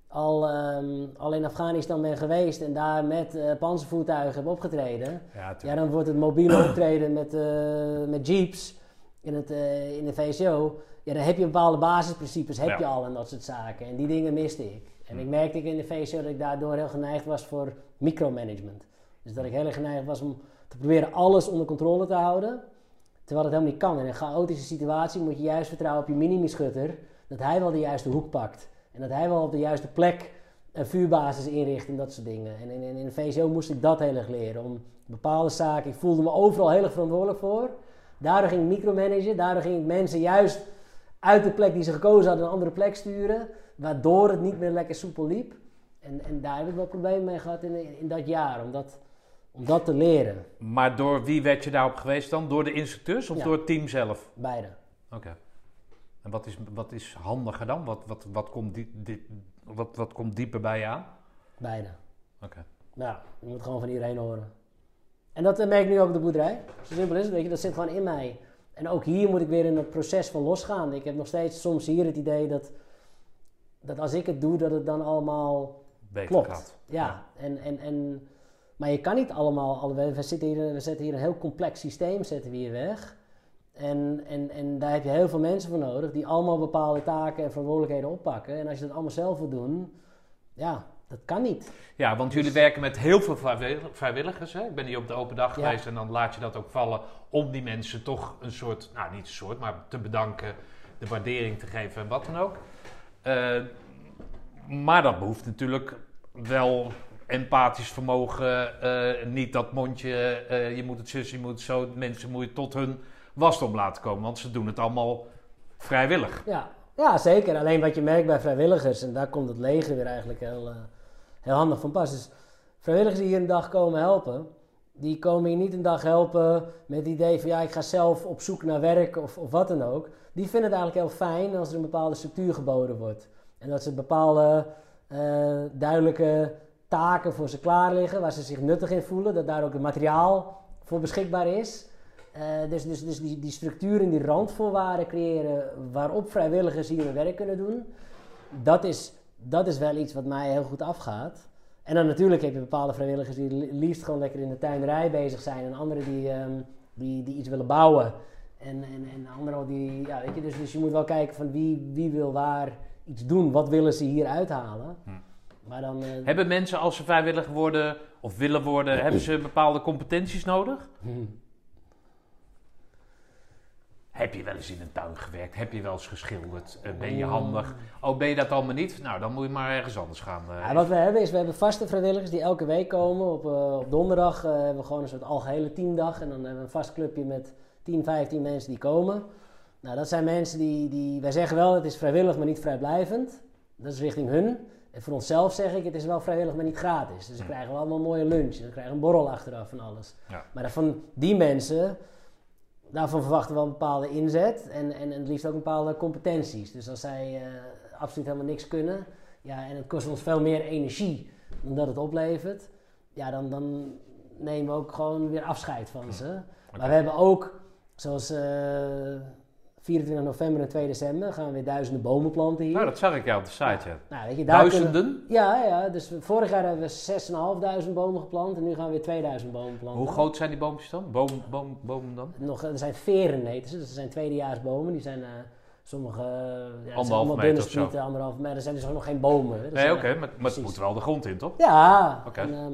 al, ehm, al in Afghanistan bent geweest en daar met eh panzervoertuigen hebt opgetreden, ja, dan wordt het mobiele [CLEARS THROAT] optreden met, eh, met jeeps in, het, in de VCO. Ja, dan heb je bepaalde basisprincipes, heb Ja. je al en dat soort zaken. En die dingen miste ik. En ik merkte ik in de VCO dat ik daardoor heel geneigd was voor micromanagement. Dus dat ik heel erg geneigd was om te proberen alles onder controle te houden. Terwijl het helemaal niet kan. In een chaotische situatie moet je juist vertrouwen op je minimischutter. Dat hij wel de juiste hoek pakt. En dat hij wel op de juiste plek een vuurbasis inricht en dat soort dingen. En in, in, in de VCO moest ik dat heel erg leren. Om bepaalde zaken, ik voelde me overal heel erg verantwoordelijk voor. Daardoor ging ik micromanagen. Daardoor ging ik mensen juist uit de plek die ze gekozen hadden een andere plek sturen. Waardoor het niet meer lekker soepel liep. En, en daar heb ik wel problemen mee gehad in, in dat jaar. Om dat, om dat te leren. Maar door wie werd je daarop geweest dan? Door de instructeurs of Ja. door het team zelf? Beide. Oké. En wat is, wat is handiger dan? Wat, wat, wat, komt die, die- wat, wat komt dieper bij je aan? Beide. Oké. Nou, je moet gewoon van iedereen horen. En dat eh, merk ik nu ook op de boerderij. Zo simpel is het, weet je. Dat zit gewoon in mij. En ook hier moet ik weer in het proces van losgaan. Ik heb nog steeds soms hier het idee dat, dat als ik het doe, dat het dan allemaal Beter klopt. gaat. Ja, En, en, en, maar je kan niet allemaal, alle- we, we zitten hier, we zetten hier een heel complex systeem zetten we hier weg. En, en, en daar heb je heel veel mensen voor nodig die allemaal bepaalde taken en verantwoordelijkheden oppakken. En als je dat allemaal zelf wil doen, ja, dat kan niet. Ja, want jullie werken met heel veel vrijwillig- vrijwilligers. Hè? Ik ben hier op de open dag Ja. geweest en dan laat je dat ook vallen om die mensen toch een soort, nou niet een soort, maar te bedanken, de waardering te geven en wat dan ook. Eh, maar dat behoeft natuurlijk wel empathisch vermogen, eh, niet dat mondje, eh, je moet het zus, je moet het zo, mensen moet je tot hun wasdom laten komen, want ze doen het allemaal vrijwillig. Ja, ja, zeker. Alleen wat je merkt bij vrijwilligers, en daar komt het leger weer eigenlijk heel, eh, heel handig van pas. Dus vrijwilligers die hier een dag komen helpen, die komen je niet een dag helpen met het idee van ja, ik ga zelf op zoek naar werk of, of wat dan ook. Die vinden het eigenlijk heel fijn als er een bepaalde structuur geboden wordt. En dat ze bepaalde duidelijke taken voor ze klaar liggen, waar ze zich nuttig in voelen, dat daar ook het materiaal voor beschikbaar is. Eh, dus dus, dus die, die structuren, die randvoorwaarden creëren waarop vrijwilligers hier hun werk kunnen doen, dat is, dat is wel iets wat mij heel goed afgaat. En dan natuurlijk heb je bepaalde vrijwilligers die li- liefst gewoon lekker in de tuinderij bezig zijn. En anderen die, ehm, die, die iets willen bouwen. En, en, en anderen die, ja weet je, dus, dus je moet wel kijken van wie, wie wil waar iets doen. Wat willen ze hier uithalen. Hm. Maar dan... eh, Hebben mensen als ze vrijwillig worden of willen worden, hebben ze bepaalde competenties nodig? hm. Heb je wel eens in een tuin gewerkt? Heb je wel eens geschilderd? Eh, ben je handig? Oh, ben je dat allemaal niet? Nou, dan moet je maar ergens anders gaan. eh. Ja, wat we hebben is, we hebben vaste vrijwilligers die elke week komen. Op, op donderdag hebben we gewoon een soort algehele teamdag. En dan hebben we een vast clubje met 10, 15 mensen die komen. Nou, dat zijn mensen die, die... Wij zeggen wel, het is vrijwillig, maar niet vrijblijvend. Dat is richting hun. En voor onszelf zeg ik, het is wel vrijwillig, maar niet gratis. Dus dan Hm. krijgen we allemaal een mooie lunch. En dan krijgen we een borrel achteraf en alles. Ja. Maar van die mensen, daarvan verwachten we wel een bepaalde inzet. En, en, en het liefst ook bepaalde competenties. Dus als zij eh, absoluut helemaal niks kunnen... Ja, en het kost ons veel meer energie dan dat het oplevert. Ja, dan, dan nemen we ook gewoon weer afscheid van ze. Maar we hebben ook, zoals eh 24 november en 2 december, gaan we weer duizenden bomen planten hier. Nou, dat zag ik jou op de site, ja. Nou, weet je, daar kunnen- Duizenden? ja, ja, dus vorig jaar hebben we 6.500 bomen geplant en nu gaan we weer 2000 bomen planten. Hoe groot zijn die boompjes dan? Boom, boom, bomen dan? Nog, er zijn veren heten ze, dus er zijn tweedejaarsbomen. Die zijn eh, sommige, eh, ja, allemaal meter of zo. anderhalve meter. Er zijn dus ook nog geen bomen. hè. Nee, oké, maar, maar het moet wel de grond in, toch? Ja, Oké. ehm,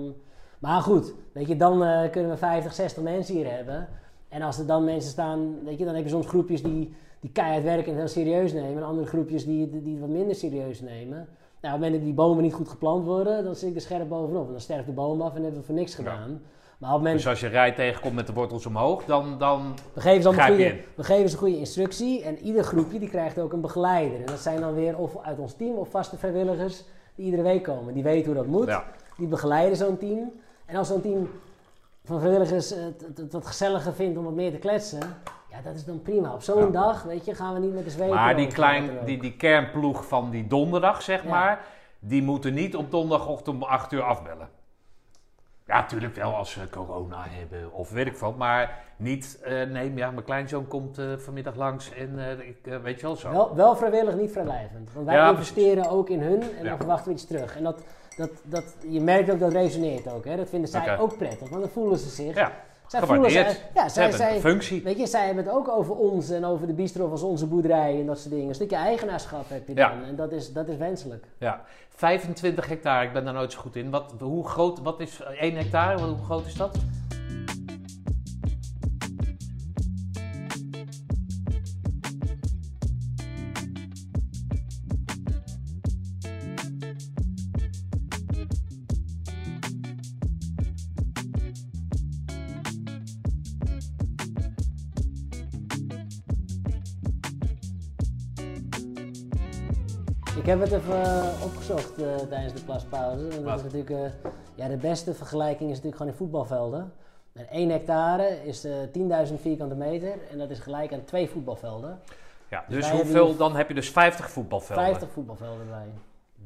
maar goed, weet je, dan eh, kunnen we 50, 60 mensen hier hebben. En als er dan mensen staan, weet je, dan heb je soms groepjes die, die keihard werken en heel serieus nemen. En andere groepjes die, die, wat minder serieus nemen. Nou, op het moment dat die bomen niet goed geplant worden, dan zit ik er scherp bovenop. En dan sterft de boom af en hebben we voor niks gedaan. Maar op het moment Dus als je rij tegenkomt met de wortels omhoog, dan... dan we geven, ze goede, we geven ze goede instructie en ieder groepje die krijgt ook een begeleider. En dat zijn dan weer of uit ons team of vaste vrijwilligers die iedere week komen. Die weten hoe dat moet, ja. die begeleiden zo'n team. En als zo'n team van vrijwilligers het, het, het wat gezelliger vindt om wat meer te kletsen, ja, dat is dan prima. Op zo'n Ja. dag, weet je, gaan we niet met de zweep. Maar die, klein, die, die kernploeg van die donderdag, zeg Ja. maar, die moeten niet op donderdagochtend om 8 uur afbellen. Ja, natuurlijk wel als ze corona hebben of weet ik wat, maar niet, eh, nee, ja, mijn kleinzoon komt eh, vanmiddag langs en eh, ik, eh, weet je wel zo. Wel, wel vrijwillig, niet vrijblijvend. Want wij Ja, investeren ook in hun en Ja. dan verwachten we iets terug. En dat, dat, dat, je merkt ook dat resoneert ook. Hè? Dat vinden zij ook prettig, want dan voelen ze zich. Ja, zij voelen ja, zij, hebben een functie. weet je, zij hebben het ook over ons en over de bistro als onze boerderij en dat soort dingen. Een stukje eigenaarschap heb je Ja. dan en dat is, dat is wenselijk. Ja, 25 hectare, ik ben daar nooit zo goed in. Wat, hoe groot, wat is 1 hectare, hoe groot is dat? Ik heb het even eh, opgezocht eh, tijdens de plaspauze. En Dat is natuurlijk, eh, ja, de beste vergelijking is natuurlijk gewoon in voetbalvelden. En 1 hectare is eh 10.000 vierkante meter en dat is gelijk aan twee voetbalvelden. Ja, Dus dus hoeveel, dan heb je dus 50 voetbalvelden. 50 voetbalvelden erbij.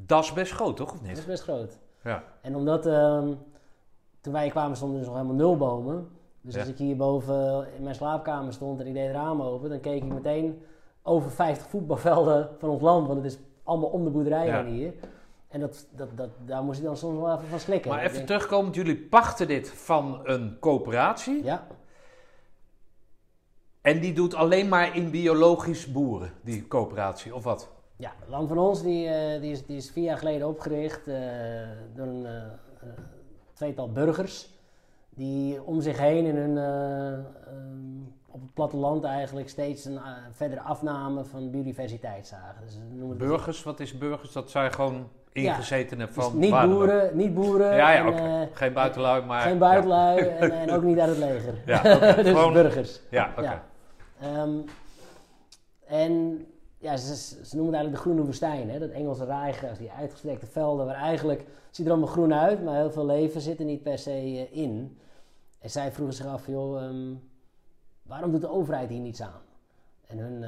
Dat is best groot, toch? Of Dat is niet? best groot. Ja. En omdat ehm, toen wij kwamen stonden er dus nog helemaal nul bomen. Dus Ja. als ik hier boven in mijn slaapkamer stond en ik deed het raam open, dan keek ik meteen over 50 voetbalvelden van ons land. Want het is allemaal om de boerderij Ja. heen hier. En dat, dat, dat, daar moest ik dan soms wel even van slikken. Maar even denk, terugkomend, jullie pachten dit van een coöperatie. Ja, En die doet alleen maar in biologisch boeren, die coöperatie, of wat? ja, Land van Ons die, eh, die, is, die is vier jaar geleden opgericht eh, door een eh, tweetal burgers. Die om zich heen in hun, eh, ehm, op het platteland eigenlijk steeds een eh, verdere afname van biodiversiteit zagen. Dus Burgers, wat is burgers? Dat zijn gewoon ingezetenen Dus van niet boeren, niet boeren. Ja, ja, en, eh, Geen buitenlui, maar... geen buitenlui en, en ook niet uit het leger. [LAUGHS] Ja, [LAUGHS] dus Gewoon- burgers. Ja, oké. Ja. Ehm, en ja, ze, ze noemen het eigenlijk de groene woestijn. Hè? Dat Engelse raaigras, die uitgestrekte velden waar eigenlijk... Het ziet er allemaal groen uit, maar heel veel leven zit er niet per se eh, in. En zij vroegen zich af, joh, ehm, waarom doet de overheid hier niets aan? En hun,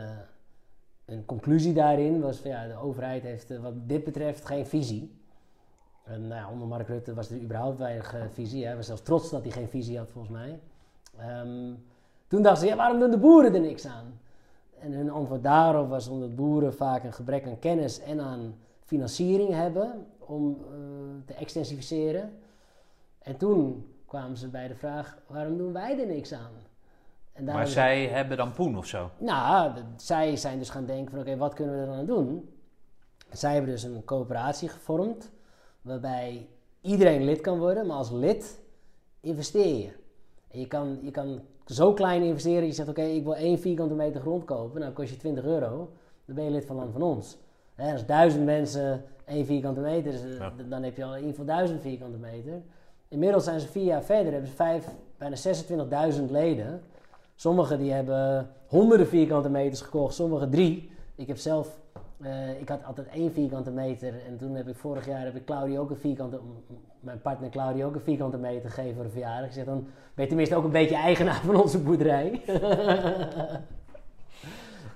hun conclusie daarin was van ja, de overheid heeft uh, wat dit betreft geen visie. En nou onder Mark Rutte was er überhaupt weinig uh, visie. Hij was zelfs trots dat hij geen visie had, volgens mij. Um, toen dachten ze, ja, waarom doen de boeren er niks aan? En hun antwoord daarop was omdat boeren vaak een gebrek aan kennis en aan financiering hebben om te extensificeren. En toen kwamen ze bij de vraag, waarom doen wij er niks aan? Maar zij hebben dan poen of zo? Nou, zij zijn dus gaan denken van oké, okay, wat kunnen we er dan aan doen? Zij hebben dus een coöperatie gevormd waarbij iedereen lid kan worden, maar als lid investeer je. En je kan, je kan zo klein investeren, je zegt oké, okay, ik wil één vierkante meter grond kopen, nou kost je 20 euro, dan ben je lid van Land van Ons. Als duizend mensen één vierkante meter, dus, ja. dan heb je al in voor duizend vierkante meter. Inmiddels zijn ze vier jaar verder, hebben ze vijf, bijna 26.000 leden. Sommigen die hebben honderden vierkante meters gekocht, sommigen drie. Ik heb zelf, uh, ik had altijd één vierkante meter en toen heb ik vorig jaar heb ik Claudia ook een vierkante, mijn partner Claudia ook een vierkante meter gegeven voor de verjaardag. Ik zeg dan ben je tenminste ook een beetje eigenaar van onze boerderij. [LAUGHS]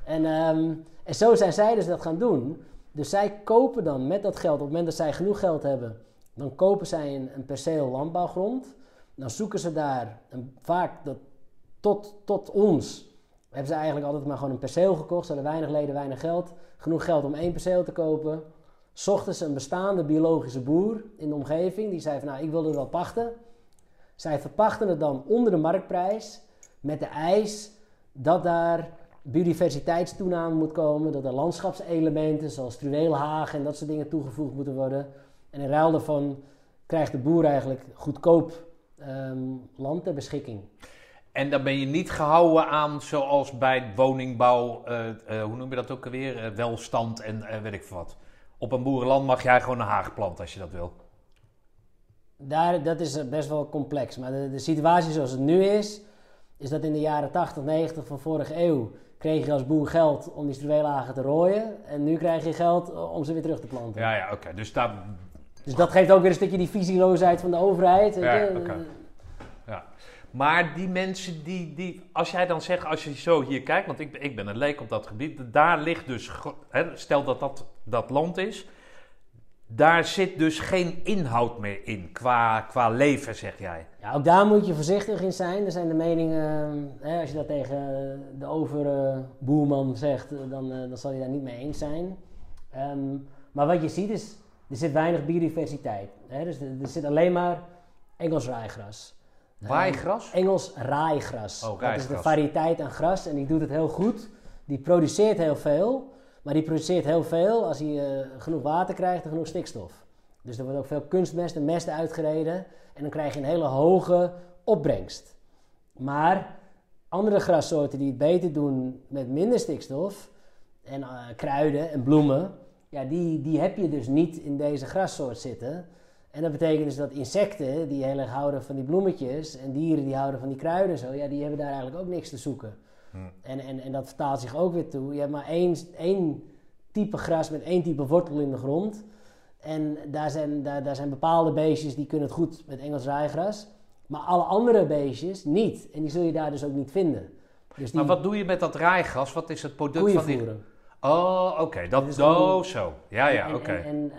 en, um, en zo zijn zij dus dat gaan doen. Dus zij kopen dan met dat geld, op het moment dat zij genoeg geld hebben, dan kopen zij een, een perceel landbouwgrond. Dan zoeken ze daar, een, vaak dat, tot, tot ons, hebben ze eigenlijk altijd maar gewoon een perceel gekocht. Ze hadden weinig leden, weinig geld. Genoeg geld om één perceel te kopen. Zochten ze een bestaande biologische boer in de omgeving. Die zei van nou, ik wil het wel pachten. Zij verpachten het dan onder de marktprijs. Met de eis dat daar biodiversiteitstoename moet komen. Dat er landschapselementen zoals struweelhagen en dat soort dingen toegevoegd moeten worden. En in ruil daarvan krijgt de boer eigenlijk goedkoop um, land ter beschikking. En dan ben je niet gehouden aan, zoals bij woningbouw, uh, uh, hoe noem je dat ook alweer, uh, welstand en weet ik veel wat. Op een boerenland mag jij gewoon een haag planten als je dat wil. Daar, dat is best wel complex. Maar de, de situatie zoals het nu is, is dat in de jaren 80, 90 van vorige eeuw kreeg je als boer geld om die struweelhagen te rooien. En nu krijg je geld om ze weer terug te planten. Ja, ja, oké. Dus, dat... dus dat geeft ook weer een stukje die visieloosheid van de overheid. Weet ja? Okay. ja. Maar die mensen die, die, als jij dan zegt, als je zo hier kijkt, want ik, ik ben een leek op dat gebied, daar ligt dus, stel dat dat dat land is, daar zit dus geen inhoud meer in qua, qua leven, zeg jij. Ja, ook daar moet je voorzichtig in zijn. Er zijn de meningen, hè, als je dat tegen de overboerman zegt, dan, dan zal je daar niet mee eens zijn. Um, maar wat je ziet is, er zit weinig biodiversiteit. Dus er, er zit alleen maar Engels raaigras. Waaigras? Engels raaigras. Oh, dat is de variëteit aan gras en die doet het heel goed. Die produceert heel veel. Maar die produceert heel veel als hij uh, genoeg water krijgt en genoeg stikstof. Dus er wordt ook veel kunstmest en mest uitgereden. En dan krijg je een hele hoge opbrengst. Maar andere grassoorten die het beter doen met minder stikstof, en uh, kruiden en bloemen, ja, die, die heb je dus niet in deze grassoort zitten. En dat betekent dus dat insecten die heel erg houden van die bloemetjes en dieren die houden van die kruiden en zo, ja, die hebben daar eigenlijk ook niks te zoeken. Hmm. En, en, en dat vertaalt zich ook weer toe. Je hebt maar één, één type gras met één type wortel in de grond. En daar zijn, daar, daar zijn bepaalde beestjes die kunnen het goed met Engels rijgras. Maar alle andere beestjes niet. En die zul je daar dus ook niet vinden. Dus die maar wat doe je met dat rijgras? Wat is het product van die... Oh, oké. Okay. Dat is oh, zo. Ja, ja, oké. Okay. En,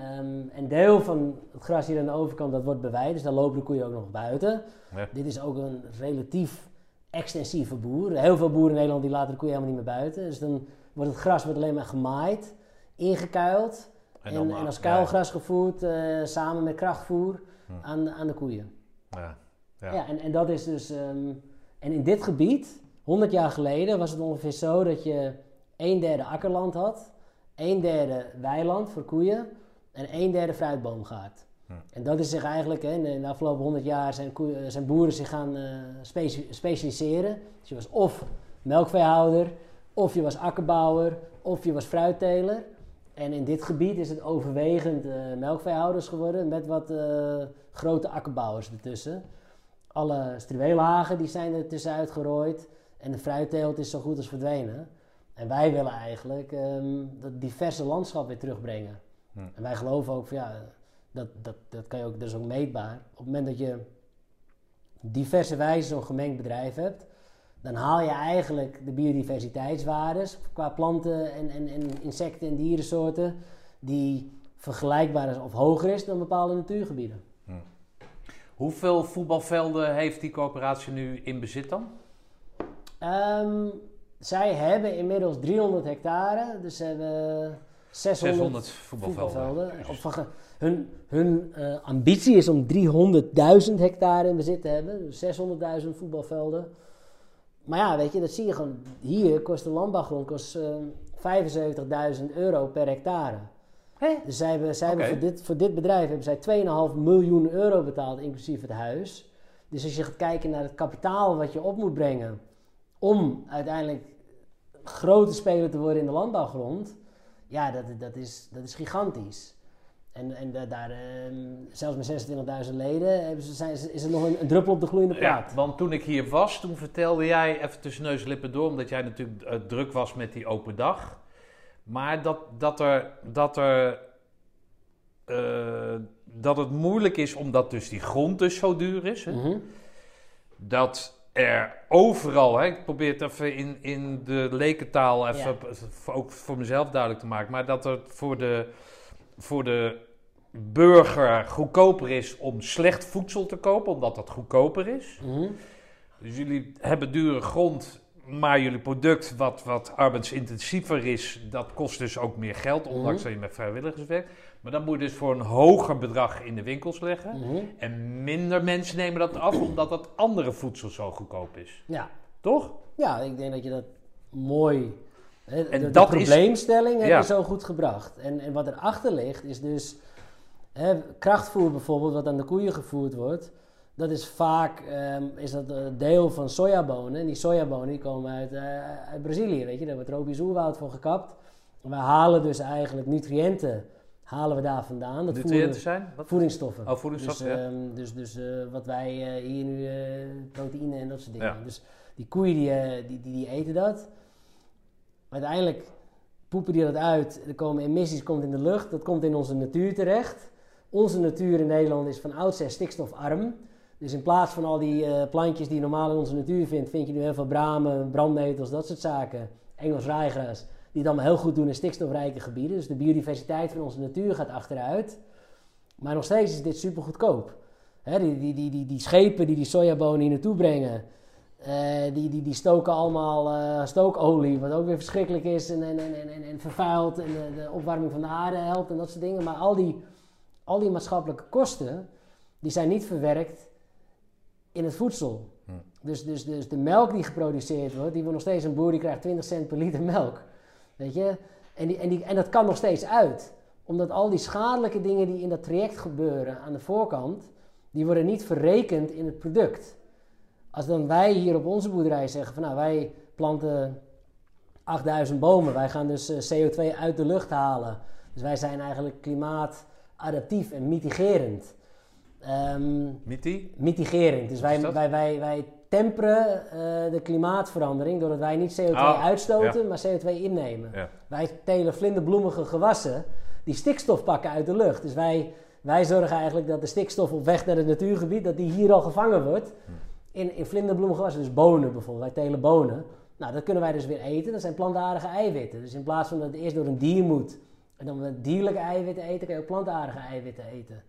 um, deel van het gras hier aan de overkant, dat wordt beweid. Dus daar lopen de koeien ook nog buiten. Ja. Dit is ook een relatief extensieve boer. Heel veel boeren in Nederland die laten de koeien helemaal niet meer buiten. Dus dan wordt het gras wordt alleen maar gemaaid, ingekuild. En, en, en als kuilgras gevoerd, uh, samen met krachtvoer hm. aan, aan de koeien. Ja, ja. ja en, en dat is dus... Um, en in dit gebied, 100 jaar geleden, was het ongeveer zo dat je een derde akkerland had, een derde weiland voor koeien en een derde fruitboomgaard. Hm. En dat is zich eigenlijk, hè, in de afgelopen 100 jaar zijn, koeien, zijn boeren zich gaan uh, speci specialiseren. Dus je was of melkveehouder, of je was akkerbouwer, of je was fruitteler. En in dit gebied is het overwegend uh, melkveehouders geworden met wat uh, grote akkerbouwers ertussen. Alle struweelhagen die zijn er tussenuit gerooid en de fruitteelt is zo goed als verdwenen. En wij willen eigenlijk um, dat diverse landschap weer terugbrengen. Hm. En wij geloven ook van ja, dat, dat, dat kan je ook, dat is ook meetbaar. Op het moment dat je diverse wijze zo'n gemengd bedrijf hebt, dan haal je eigenlijk de biodiversiteitswaardes qua planten en, en, en insecten en dierensoorten die vergelijkbaar is of hoger is dan bepaalde natuurgebieden. Hoeveel voetbalvelden heeft die coöperatie nu in bezit dan? Ehm, zij hebben inmiddels 300 hectare, dus ze hebben 600, 600 voetbalvelden. hun hun eh, ambitie is om 300.000 hectare in bezit te hebben, dus 600.000 voetbalvelden. Maar ja, weet je, dat zie je gewoon. Hier kost de landbouwgrond kost, eh, 75.000 euro per hectare. Hè? Dus zij hebben, zij hebben voor, dit, voor dit bedrijf hebben zij 2,5 miljoen euro betaald, inclusief het huis. Dus als je gaat kijken naar het kapitaal wat je op moet brengen om uiteindelijk grote speler te worden in de landbouwgrond, ja, dat, dat, is, dat is gigantisch. En, en da- daar, ehm, zelfs met 26.000 leden, hebben ze, zijn, is het nog een, een druppel op de gloeiende Ja, plaat. want toen ik hier was, toen vertelde jij even tussen neus en lippen door, omdat jij natuurlijk eh, druk was met die open dag. Maar dat, dat er, dat er eh, dat het moeilijk is omdat dus die grond dus zo duur is. Hè? Mhm. Dat er overal, hè, ik probeer het even in, in de lekentaal even ook voor mezelf duidelijk te maken, maar dat het voor de, voor de burger goedkoper is om slecht voedsel te kopen, omdat dat goedkoper is. Mhm. Dus jullie hebben dure grond, maar jullie product, wat, wat arbeidsintensiever is, dat kost dus ook meer geld, ondanks Mhm. dat je met vrijwilligers werkt. Maar dan moet je dus voor een hoger bedrag in de winkels leggen. Mhm. En minder mensen nemen dat af, omdat dat andere voedsel zo goedkoop is. Ja. Toch? ja, ik denk dat je dat mooi. Hè, En de, de dat is- probleemstelling heb je zo goed gebracht. En, en wat erachter ligt, is dus hè, krachtvoer bijvoorbeeld, wat aan de koeien gevoerd wordt. Dat is vaak ehm, is dat een deel van sojabonen. En die sojabonen die komen uit, eh, uit Brazilië. Weet je, daar wordt tropisch oerwoud voor gekapt. En we halen dus eigenlijk nutriënten halen we daar vandaan. Dat Nutriënten zijn? Wat? voedingsstoffen. Oh, voedingsstoffen, dus, ja. ehm, dus, dus eh, wat wij eh, hier nu, eh, proteïne en dat soort dingen. Ja. Dus die koeien die, die, die, die eten dat. Uiteindelijk poepen die dat uit. Er komen emissies, komt in de lucht. Dat komt in onze natuur terecht. Onze natuur in Nederland is van oudsher stikstofarm. Dus in plaats van al die plantjes die je normaal in onze natuur vindt, vind je nu heel veel bramen, brandnetels, dat soort zaken. Engels raaigras, die het allemaal heel goed doen in stikstofrijke gebieden. Dus de biodiversiteit van onze natuur gaat achteruit. Maar nog steeds is dit super goedkoop. Die, die, die, die, die schepen die die sojabonen hier naartoe brengen, eh, die, die, die stoken allemaal eh, stookolie, wat ook weer verschrikkelijk is en, en, en, en, en vervuilt en de, de opwarming van de aarde helpt en dat soort dingen. Maar al die, al die maatschappelijke kosten, die zijn niet verwerkt in het voedsel. Hm. Dus, dus, dus de melk die geproduceerd wordt, die wordt nog steeds een boer die krijgt 20 cent per liter melk. Weet je? En, die, en, die, en dat kan nog steeds uit. Omdat al die schadelijke dingen die in dat traject gebeuren aan de voorkant, die worden niet verrekend in het product. Als dan wij hier op onze boerderij zeggen van nou wij planten 8000 bomen, wij gaan dus eh, CO2 uit de lucht halen. Dus wij zijn eigenlijk klimaatadaptief en mitigerend. Ehm, Miti? mitigerend. Dus wij, wij, wij, wij temperen eh, de klimaatverandering doordat wij niet CO2 Oh, uitstoten, maar CO2 innemen. Ja. Wij telen vlinderbloemige gewassen die stikstof pakken uit de lucht. Dus wij, wij zorgen eigenlijk dat de stikstof op weg naar het natuurgebied, dat die hier al gevangen wordt. Hm. In, in vlinderbloemige gewassen, dus bonen bijvoorbeeld. Wij telen bonen. Nou, dat kunnen wij dus weer eten. Dat zijn plantaardige eiwitten. Dus in plaats van dat het eerst door een dier moet en dan we dierlijke eiwitten eten, kan je ook plantaardige eiwitten eten.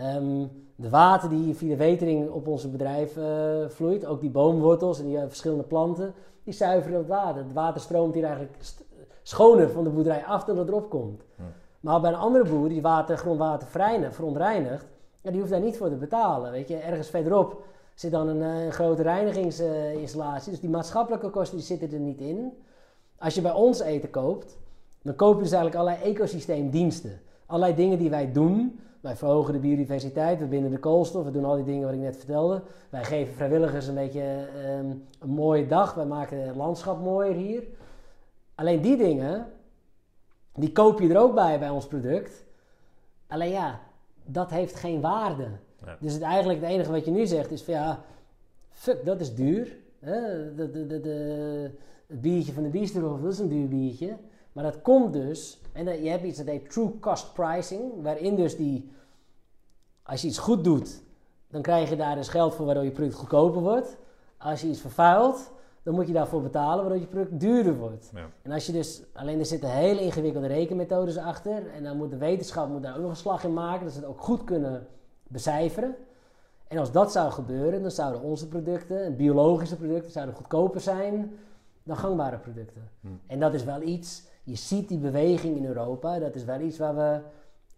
Ehm, de water die via de wetering op ons bedrijf eh, vloeit, ook die boomwortels en die eh, verschillende planten, die zuiveren het water. Het water stroomt hier eigenlijk schoner van de boerderij af dan dat erop komt. Hm. Maar bij een andere boer die water, grondwater vreinigt, verontreinigt, ja, die hoeft daar niet voor te betalen. Weet je, ergens verderop zit dan een, eh, een grote reinigingsinstallatie. dus die maatschappelijke kosten die zitten er niet in. Als je bij ons eten koopt, dan koop je dus eigenlijk allerlei ecosysteemdiensten. Allerlei dingen die wij doen. Wij verhogen de biodiversiteit, we binden de koolstof, we doen al die dingen wat ik net vertelde. Wij geven vrijwilligers een beetje ehm, een mooie dag, wij maken het landschap mooier hier. Alleen die dingen, die koop je er ook bij bij ons product. Alleen ja, dat heeft geen waarde. Ja. Dus het, eigenlijk het enige wat je nu zegt is van ja, fuck, dat is duur. Hè? De, de, de, de, het biertje van de Biesterhof, dat is een duur biertje. Maar dat komt dus, en je hebt iets dat heet true cost pricing, waarin dus die, als je iets goed doet, dan krijg je daar dus geld voor waardoor je product goedkoper wordt. Als je iets vervuilt, dan moet je daarvoor betalen waardoor je product duurder wordt. Ja. En als je dus, alleen er zitten hele ingewikkelde rekenmethodes achter. En dan moet de wetenschap moet daar ook nog een slag in maken, dat ze het ook goed kunnen becijferen. En als dat zou gebeuren, dan zouden onze producten, en biologische producten, zouden goedkoper zijn dan gangbare producten. Hmm. En dat is wel iets, je ziet die beweging in Europa, dat is wel iets waar we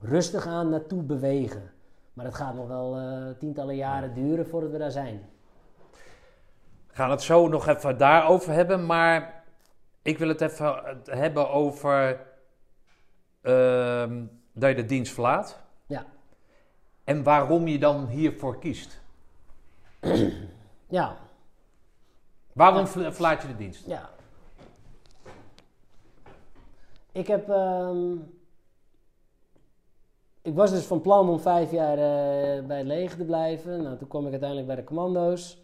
rustig aan naartoe bewegen. Maar dat gaat nog wel eh, tientallen jaren duren voordat we daar zijn. We gaan het zo nog even daarover hebben, maar ik wil het even hebben over ehm, dat je de dienst verlaat. Ja. En waarom je dan hiervoor kiest. Ja, Waarom verlaat je de dienst? Ja. Ik heb. ehm, ik was dus van plan om vijf jaar eh, bij het leger te blijven. Nou, toen kwam ik uiteindelijk bij de commando's.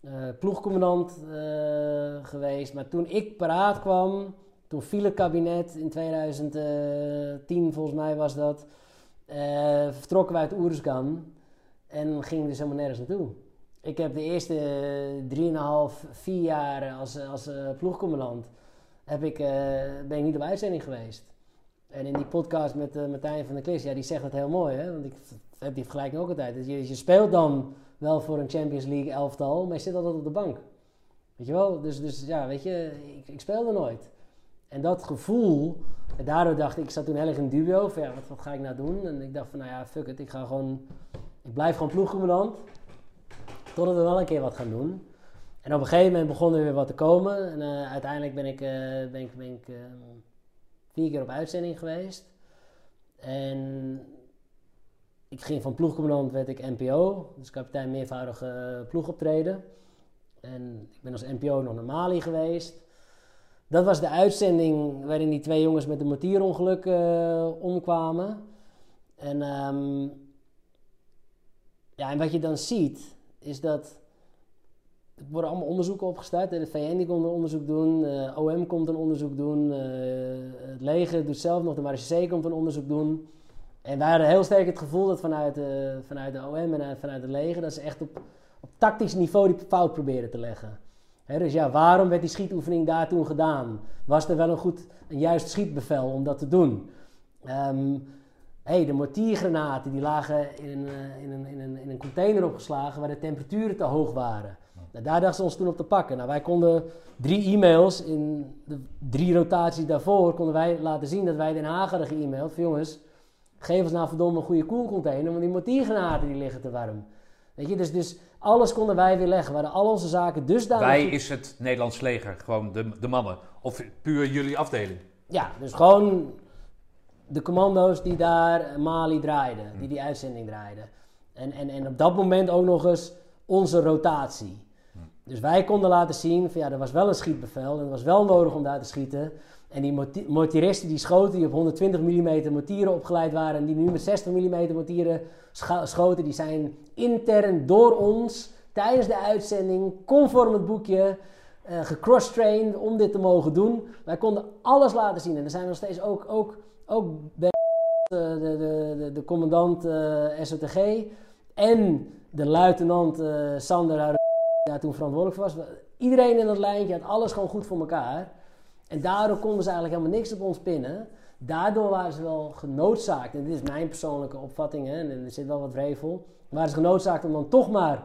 eh, ploegcommandant eh, geweest. Maar toen ik paraat kwam, toen viel het kabinet in 2010, volgens mij was dat. vertrokken we uit Oeruzgan en gingen dus helemaal nergens naartoe. Ik heb de eerste eh, 3,5, 4 jaar als, als ploegcommandant heb ik, eh, ben ik niet op uitzending geweest. En in die podcast met eh, Martijn van der Klis, ja, die zegt dat heel mooi, hè? Want ik heb die vergelijking ook altijd. Je, je speelt dan wel voor een Champions League elftal, maar je zit altijd op de bank. Weet je wel? Dus, dus ja, weet je, ik, ik speelde nooit. En dat gevoel, en daardoor dacht ik, ik zat toen heel erg in dubio, van ja, wat, wat ga ik nou doen? En ik dacht van, nou ja, fuck it, ik ga gewoon, ik blijf gewoon ploegcommandant. Totdat we wel een keer wat gaan doen. En op een gegeven moment begon er weer wat te komen. En eh, uiteindelijk ben ik, eh, ben ik, ben ik eh, vier keer op uitzending geweest. En ik ging van ploegcommandant, werd ik NPO. Dus kapitein meervoudige ploegoptreden. En ik ben als NPO nog naar Mali geweest. Dat was de uitzending waarin die twee jongens met een mortierongeluk omkwamen. En, ehm, ja, en wat je dan ziet, is dat er worden allemaal onderzoeken opgestart. De VN komt een onderzoek doen, eh, OM komt een onderzoek doen, eh, het leger doet zelf nog, de marechaussee komt een onderzoek doen. En wij hadden heel sterk het gevoel dat vanuit, de vanuit de OM en uit- vanuit het leger, dat ze echt op, op tactisch niveau die fout proberen te leggen. Dus ja, waarom werd die schietoefening daar toen gedaan? Was er wel een goed, een juist schietbevel om dat te doen? Ehm, hey, de mortiergranaten die lagen in eh, in, een, in, een, in een container opgeslagen waar de temperaturen te hoog waren. Nou, daar dachten ze ons toen op te pakken. Nou, wij konden drie e-mails in de drie rotaties daarvoor konden wij laten zien dat wij Den Haag hadden ge-mailed. Van jongens, geef ons nou verdomme een goede koelcontainer, want die mortiergranaten die liggen te warm. Weet je, dus, dus alles konden wij weer leggen. We hadden al onze zaken dusdanig... Wij is het Nederlands leger, gewoon de, de mannen. Of puur jullie afdeling. Ja, dus gewoon de commando's die daar Mali draaiden, die die uitzending draaiden. En, en, en op dat moment ook nog eens onze rotatie. Dus wij konden laten zien van ja, er was wel een schietbevel en het was wel nodig om daar te schieten. En die morti- mortiristen die schoten, die op 120 mm mortieren opgeleid waren en die nu met 60 mm mortieren schoten, die zijn intern door ons tijdens de uitzending, conform het boekje, eh gecross-trained om dit te mogen doen. Wij konden alles laten zien. En er zijn nog steeds ook, ook, ook eh, de, de, de, de commandant eh, SOTG en de luitenant eh, Sander daar toen verantwoordelijk voor was. Iedereen in dat lijntje had alles gewoon goed voor elkaar. En daardoor konden ze eigenlijk helemaal niks op ons pinnen. Daardoor waren ze wel genoodzaakt, en dit is mijn persoonlijke opvatting, hè, en er zit wel wat wrevel, waren ze genoodzaakt om dan toch maar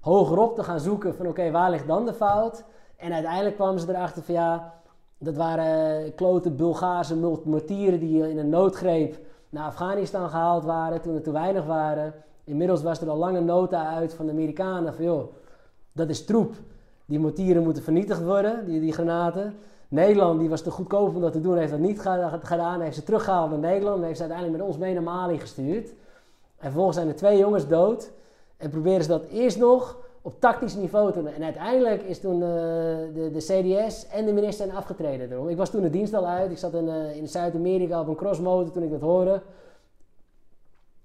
hogerop te gaan zoeken van oké, waar ligt dan de fout? En uiteindelijk kwamen ze erachter van ja, dat waren klote Bulgaarse mortieren die in een noodgreep naar Afghanistan gehaald waren toen er te weinig waren. Inmiddels was er al lange nota uit van de Amerikanen van joh, dat is troep. Die mortieren moeten vernietigd worden, die, die granaten. Nederland die was te goedkoop om dat te doen, heeft dat niet gedaan. Heeft ze teruggehaald naar Nederland en heeft ze uiteindelijk met ons mee naar Mali gestuurd. En vervolgens zijn er twee jongens dood. En proberen ze dat eerst nog op tactisch niveau te doen. En uiteindelijk is toen eh, de, de CDS en de minister zijn afgetreden. Ik was toen de dienst al uit. Ik zat in, eh, in Zuid-Amerika op een crossmotor toen ik dat hoorde.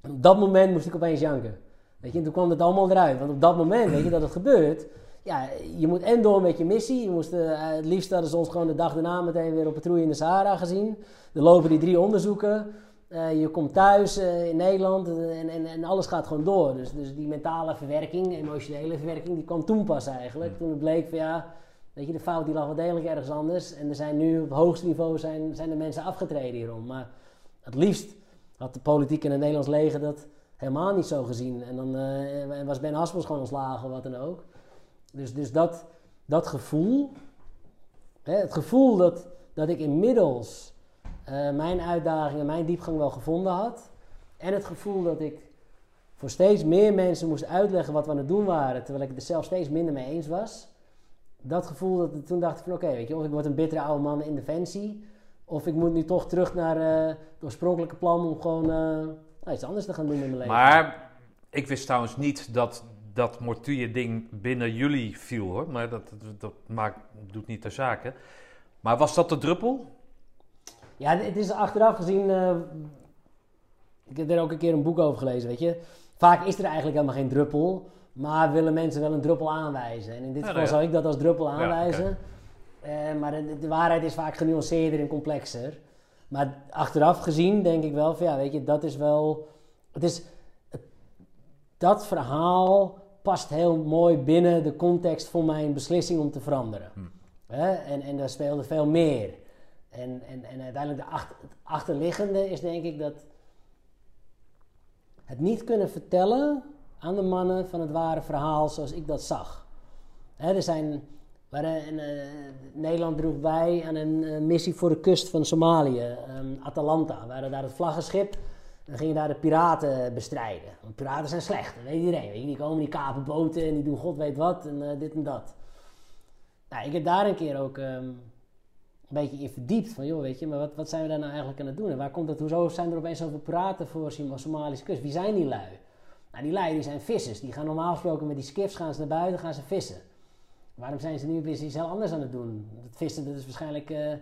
En op dat moment moest ik opeens janken. Weet je, en toen kwam het allemaal eruit. Want op dat moment, weet je, dat het gebeurt. Ja, je moet en door met je missie. Je moest, eh, het liefst hadden ze ons gewoon de dag daarna meteen weer op patrouille in de Sahara gezien. Er lopen die drie onderzoeken. Eh, je komt thuis eh, in Nederland en, en, en alles gaat gewoon door. Dus, dus die mentale verwerking, emotionele verwerking, die kwam toen pas eigenlijk. Toen het bleek van ja, weet je, de fout die lag wel degelijk ergens anders. En er zijn nu op hoogste niveau zijn, zijn de mensen afgetreden hierom. Maar het liefst had de politiek en het Nederlands leger dat helemaal niet zo gezien. En dan uh, was Ben Haspels gewoon ontslagen wat dan ook. Dus, dus dat, dat gevoel, hè, het gevoel dat, dat ik inmiddels uh, mijn uitdagingen, mijn diepgang wel gevonden had. En het gevoel dat ik voor steeds meer mensen moest uitleggen wat we aan het doen waren, terwijl ik er zelf steeds minder mee eens was. Dat gevoel, dat, toen dacht ik van oké, weet je, of ik word een bittere oude man in defensie, of ik moet nu toch terug naar uh, het oorspronkelijke plan om gewoon nou, iets anders te gaan doen in mijn leven. Maar ik wist trouwens niet dat dat mortuur-ding binnen jullie viel hoor, maar dat, dat, dat maakt, doet niet de zaken. Maar was dat de druppel? Ja, het is achteraf gezien. Uh, ik heb er ook een keer een boek over gelezen, weet je. Vaak is er eigenlijk helemaal geen druppel, maar willen mensen wel een druppel aanwijzen. En in dit geval zou ik dat als druppel aanwijzen. Ja, uh, maar de, de, waarheid is vaak genuanceerder en complexer. Maar achteraf gezien denk ik wel van ja, weet je, dat is wel. Het is, het, dat verhaal past heel mooi binnen de context van mijn beslissing om te veranderen. Hm. En, en daar speelde veel meer. En, en, en uiteindelijk de achter, het achterliggende is denk ik dat het niet kunnen vertellen aan de mannen van het ware verhaal zoals ik dat zag. er zijn, waren, uh, Nederland droeg bij aan een uh, missie voor de kust van Somalië, um, Atalanta. We waren daar het vlaggenschip en gingen daar de piraten bestrijden. Want piraten zijn slecht, dat weet iedereen. Weet? Die komen, die kapen boten en die doen god weet wat en dit en dat. Nou, ik heb daar een keer ook... Um, een beetje in verdiept. Van joh, weet je, maar wat, wat zijn we daar nou eigenlijk aan het doen? En waar komt dat, hoezo zijn er opeens over praten voor Somalische kust? Wie zijn die lui? Nou, die lui zijn vissers. Die gaan normaal gesproken met die skiffs gaan ze naar buiten, gaan ze vissen. Waarom zijn ze nu weer iets heel anders aan het doen? Dat vissen dat is waarschijnlijk uh,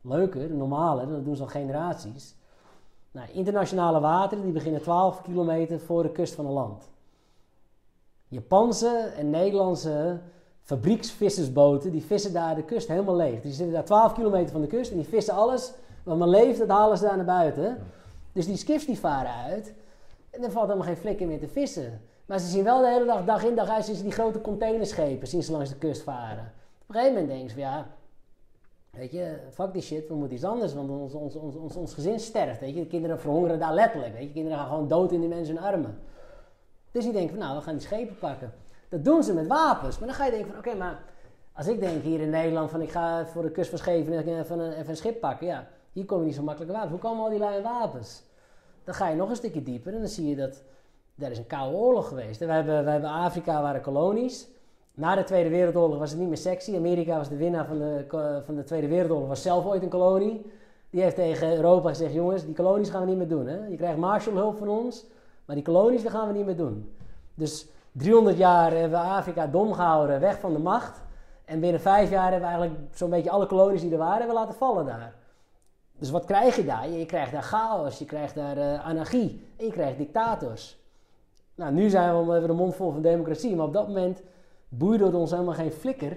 leuker, normaler, dat doen ze al generaties. Nou, internationale wateren die beginnen 12 kilometer voor de kust van een land. Japanse en Nederlandse fabrieksvissersboten, die vissen daar de kust helemaal leeg. Die zitten daar 12 kilometer van de kust en die vissen alles wat maar leeft, dat halen ze daar naar buiten. Dus die skiffs die varen uit en er valt helemaal geen flikker meer te vissen. Maar ze zien wel de hele dag, dag in dag uit, die grote containerschepen zien ze langs de kust varen. Op een gegeven moment denken ze van ja, weet je, fuck die shit, we moeten iets anders, want ons, ons, ons, ons, ons gezin sterft, weet je. De kinderen verhongeren daar letterlijk, weet je. kinderen gaan gewoon dood in die mensen armen. Dus die denken van nou, we gaan die schepen pakken. Dat doen ze met wapens. Maar dan ga je denken van, oké, maar als ik denk hier in Nederland van ik ga voor de kust van Scheveningen even een, even een schip pakken. Ja, hier komen niet zo makkelijk wapens. Hoe komen al die lui wapens? Dan ga je nog een stukje dieper en dan zie je dat er is een koude oorlog geweest. We hebben, we hebben Afrika waren kolonies. Na de Tweede Wereldoorlog was het niet meer sexy. Amerika was de winnaar van de, van de Tweede Wereldoorlog, was zelf ooit een kolonie. Die heeft tegen Europa gezegd, jongens, die kolonies gaan we niet meer doen. Hè? Je krijgt Marshallhulp van ons, maar die kolonies, gaan we niet meer doen. Dus 300 jaar hebben we Afrika dom gehouden, weg van de macht. En binnen vijf jaar hebben we eigenlijk zo'n beetje alle kolonies die er waren, hebben laten vallen daar. Dus wat krijg je daar? Je krijgt daar chaos, je krijgt daar uh, anarchie en je krijgt dictators. Nou, nu zijn we hebben de mond vol van democratie, maar op dat moment boeide het ons helemaal geen flikker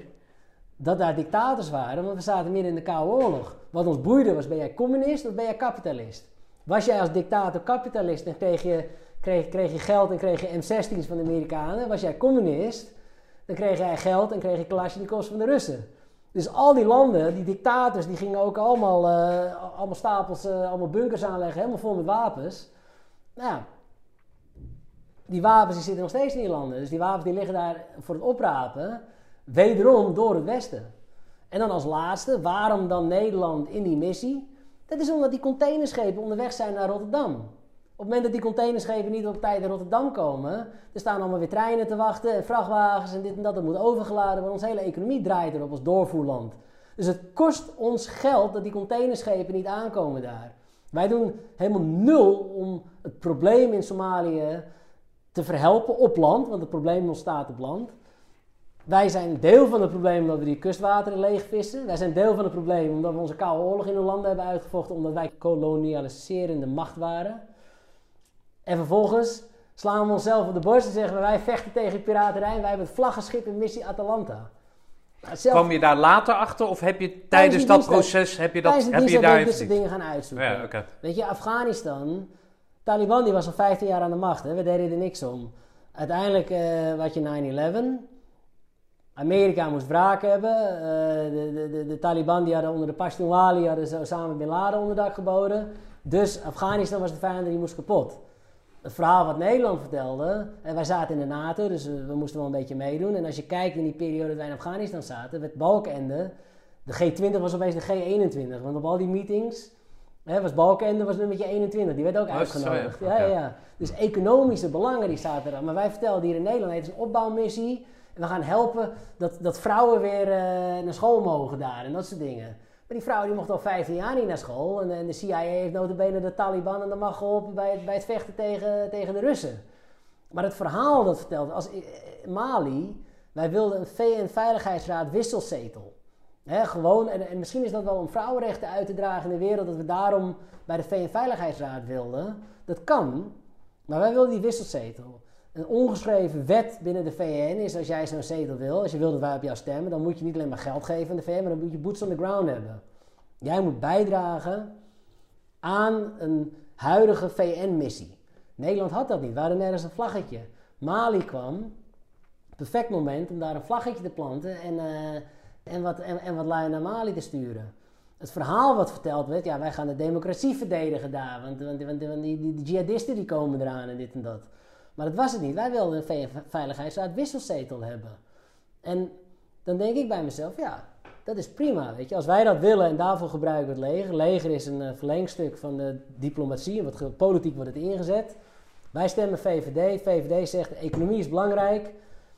dat daar dictators waren, want we zaten midden in de Koude Oorlog. Wat ons boeide was, ben jij communist of ben jij kapitalist? Was jij als dictator kapitalist en kreeg je kreeg, kreeg je geld en kreeg je M16's van de Amerikanen. Was jij communist, dan kreeg jij geld en kreeg je Kalashnikovs van de Russen. Dus al die landen, die dictators, die gingen ook allemaal, uh, allemaal stapels, uh, allemaal bunkers aanleggen, helemaal vol met wapens. Nou ja, die wapens die zitten nog steeds in die landen. Dus die wapens die liggen daar voor het oprapen, wederom door het Westen. En dan als laatste, waarom dan Nederland in die missie? Dat is omdat die containerschepen onderweg zijn naar Rotterdam. Op het moment dat die containerschepen niet op tijd in Rotterdam komen, er staan allemaal weer treinen te wachten en vrachtwagens en dit en dat, dat moet overgeladen worden. Onze hele economie draait erop als doorvoerland. Dus het kost ons geld dat die containerschepen niet aankomen daar. Wij doen helemaal nul om het probleem in Somalië te verhelpen op land, want het probleem ontstaat op land. Wij zijn deel van het probleem omdat we die kustwateren leegvissen. Wij zijn deel van het probleem omdat we onze koude oorlog in hun landen hebben uitgevochten, omdat wij kolonialiserende macht waren. En vervolgens slaan we onszelf op de borst en zeggen we, wij vechten tegen piraterij en wij hebben het vlaggenschip in missie Atalanta. Zelf- Kwam je daar later achter of heb je tijdens dat dienst- proces heb je, dat, de heb je daar dit soort dingen gaan uitzoeken. Ja. Weet je, Afghanistan, Taliban die was al 15 jaar aan de macht, hè? we deden er niks om. Uiteindelijk uh, had je 9-11. Amerika moest wraak hebben. Uh, de, de, de, Taliban die hadden onder de Pashtunwali hadden zo samen Bin Laden onderdak geboden. Dus Afghanistan was de vijand en die moest kapot. Het verhaal wat Nederland vertelde, en wij zaten in de NATO, dus we moesten wel een beetje meedoen. En als je kijkt in die periode dat wij in Afghanistan zaten, werd Balkenende, de G20 was opeens de G21. Want op al die meetings Hè, was Balkenende was nummertje 21, die werd ook Oh, uitgenodigd. zo, ja. Ja, ja. Dus economische belangen die zaten er. Maar wij vertelden hier in Nederland, het is een opbouwmissie. En we gaan helpen dat, dat vrouwen weer eh, naar school mogen daar en dat soort dingen. Maar die vrouwen die mochten al 15 jaar niet naar school. En, en de CIA heeft notabene de Taliban en de macht geholpen bij het, bij het vechten tegen, tegen de Russen. Maar het verhaal dat vertelde, als eh, Mali, wij wilden een VN-veiligheidsraad wisselzetel. Gewoon, en, en misschien is dat wel om vrouwenrechten uit te dragen in de wereld, dat we daarom bij de VN-veiligheidsraad wilden. Dat kan, maar wij wilden die wisselzetel. Een ongeschreven wet binnen de VN is als jij zo'n zetel wil, als je wil dat wij op jou stemmen, dan moet je niet alleen maar geld geven aan de VN, maar dan moet je boots on the ground hebben. Jij moet bijdragen aan een huidige VN-missie. Nederland had dat niet, we hadden nergens een vlaggetje. Mali kwam, perfect moment om daar een vlaggetje te planten en, eh, en, wat, en, en wat lui naar Mali te sturen. Het verhaal wat verteld werd, ja, wij gaan de democratie verdedigen daar, want, want, want, die, die, die jihadisten die komen eraan en dit en dat. Maar dat was het niet. Wij wilden een VN-veiligheidsraad wisselzetel hebben. En dan denk ik bij mezelf, ja, dat is prima. Weet je. Als wij dat willen en daarvoor gebruiken we het leger. Leger is een uh, verlengstuk van de diplomatie. Wat politiek wordt het ingezet. Wij stemmen VVD. VVD zegt de economie is belangrijk.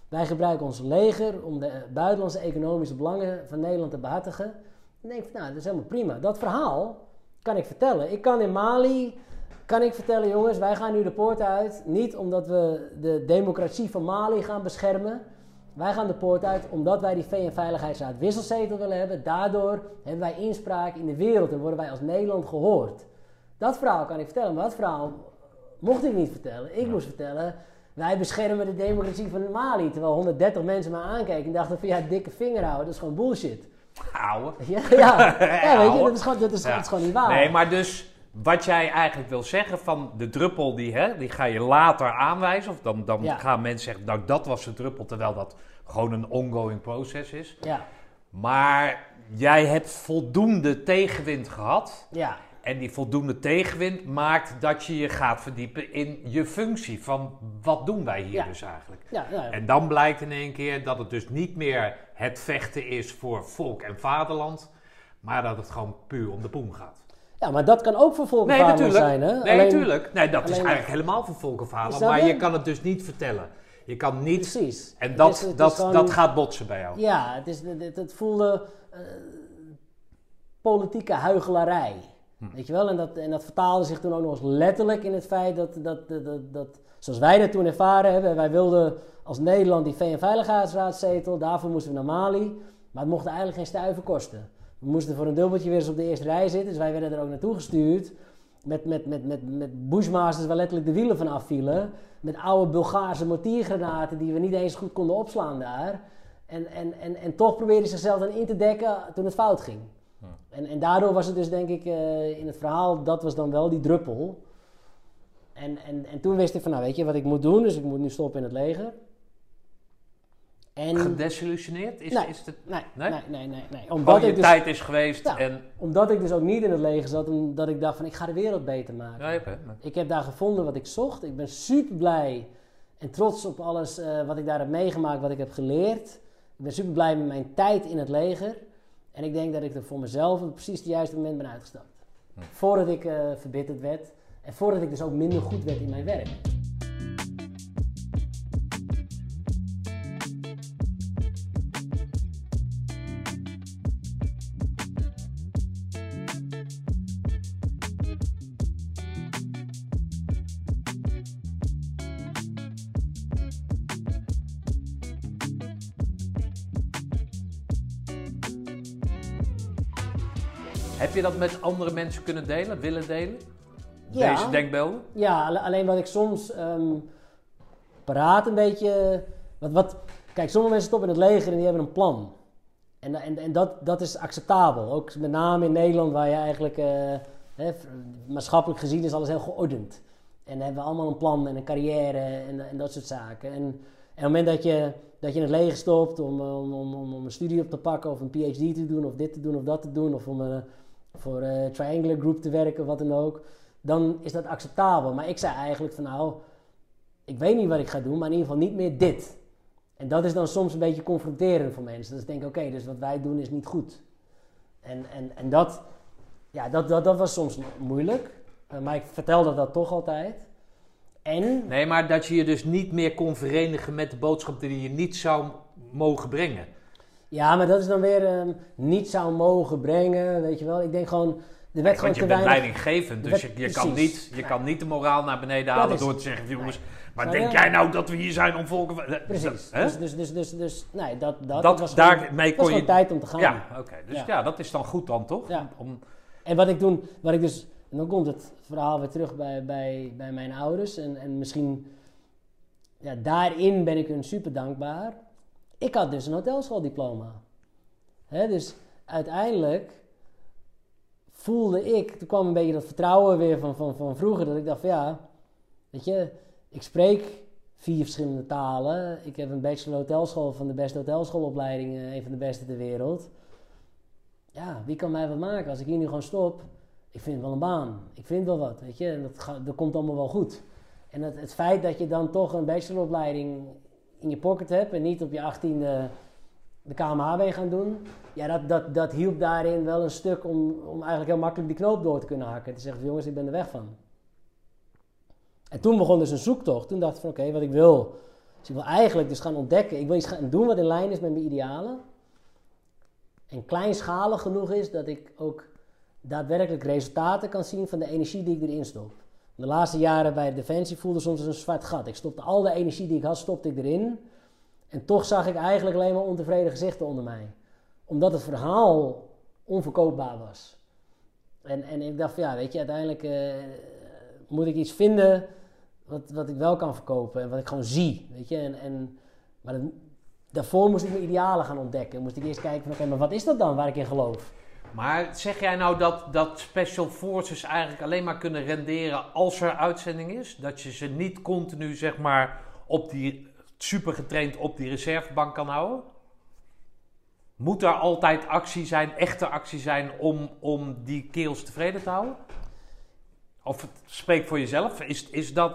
Wij gebruiken ons leger om de buitenlandse economische belangen van Nederland te behartigen. Dan denk ik, nou, dat is helemaal prima. Dat verhaal kan ik vertellen. Ik kan in Mali kan ik vertellen, jongens, wij gaan nu de poort uit. Niet omdat we de democratie van Mali gaan beschermen. Wij gaan de poort uit omdat wij die VN-veiligheidsraad wisselzetel willen hebben. Daardoor hebben wij inspraak in de wereld en worden wij als Nederland gehoord. Dat verhaal kan ik vertellen, maar dat verhaal mocht ik niet vertellen. Ik moest vertellen, wij beschermen de democratie van Mali. Terwijl 130 mensen me aankeken en dachten van ja, dikke vinger houden, dat is gewoon bullshit. Ouwe. [LAUGHS] Ja, ja. [LAUGHS] ja weet je, dat is gewoon, dat is, Ja. dat is gewoon niet waar. Nee, maar dus wat jij eigenlijk wil zeggen van de druppel, die, hè, die ga je later aanwijzen. Of dan, dan Ja. gaan mensen zeggen, nou dat was de druppel, terwijl dat gewoon een ongoing proces is. Ja, Maar jij hebt voldoende tegenwind gehad. ja. En die voldoende tegenwind maakt dat je je gaat verdiepen in je functie. Van wat doen wij hier Ja. dus eigenlijk? Ja, ja. En dan blijkt in één keer dat het dus niet meer het vechten is voor volk en vaderland, maar dat het gewoon puur om de poem gaat. ja, maar dat kan ook voor volk en Nee, vaderland natuurlijk. zijn, hè? Nee, Alleen- natuurlijk. Nee, dat is alleen- eigenlijk helemaal voor volk en vaderland, Snap maar je? kan het dus niet vertellen. Je kan niet... Precies. En Het dat, is- het is dat, gewoon- dat gaat botsen bij jou. Ja, het, is, het, het voelde eh, politieke huigelarij. Hm. Weet je wel? En dat, en dat vertaalde zich toen ook nog eens letterlijk in het feit dat, dat, dat, dat, zoals wij dat toen ervaren hebben, wij wilden als Nederland die VN-veiligheidsraadzetel, daarvoor moesten we naar Mali, maar het mocht eigenlijk geen stuiver kosten. We moesten voor een dubbeltje weer eens op de eerste rij zitten, dus wij werden er ook naartoe gestuurd. Met, met, met, met, met bushmasters waar letterlijk de wielen van afvielen. Met oude Bulgaarse mortiergranaten die we niet eens goed konden opslaan daar. En, en, en, en toch probeerde ze zichzelf dan in te dekken toen het fout ging. En, en daardoor was het dus denk ik eh, in het verhaal, dat was dan wel die druppel. En, en, en toen wist ik van, nou weet je wat ik moet doen, dus ik moet nu stoppen in het leger. En, Gedesillusioneerd? Is, Nee. is het, nee, Nee? nee, nee, nee, nee. gewoon Omdat je ik, dus, tijd is geweest en... omdat ik dus ook niet in het leger zat, omdat ik dacht van, ik ga de wereld beter maken. Ja. Ik heb daar gevonden wat ik zocht. Ik ben super blij en trots op alles eh, wat ik daar heb meegemaakt, wat ik heb geleerd. Ik ben super blij met mijn tijd in het leger. En ik denk dat ik er voor mezelf op precies het juiste moment ben uitgestapt. Voordat ik eh, verbitterd werd. En voordat ik dus ook minder goed werd in mijn werk. Je dat met andere mensen kunnen delen, willen delen? Ja. Deze denkbeelden? Ja, alle- alleen wat ik soms ehm praat een beetje. Wat, wat, kijk, sommige mensen stoppen in het leger en die hebben een plan. En, en, en dat, dat is acceptabel. Ook met name in Nederland, waar je eigenlijk eh, maatschappelijk gezien is alles heel geordend. En dan hebben we allemaal een plan en een carrière en, en dat soort zaken. En, en op het moment dat je, dat je in het leger stopt om, om, om, om, een studie op te pakken of een PhD te doen of dit te doen of dat te doen of om eh, voor een Triangular Group te werken wat dan ook, dan is dat acceptabel. Maar ik zei eigenlijk van nou, ik weet niet wat ik ga doen, maar in ieder geval niet meer dit. En dat is dan soms een beetje confronterend voor mensen. Dat ze denken, oké, dus wat wij doen is niet goed. En, en, en dat, ja, dat, dat, dat was soms moeilijk. Eh, maar ik vertelde dat toch altijd. En, Nee, maar dat je je dus niet meer kon verenigen met de boodschap die je niet zou mogen brengen. Ja, maar dat is dan weer ehm, niet zou mogen brengen, weet je wel. Ik denk gewoon, er werd gewoon Want je te bent weinig... leidinggevend, dus je, je, kan niet, je kan niet de moraal naar beneden halen door te zeggen, jongens, maar Nou denk ja. jij nou dat we hier zijn om volken... Precies. Hè? Dus, dus, dus, dus, dus, nee, dat, dat, Dat- was daarmee gewoon, kon was je- tijd om te gaan. Ja, oké. Dus ja. Ja. dat is dan goed dan, toch? Ja. Om, En wat ik toen, wat ik dus, en dan komt het verhaal weer terug bij, bij, bij mijn ouders. En, en misschien, ja, daarin ben ik hun super dankbaar. Ik had dus een hotelschooldiploma. Hè, dus uiteindelijk voelde ik, toen kwam een beetje dat vertrouwen weer van, van, van vroeger, dat ik dacht van ja, weet je, ik spreek vier verschillende talen. Ik heb een bachelor hotelschool van de beste hotelschoolopleiding, eh, een van de beste ter wereld ja, wie kan mij wat maken als ik hier nu gewoon stop? Ik vind wel een baan. Ik vind wel wat, weet je. En dat, dat komt allemaal wel goed. En het feit dat je dan toch een bacheloropleiding in je pocket hebt en niet op je achttiende de KMH bent gaan doen, ja, dat, dat, dat hielp daarin wel een stuk om, om eigenlijk heel makkelijk die knoop door te kunnen hakken. Te zeggen, jongens, ik ben er weg van. En toen begon dus een zoektocht. Toen dacht ik van, oké, wat ik wil, is ik wil eigenlijk dus gaan ontdekken. Ik wil iets gaan doen wat in lijn is met mijn idealen en kleinschalig genoeg is dat ik ook daadwerkelijk resultaten kan zien van de energie die ik erin stop. De laatste jaren bij Defensie voelde soms een zwart gat. Ik stopte al de energie die ik had, stopte ik erin. En toch zag ik eigenlijk alleen maar ontevreden gezichten onder mij. Omdat het verhaal onverkoopbaar was. En, en ik dacht van ja, weet je, uiteindelijk eh, moet ik iets vinden wat, wat ik wel kan verkopen. En wat ik gewoon zie, weet je. En, en, maar daarvoor moest ik mijn idealen gaan ontdekken. Moest ik eerst kijken van oké, maar wat is dat dan waar ik in geloof? Maar zeg jij nou dat, dat Special Forces eigenlijk alleen maar kunnen renderen als er uitzending is? Dat je ze niet continu, zeg maar, op die, super getraind op die reservebank kan houden? Moet er altijd actie zijn, echte actie zijn, om, om die kerels tevreden te houden? Of spreek voor jezelf, is, is dat...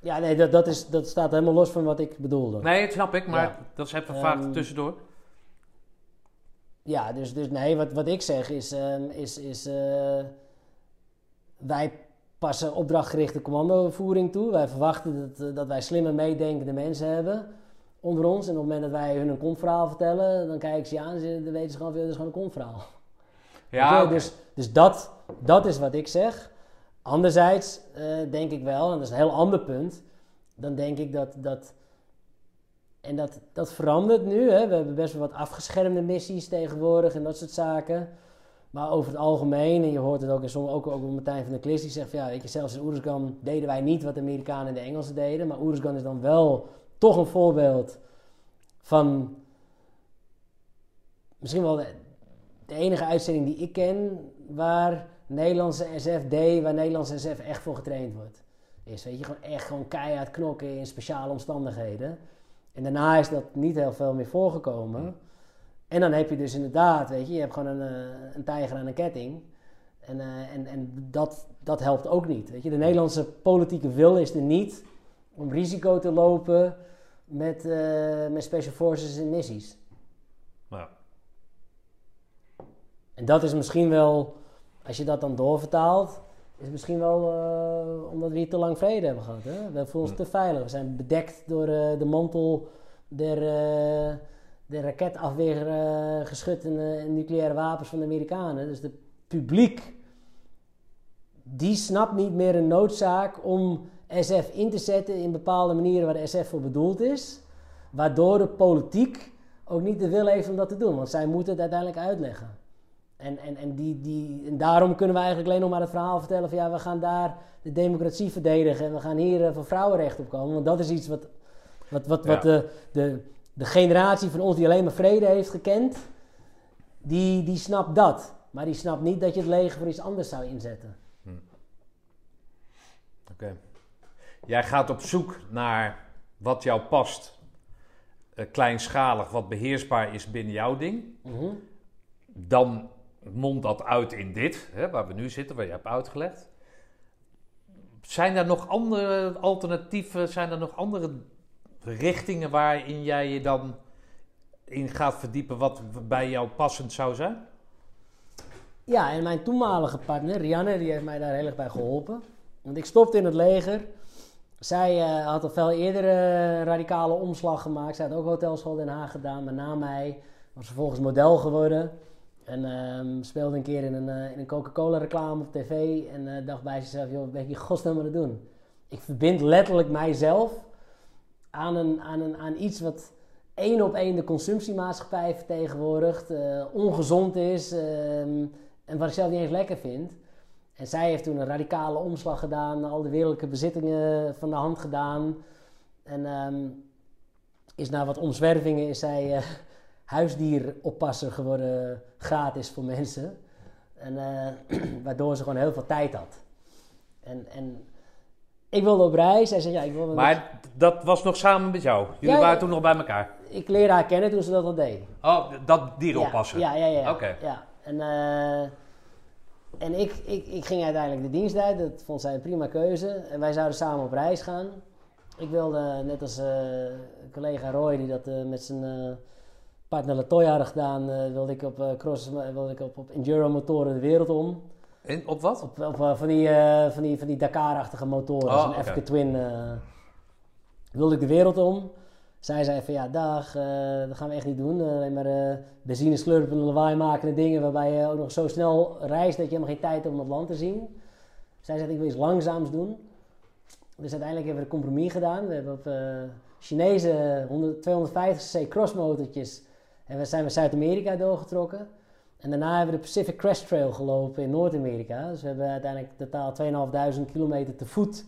Ja, nee, dat, dat, is, dat staat helemaal los van wat ik bedoelde. Nee, dat snap ik, maar Ja. dat is even Ehm, tussendoor. Ja, dus, dus nee, wat, wat ik zeg is, ehm, is, is eh, wij passen opdrachtgerichte commandovoering toe. Wij verwachten dat, eh, dat wij slimme meedenkende mensen hebben onder ons. En op het moment dat wij hun een kontverhaal vertellen, dan kijken ze je aan en dan weten ze gewoon, veel, dat is gewoon een kontverhaal. [LAUGHS] Ja. Dus, dus dat, dat is wat ik zeg. Anderzijds eh, denk ik wel, en dat is een heel ander punt, dan denk ik dat. dat en dat, dat verandert nu. Hè. We hebben best wel wat afgeschermde missies tegenwoordig en dat soort zaken. Maar over het algemeen, en je hoort het ook in sommige, ook, ook Martijn van der Klis, die zegt van ja, weet je, zelfs in Oeruzgan deden wij niet wat de Amerikanen en de Engelsen deden. Maar Oeruzgan is dan wel toch een voorbeeld van misschien wel de, enige uitzending die ik ken waar Nederlandse SF deed, waar Nederlandse SF echt voor getraind wordt. Is, weet je, gewoon echt gewoon keihard knokken in speciale omstandigheden. En daarna is dat niet heel veel meer voorgekomen. En dan heb je dus inderdaad, weet je, je hebt gewoon een, eh, een tijger aan een ketting. En, eh, en, en dat, dat helpt ook niet. Weet je. De Nederlandse politieke wil is er niet om risico te lopen met, eh, met special forces en missies. Ja. En dat is misschien wel, als je dat dan doorvertaalt, is misschien wel eh, omdat we hier te lang vrede hebben gehad. Hè? We voelen ons te veilig. We zijn bedekt door eh, de mantel der, eh der raketafweergeschut en, eh, en nucleaire wapens van de Amerikanen. Dus het publiek, die snapt niet meer een noodzaak om SF in te zetten in bepaalde manieren waar de SF voor bedoeld is. Waardoor de politiek ook niet de wil heeft om dat te doen. Want zij moeten het uiteindelijk uitleggen. En, en, en, die, die, en daarom kunnen we eigenlijk alleen nog maar het verhaal vertellen van ja, we gaan daar de democratie verdedigen en we gaan hier eh, voor vrouwenrecht op komen. Want dat is iets wat, wat, wat, wat de, de, de generatie van ons die alleen maar vrede heeft gekend, die, die snapt dat. Maar die snapt niet dat je het leger voor iets anders zou inzetten. Oké. Jij gaat op zoek naar wat jou past, eh, kleinschalig, wat beheersbaar is binnen jouw ding. Mhm. Dan mondt dat uit in dit, hè, waar we nu zitten, waar je hebt uitgelegd. Zijn er nog andere alternatieven, zijn er nog andere richtingen waarin jij je dan in gaat verdiepen wat bij jou passend zou zijn? Ja, en mijn toenmalige partner, Rianne, die heeft mij daar heel erg bij geholpen. Want ik stopte in het leger. Zij eh, had al veel eerder eh, radicale omslag gemaakt. Zij had ook hotelschool Den Haag gedaan, maar na mij was ze vervolgens model geworden. En ehm, speelde een keer in een, eh, in een Coca-Cola reclame op tv. En eh, dacht bij zichzelf, joh, wat ben ik hier godsnaam aan het doen? Ik verbind letterlijk mijzelf aan, een, aan, een, aan iets wat één op één de consumptiemaatschappij vertegenwoordigt. eh, ongezond is ehm, en wat ik zelf niet eens lekker vind. En zij heeft toen een radicale omslag gedaan, al de wereldlijke bezittingen van de hand gedaan. En ehm, is na wat omzwervingen is zij huisdieroppasser geworden, gratis voor mensen. En, eh, [CLEARS THROAT] waardoor ze gewoon heel veel tijd had. En, en ik wilde op reis. Zij zei, ja, ik wilde... Maar dat was nog samen met jou. Jullie Ja, waren toen nog bij elkaar. Ik leerde haar kennen toen ze dat al deed. Oh, dat dieren oppassen. Ja, ja, ja. ja. Oké. ja. En, eh, en ik, ik, ik ging uiteindelijk de dienst uit. Dat vond zij een prima keuze. En wij zouden samen op reis gaan. Ik wilde, net als eh, collega Roy, die dat met zijn eh, partner Latoya gedaan, eh, wilde ik op, eh, cross, wilde ik op, op enduro motoren de wereld om. Op wat? Op, op eh, van, die, eh, van, die, van die Dakar-achtige motoren, Oh, zo'n. Africa Twin. eh, wilde ik de wereld om. Zij zei van ja, dag, eh, dat gaan we echt niet doen. Eh, alleen maar eh benzine slurpen, lawaai maken en dingen waarbij je ook nog zo snel reist dat je helemaal geen tijd hebt om het land te zien. Zij zei ik wil iets langzaams doen. Dus uiteindelijk hebben we een compromis gedaan. We hebben op eh, Chinese 100, 250cc crossmotortjes en we zijn we Zuid-Amerika doorgetrokken. En daarna hebben we de Pacific Crest Trail gelopen in Noord-Amerika. Dus we hebben uiteindelijk totaal 2.500 kilometer te voet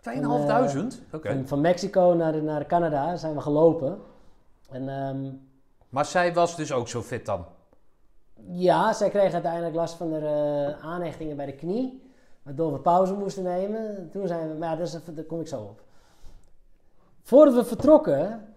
2500? Oké. van, van Mexico naar, naar Canada zijn we gelopen. En ehm, Maar zij was dus ook zo fit dan? ja, zij kreeg uiteindelijk last van de eh, aanhechtingen bij de knie. Waardoor we pauze moesten nemen. Toen zijn we, maar ja, dat is daar kom ik zo op. Voordat we vertrokken,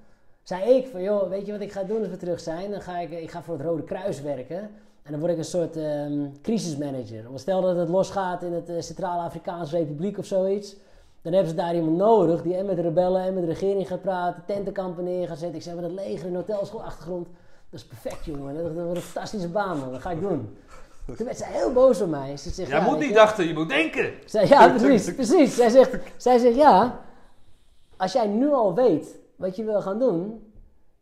zei ik van, joh, weet je wat ik ga doen als we terug zijn? Dan ga ik, ik ga voor het Rode Kruis werken. En dan word ik een soort ehm, crisismanager. Want stel dat het losgaat in het eh, Centraal-Afrikaanse Republiek of zoiets. Dan hebben ze daar iemand nodig die en met de rebellen en met de regering gaat praten, tentenkampen neer gaat zetten. Ik zeg, maar dat leger in hotelschool achtergrond, dat is perfect jongen. Dat, wordt een fantastische baan man, dat ga ik doen. Toen werd zij heel boos op mij. Ze zegt, Jij ja, moet niet dachten, je moet denken. zij, ja, [LAUGHS] precies, precies. Zij zegt, zij zegt, ja, als jij nu al weet wat je wil gaan doen,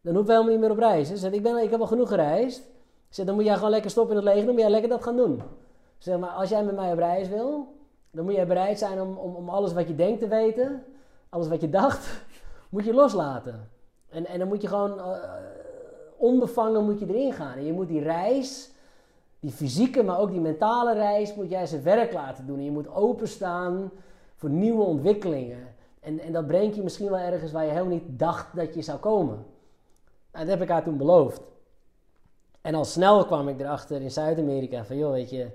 dan hoef je helemaal niet meer op reis. Ze ik, ben, ik heb al genoeg gereisd. Ze zegt, dan moet jij gewoon lekker stoppen in het leger, dan moet jij lekker dat gaan doen. Ze zegt, maar als jij met mij op reis wil, dan moet jij bereid zijn om, om, om alles wat je denkt te weten, alles wat je dacht, [LAUGHS] moet je loslaten. En, en dan moet je gewoon eh, onbevangen moet je erin gaan. En je moet die reis, die fysieke, maar ook die mentale reis, moet jij zijn werk laten doen. En je moet openstaan voor nieuwe ontwikkelingen. En, en dat brengt je misschien wel ergens waar je helemaal niet dacht dat je zou komen. Nou, dat heb ik haar toen beloofd. En al snel kwam ik erachter in Zuid-Amerika van, joh, weet je...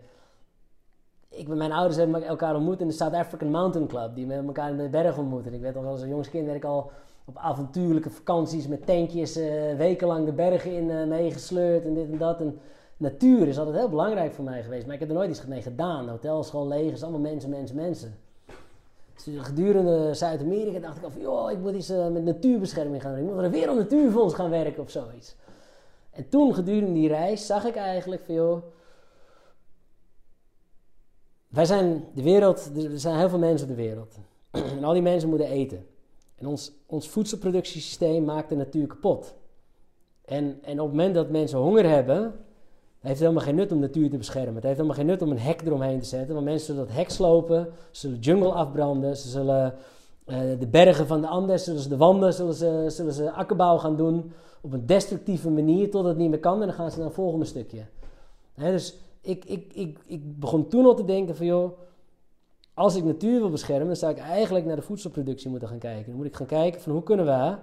Ik, mijn ouders hebben elkaar ontmoet in de South African Mountain Club. Die hebben elkaar in de berg ontmoet. En ik werd al als een jongs kind werd ik al op avontuurlijke vakanties met tentjes eh, wekenlang de bergen in eh, meegesleurd en dit en dat. En natuur is altijd heel belangrijk voor mij geweest. Maar ik heb er nooit iets mee gedaan. Hotelschool, legers, allemaal mensen, mensen, mensen. Gedurende Zuid-Amerika dacht ik al joh, ik moet iets eh, met natuurbescherming gaan doen. Ik moet voor een wereldnatuurfonds gaan werken of zoiets. En toen, gedurende die reis, zag ik eigenlijk van, joh... Wij zijn de wereld, er zijn heel veel mensen op de wereld. [CLEARS THROAT] En al die mensen moeten eten. En ons, ons voedselproductiesysteem maakt de natuur kapot. En, en op het moment dat mensen honger hebben, heeft het helemaal geen nut om natuur te beschermen. Het heeft helemaal geen nut om een hek eromheen te zetten. Want mensen zullen dat hek slopen, zullen jungle afbranden, ze zullen eh, de bergen van de Andes, zullen ze de wanden, zullen ze, zullen ze akkerbouw gaan doen op een destructieve manier totdat het niet meer kan. En dan gaan ze naar het volgende stukje. Dus ik, ik, ik, ik begon toen al te denken van joh, als ik natuur wil beschermen, dan zou ik eigenlijk naar de voedselproductie moeten gaan kijken. Dan moet ik gaan kijken van hoe kunnen we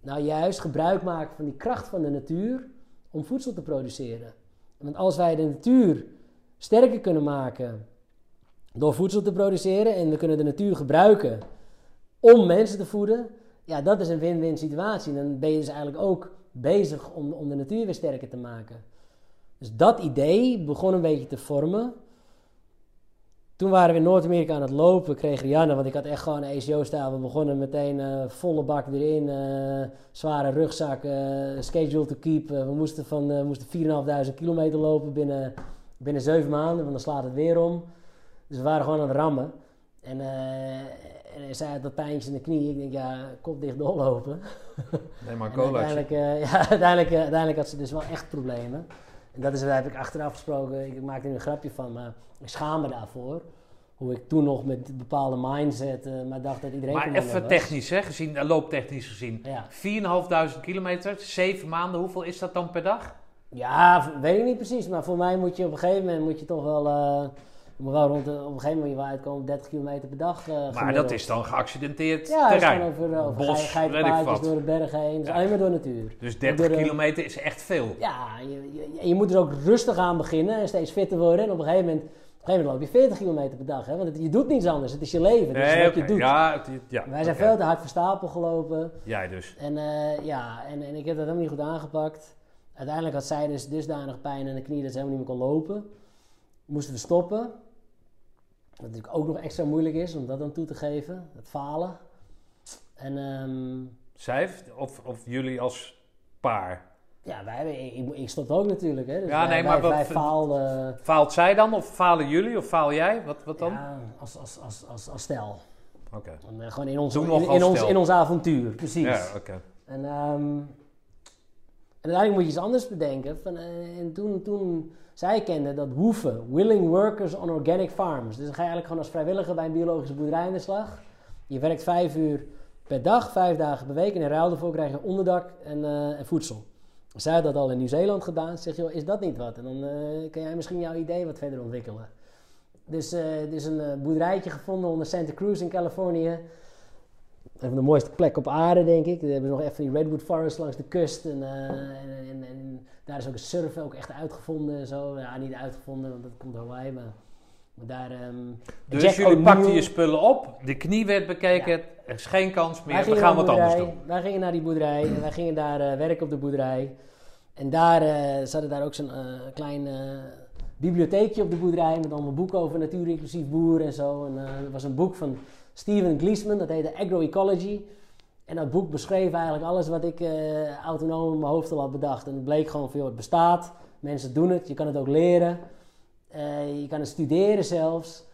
nou juist gebruik maken van die kracht van de natuur om voedsel te produceren. Want als wij de natuur sterker kunnen maken door voedsel te produceren en we kunnen de natuur gebruiken om mensen te voeden, ja, dat is een win-win situatie. Dan ben je dus eigenlijk ook bezig om, om de natuur weer sterker te maken. Dus dat idee begon een beetje te vormen. Toen waren we in Noord-Amerika aan het lopen, kreeg Rianne, want ik had echt gewoon een ACO-stijl. We begonnen meteen uh, volle bak erin, uh, zware rugzak, uh, schedule to keep. we moesten, van, we moesten 4.500 kilometer lopen binnen, binnen 7 maanden, want dan slaat het weer om. Dus we waren gewoon aan het rammen. En, en zij had dat pijntje in de knie. Ik denk, ja, kop dicht doorlopen. Nee, maar [LAUGHS] uiteindelijk, [LAUGHS] ja, uiteindelijk, uiteindelijk had ze dus wel echt problemen. En dat is, daar heb ik achteraf gesproken, ik maakte er een grapje van, maar ik schaam me daarvoor. Hoe ik toen nog met bepaalde mindset, uh, maar dacht dat iedereen Maar even technisch, hè, gezien, uh, looptechnisch gezien. Ja. 4.500 kilometer, 7 maanden, hoeveel is dat dan per dag? Ja, weet ik niet precies, maar voor mij moet je op een gegeven moment moet je toch wel... Uh, moet wel rond de, op een gegeven moment uitkomen 30 kilometer per dag. Uh, maar dat is dan geaccidenteerd ja, terrein. Ja, over, over Bos, geitenpaadjes door de bergen heen. Is alleen maar door natuur. Dus 30 kilometer is echt veel. Ja, je, je, je, moet er ook rustig aan beginnen en steeds fitter worden. En op een gegeven moment, op een gegeven moment loop je 40 kilometer per dag. Hè? Want het, je doet niets anders. Het is je leven. Is wat je doet. Ja, het, ja, Wij zijn veel te hard van stapel gelopen. Jij dus. En, uh, ja, en, en ik heb dat helemaal niet goed aangepakt. Uiteindelijk had zij dus dusdanig pijn in de knie dat ze helemaal niet meer kon lopen. Moesten we stoppen. Wat natuurlijk ook nog extra moeilijk is om dat dan toe te geven, het falen. En, um, Zij of, of jullie als paar? Ja, wij, ik, ik stond ook natuurlijk. Hè. Dus ja, wij, nee, maar wij, wat, faalden. Faalt zij dan of falen jullie of faal jij? Wat, wat dan? Ja, als, als, als, als, als stel. Oké. Okay. Gewoon in ons, in, in, ons, in ons avontuur, precies. Ja, oké. Okay. En, um, en uiteindelijk moet je iets anders bedenken. Van, uh, en toen, toen zij kenden dat woefen, willing workers on organic farms. Dus dan ga je eigenlijk gewoon als vrijwilliger bij een biologische boerderij aan de slag. Je werkt vijf uur per dag, vijf dagen per week. En in ruil daarvoor krijg je onderdak en, uh, en voedsel. Zij had dat al in Nieuw-Zeeland gedaan. Zeg je, is dat niet wat? En dan uh, kan jij misschien jouw idee wat verder ontwikkelen. Dus, uh, dus een boerderijtje gevonden onder Santa Cruz in Californië. Even de mooiste plek op aarde, denk ik. We hebben nog even die Redwood Forest langs de kust. En, en, en, en daar is ook een surfen ook echt uitgevonden en zo. Ja, niet uitgevonden, want dat komt Hawaii, maar... maar daar, um, dus Jack jullie pakten je spullen op, de knie werd bekeken, ja. er is geen kans meer, we gaan wat anders doen. Wij gingen naar die boerderij en wij gingen daar uh, werken op de boerderij. En daar uh, zat daar ook zo'n klein bibliotheekje op de boerderij met allemaal boeken over natuur inclusief boeren en zo. En er was een boek van Steven Gleesman, dat heette Agroecology. En dat boek beschreef eigenlijk alles wat ik uh, autonoom in mijn hoofd al had bedacht. En het bleek gewoon van, joh, het bestaat. Mensen doen het. Je kan het ook leren. Uh, je kan het studeren zelfs.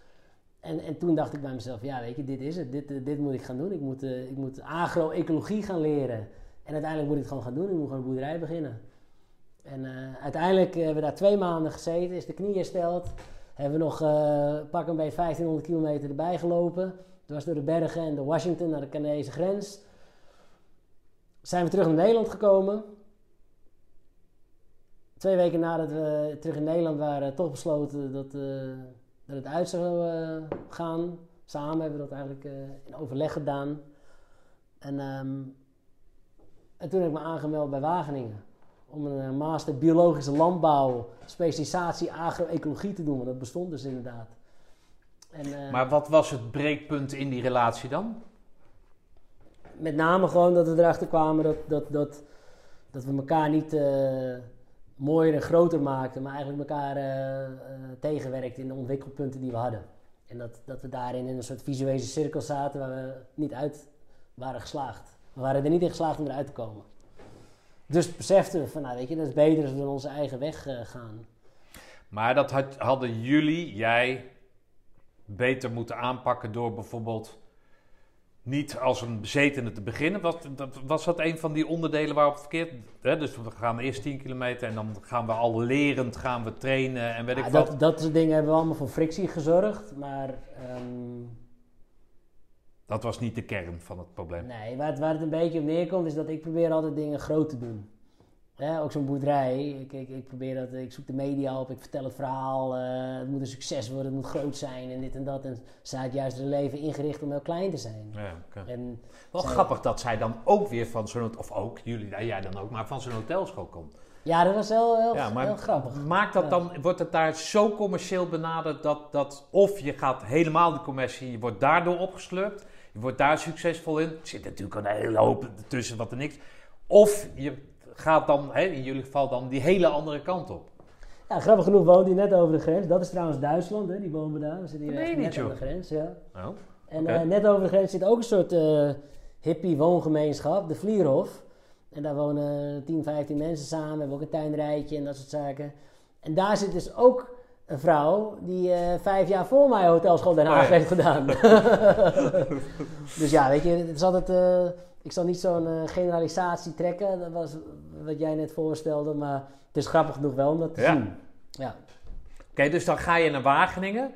En, en toen dacht ik bij mezelf, ja, weet je, dit is het. Dit, dit moet ik gaan doen. Ik moet, ik moet agro-ecologie gaan leren. En uiteindelijk moet ik het gewoon gaan doen. Ik moet gewoon een boerderij beginnen. En uiteindelijk hebben we daar twee maanden gezeten. Is de knie hersteld. Hebben we nog pak een beetje 1500 kilometer erbij gelopen. Dwars door de bergen en de Washington naar de Canadese grens zijn we terug naar Nederland gekomen. Twee weken nadat we terug in Nederland waren, toch besloten dat, uh, dat het uit zou uh, gaan. Samen hebben we dat eigenlijk uh, in overleg gedaan. En, um, en toen heb ik me aangemeld bij Wageningen. Om een master biologische landbouw, specialisatie agroecologie te doen. Want dat bestond dus inderdaad. En, maar wat was het breekpunt in die relatie dan? met name gewoon dat we erachter kwamen dat, dat, dat, dat we elkaar niet uh, mooier en groter maakten, maar eigenlijk elkaar uh, tegenwerkten in de ontwikkelpunten die we hadden. En dat, dat we daarin in een soort visuele cirkel zaten waar we niet uit waren geslaagd. We waren er niet in geslaagd om eruit te komen. Dus beseften we van, nou weet je, dat is beter als we onze eigen weg gaan. Maar dat had, hadden jullie, jij, beter moeten aanpakken door bijvoorbeeld niet als een bezetene te beginnen. Was dat, was dat een van die onderdelen waarop het verkeerd... Hè? Dus we gaan eerst 10 kilometer en dan gaan we al lerend gaan we trainen en weet ja, ik dat, wat. Dat soort dingen hebben we allemaal voor frictie gezorgd, maar... Um, dat was niet de kern van het probleem. Nee, waar het, waar het een beetje op neerkomt is dat ik probeer altijd dingen groot te doen. Ook zo'n boerderij. Ik, ik, ik probeer dat, ik zoek de media op, ik vertel het verhaal. eh, het moet een succes worden, het moet groot zijn en dit en dat. En ze had juist hun leven ingericht om heel klein te zijn. Ja. En Wel zij- grappig dat zij dan ook weer van zo'n, of ook, jullie, nou, jij dan ook, maar van zo'n hotelschool komt. ja, dat was heel, heel, Ja, maar heel grappig. Maakt dat Ja. dan, wordt het daar zo commercieel benaderd dat, dat of je gaat helemaal de commercie, je wordt daardoor opgesleurd, je wordt daar succesvol in. Er zit natuurlijk een hele hoop tussen wat er niks. Of je gaat dan, hè, in jullie geval dan, die hele andere kant op. Ja, grappig genoeg woont hij net over de grens. Dat is trouwens Duitsland, hè, die wonen daar. We zitten hier echt net aan de grens, ja. Oh. En eh, net over de grens zit ook een soort eh, hippie woongemeenschap, de Vlierhof. En daar wonen 10, 15 mensen samen, we hebben ook een tuinrijtje en dat soort zaken. En daar zit dus ook een vrouw die eh, vijf jaar voor mij hotelschool Den Haag Oh ja. heeft gedaan. [LAUGHS] dus ja, weet je, het is altijd... ik zal niet zo'n eh, generalisatie trekken, dat was wat jij net voorstelde, maar het is grappig genoeg wel om dat te Ja. zien. Ja. Oké, dus dan ga je naar Wageningen.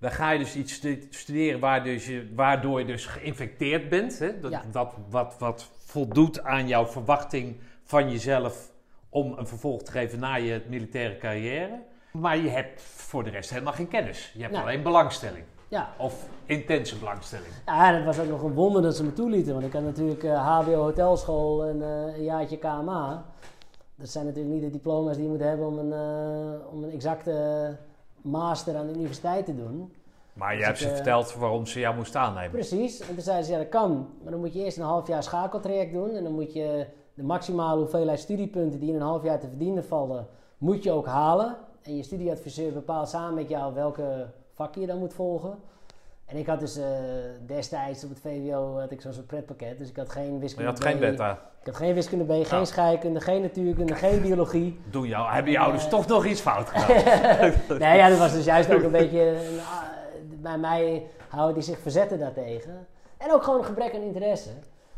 Dan ga je dus iets stu- studeren waar dus je, waardoor je dus geïnfecteerd bent. Hè? Dat, Ja. dat, wat, wat voldoet aan jouw verwachting van jezelf om een vervolg te geven na je militaire carrière. Maar je hebt voor de rest helemaal geen kennis. Je hebt Nee. alleen belangstelling. Ja, Of intense belangstelling. Ja, dat was ook nog een wonder dat ze me toelieten. Want ik had natuurlijk eh, HBO hotelschool en eh, een jaartje KMA. Dat zijn natuurlijk niet de diploma's die je moet hebben om een, eh, om een exacte master aan de universiteit te doen. Maar je Dus hebt ik, ze eh, verteld waarom ze jou moest aannemen. Precies. En toen zeiden ze, ja dat kan. Maar dan moet je eerst een half jaar schakeltraject doen. En dan moet je de maximale hoeveelheid studiepunten die in een half jaar te verdienen vallen, moet je ook halen. En je studieadviseur bepaalt samen met jou welke vak je dan moet volgen. En ik had dus eh, destijds op het VWO had ik zo'n soort pretpakket. Dus ik had geen Je wiskunde had geen B, beta. Ik had geen wiskunde B, geen Nou. scheikunde, geen natuurkunde, geen [LAUGHS] biologie. Doen jou, hebben je Eh, ouders toch nog iets fout gedaan? [LAUGHS] nee, ja, dat was dus juist ook een beetje... ah, bij mij houden die zich verzetten daartegen. En ook gewoon een gebrek aan interesse.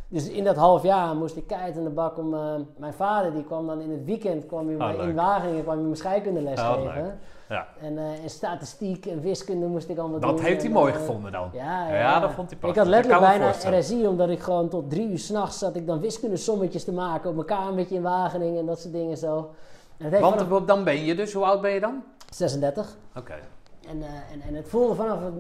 Dus in dat half jaar moest ik keihard in de bak om... eh, mijn vader die kwam dan in het weekend kwam hij Oh, in Wageningen kwam hij me scheikundeles Oh, geven. leuk. Ja. En, eh, en statistiek en wiskunde moest ik allemaal doen. Dat heeft hij En, mooi eh, gevonden dan. Ja, ja, Ja, dat vond hij Ik prachtig. had letterlijk Dat bijna. RSI, omdat ik gewoon tot drie uur s'nachts zat ik dan wiskundesommetjes te maken op mijn kamertje in Wageningen en dat soort dingen zo. En vanaf Want dan ben je dus, hoe oud ben je dan? 36. Oké. En, eh, en, en het voelde vanaf het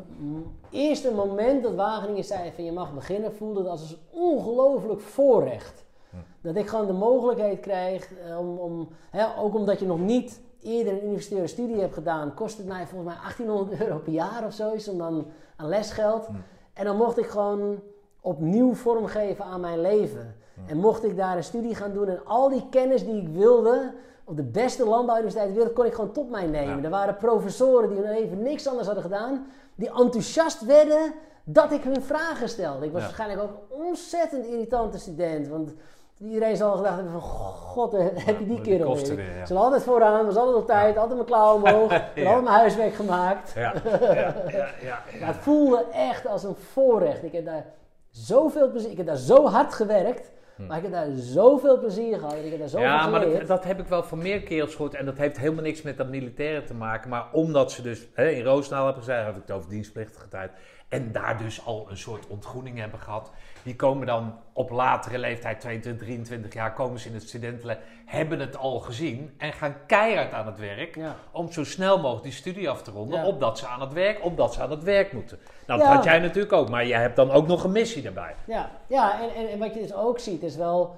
eerste moment dat Wageningen zei van je mag beginnen, voelde het als een ongelooflijk voorrecht. Hm. Dat ik gewoon de mogelijkheid krijg, om, om, hè, ook omdat je nog niet eerder een universitaire studie hebt gedaan, kost het mij volgens mij 1800 euro per jaar of zoiets om dan aan lesgeld. En dan mocht ik gewoon opnieuw vormgeven aan mijn leven. En mocht ik daar een studie gaan doen en al die kennis die ik wilde, op de beste landbouwuniversiteit ter wereld, kon ik gewoon tot mij nemen. Ja. Er waren professoren die hun leven niks anders hadden gedaan, die enthousiast werden dat ik hun vragen stelde. Ik was Ja. waarschijnlijk ook een ontzettend irritante student, want iedereen zal gedacht hebben van, god, heb je die die kerel weer. weer, ja. Ze hadden altijd vooraan, was altijd op tijd, altijd mijn klauwen omhoog, [LAUGHS] had Ja. altijd mijn huiswerk gemaakt. Ja, ja, ja, ja, ja. Maar het voelde echt als een voorrecht. Ik heb daar zoveel plezier, ik heb daar zo hard gewerkt, maar ik heb daar zoveel plezier gehad. Ik heb daar zoveel Hm. Ja, maar dat heb ik wel van meer kerels gehoord. En dat heeft helemaal niks met dat militaire te maken. Maar omdat ze dus hè, in Roosendaal hebben gezegd, heb ik het over dienstplichtige tijd. En daar dus al een soort ontgroening hebben gehad. Die komen dan op latere leeftijd, 22, 23 jaar, komen ze in het studentenleven. Hebben het al gezien en gaan keihard aan het werk. Ja. Om zo snel mogelijk die studie af te ronden. Ja. Opdat ze aan het werk, opdat ze aan het werk moeten. Nou, dat Ja. had jij natuurlijk ook. Maar jij hebt dan ook nog een missie daarbij. Ja, ja en, en, en wat je dus ook ziet is wel,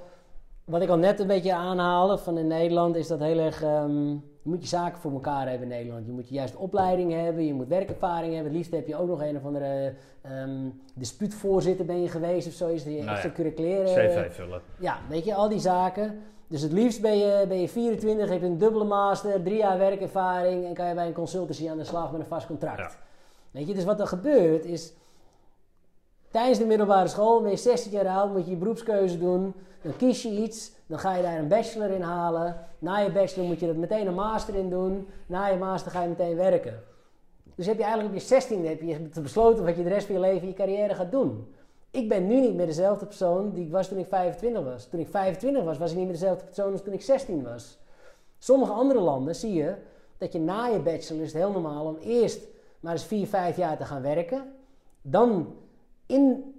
wat ik al net een beetje aanhaalde van in Nederland, is dat heel erg, ehm, je moet je zaken voor elkaar hebben in Nederland. Je moet je juist opleiding hebben, je moet werkervaring hebben. Het liefst heb je ook nog een of andere ehm dispuutvoorzitter ben je geweest of zo, is die Nou ja, extracurriculaire... CV vullen. Ja, weet je, al die zaken. Dus het liefst ben je, ben je 24, heb je een dubbele master, drie jaar werkervaring en kan je bij een consultancy aan de slag met een vast contract. Ja. Weet je, dus wat er gebeurt is, tijdens de middelbare school ben je 16 jaar oud, moet je je beroepskeuze doen, dan kies je iets, dan ga je daar een bachelor in halen. Na je bachelor moet je er meteen een master in doen, na je master ga je meteen werken. Dus heb je eigenlijk op je 16 heb je besloten wat je de rest van je leven je carrière gaat doen. Ik ben nu niet meer dezelfde persoon die ik was toen ik 25 was. Toen ik 25 was, was ik niet meer dezelfde persoon als toen ik 16 was. Sommige andere landen zie je dat je na je bachelor is het heel normaal om eerst maar eens 4, 5 jaar te gaan werken. Dan in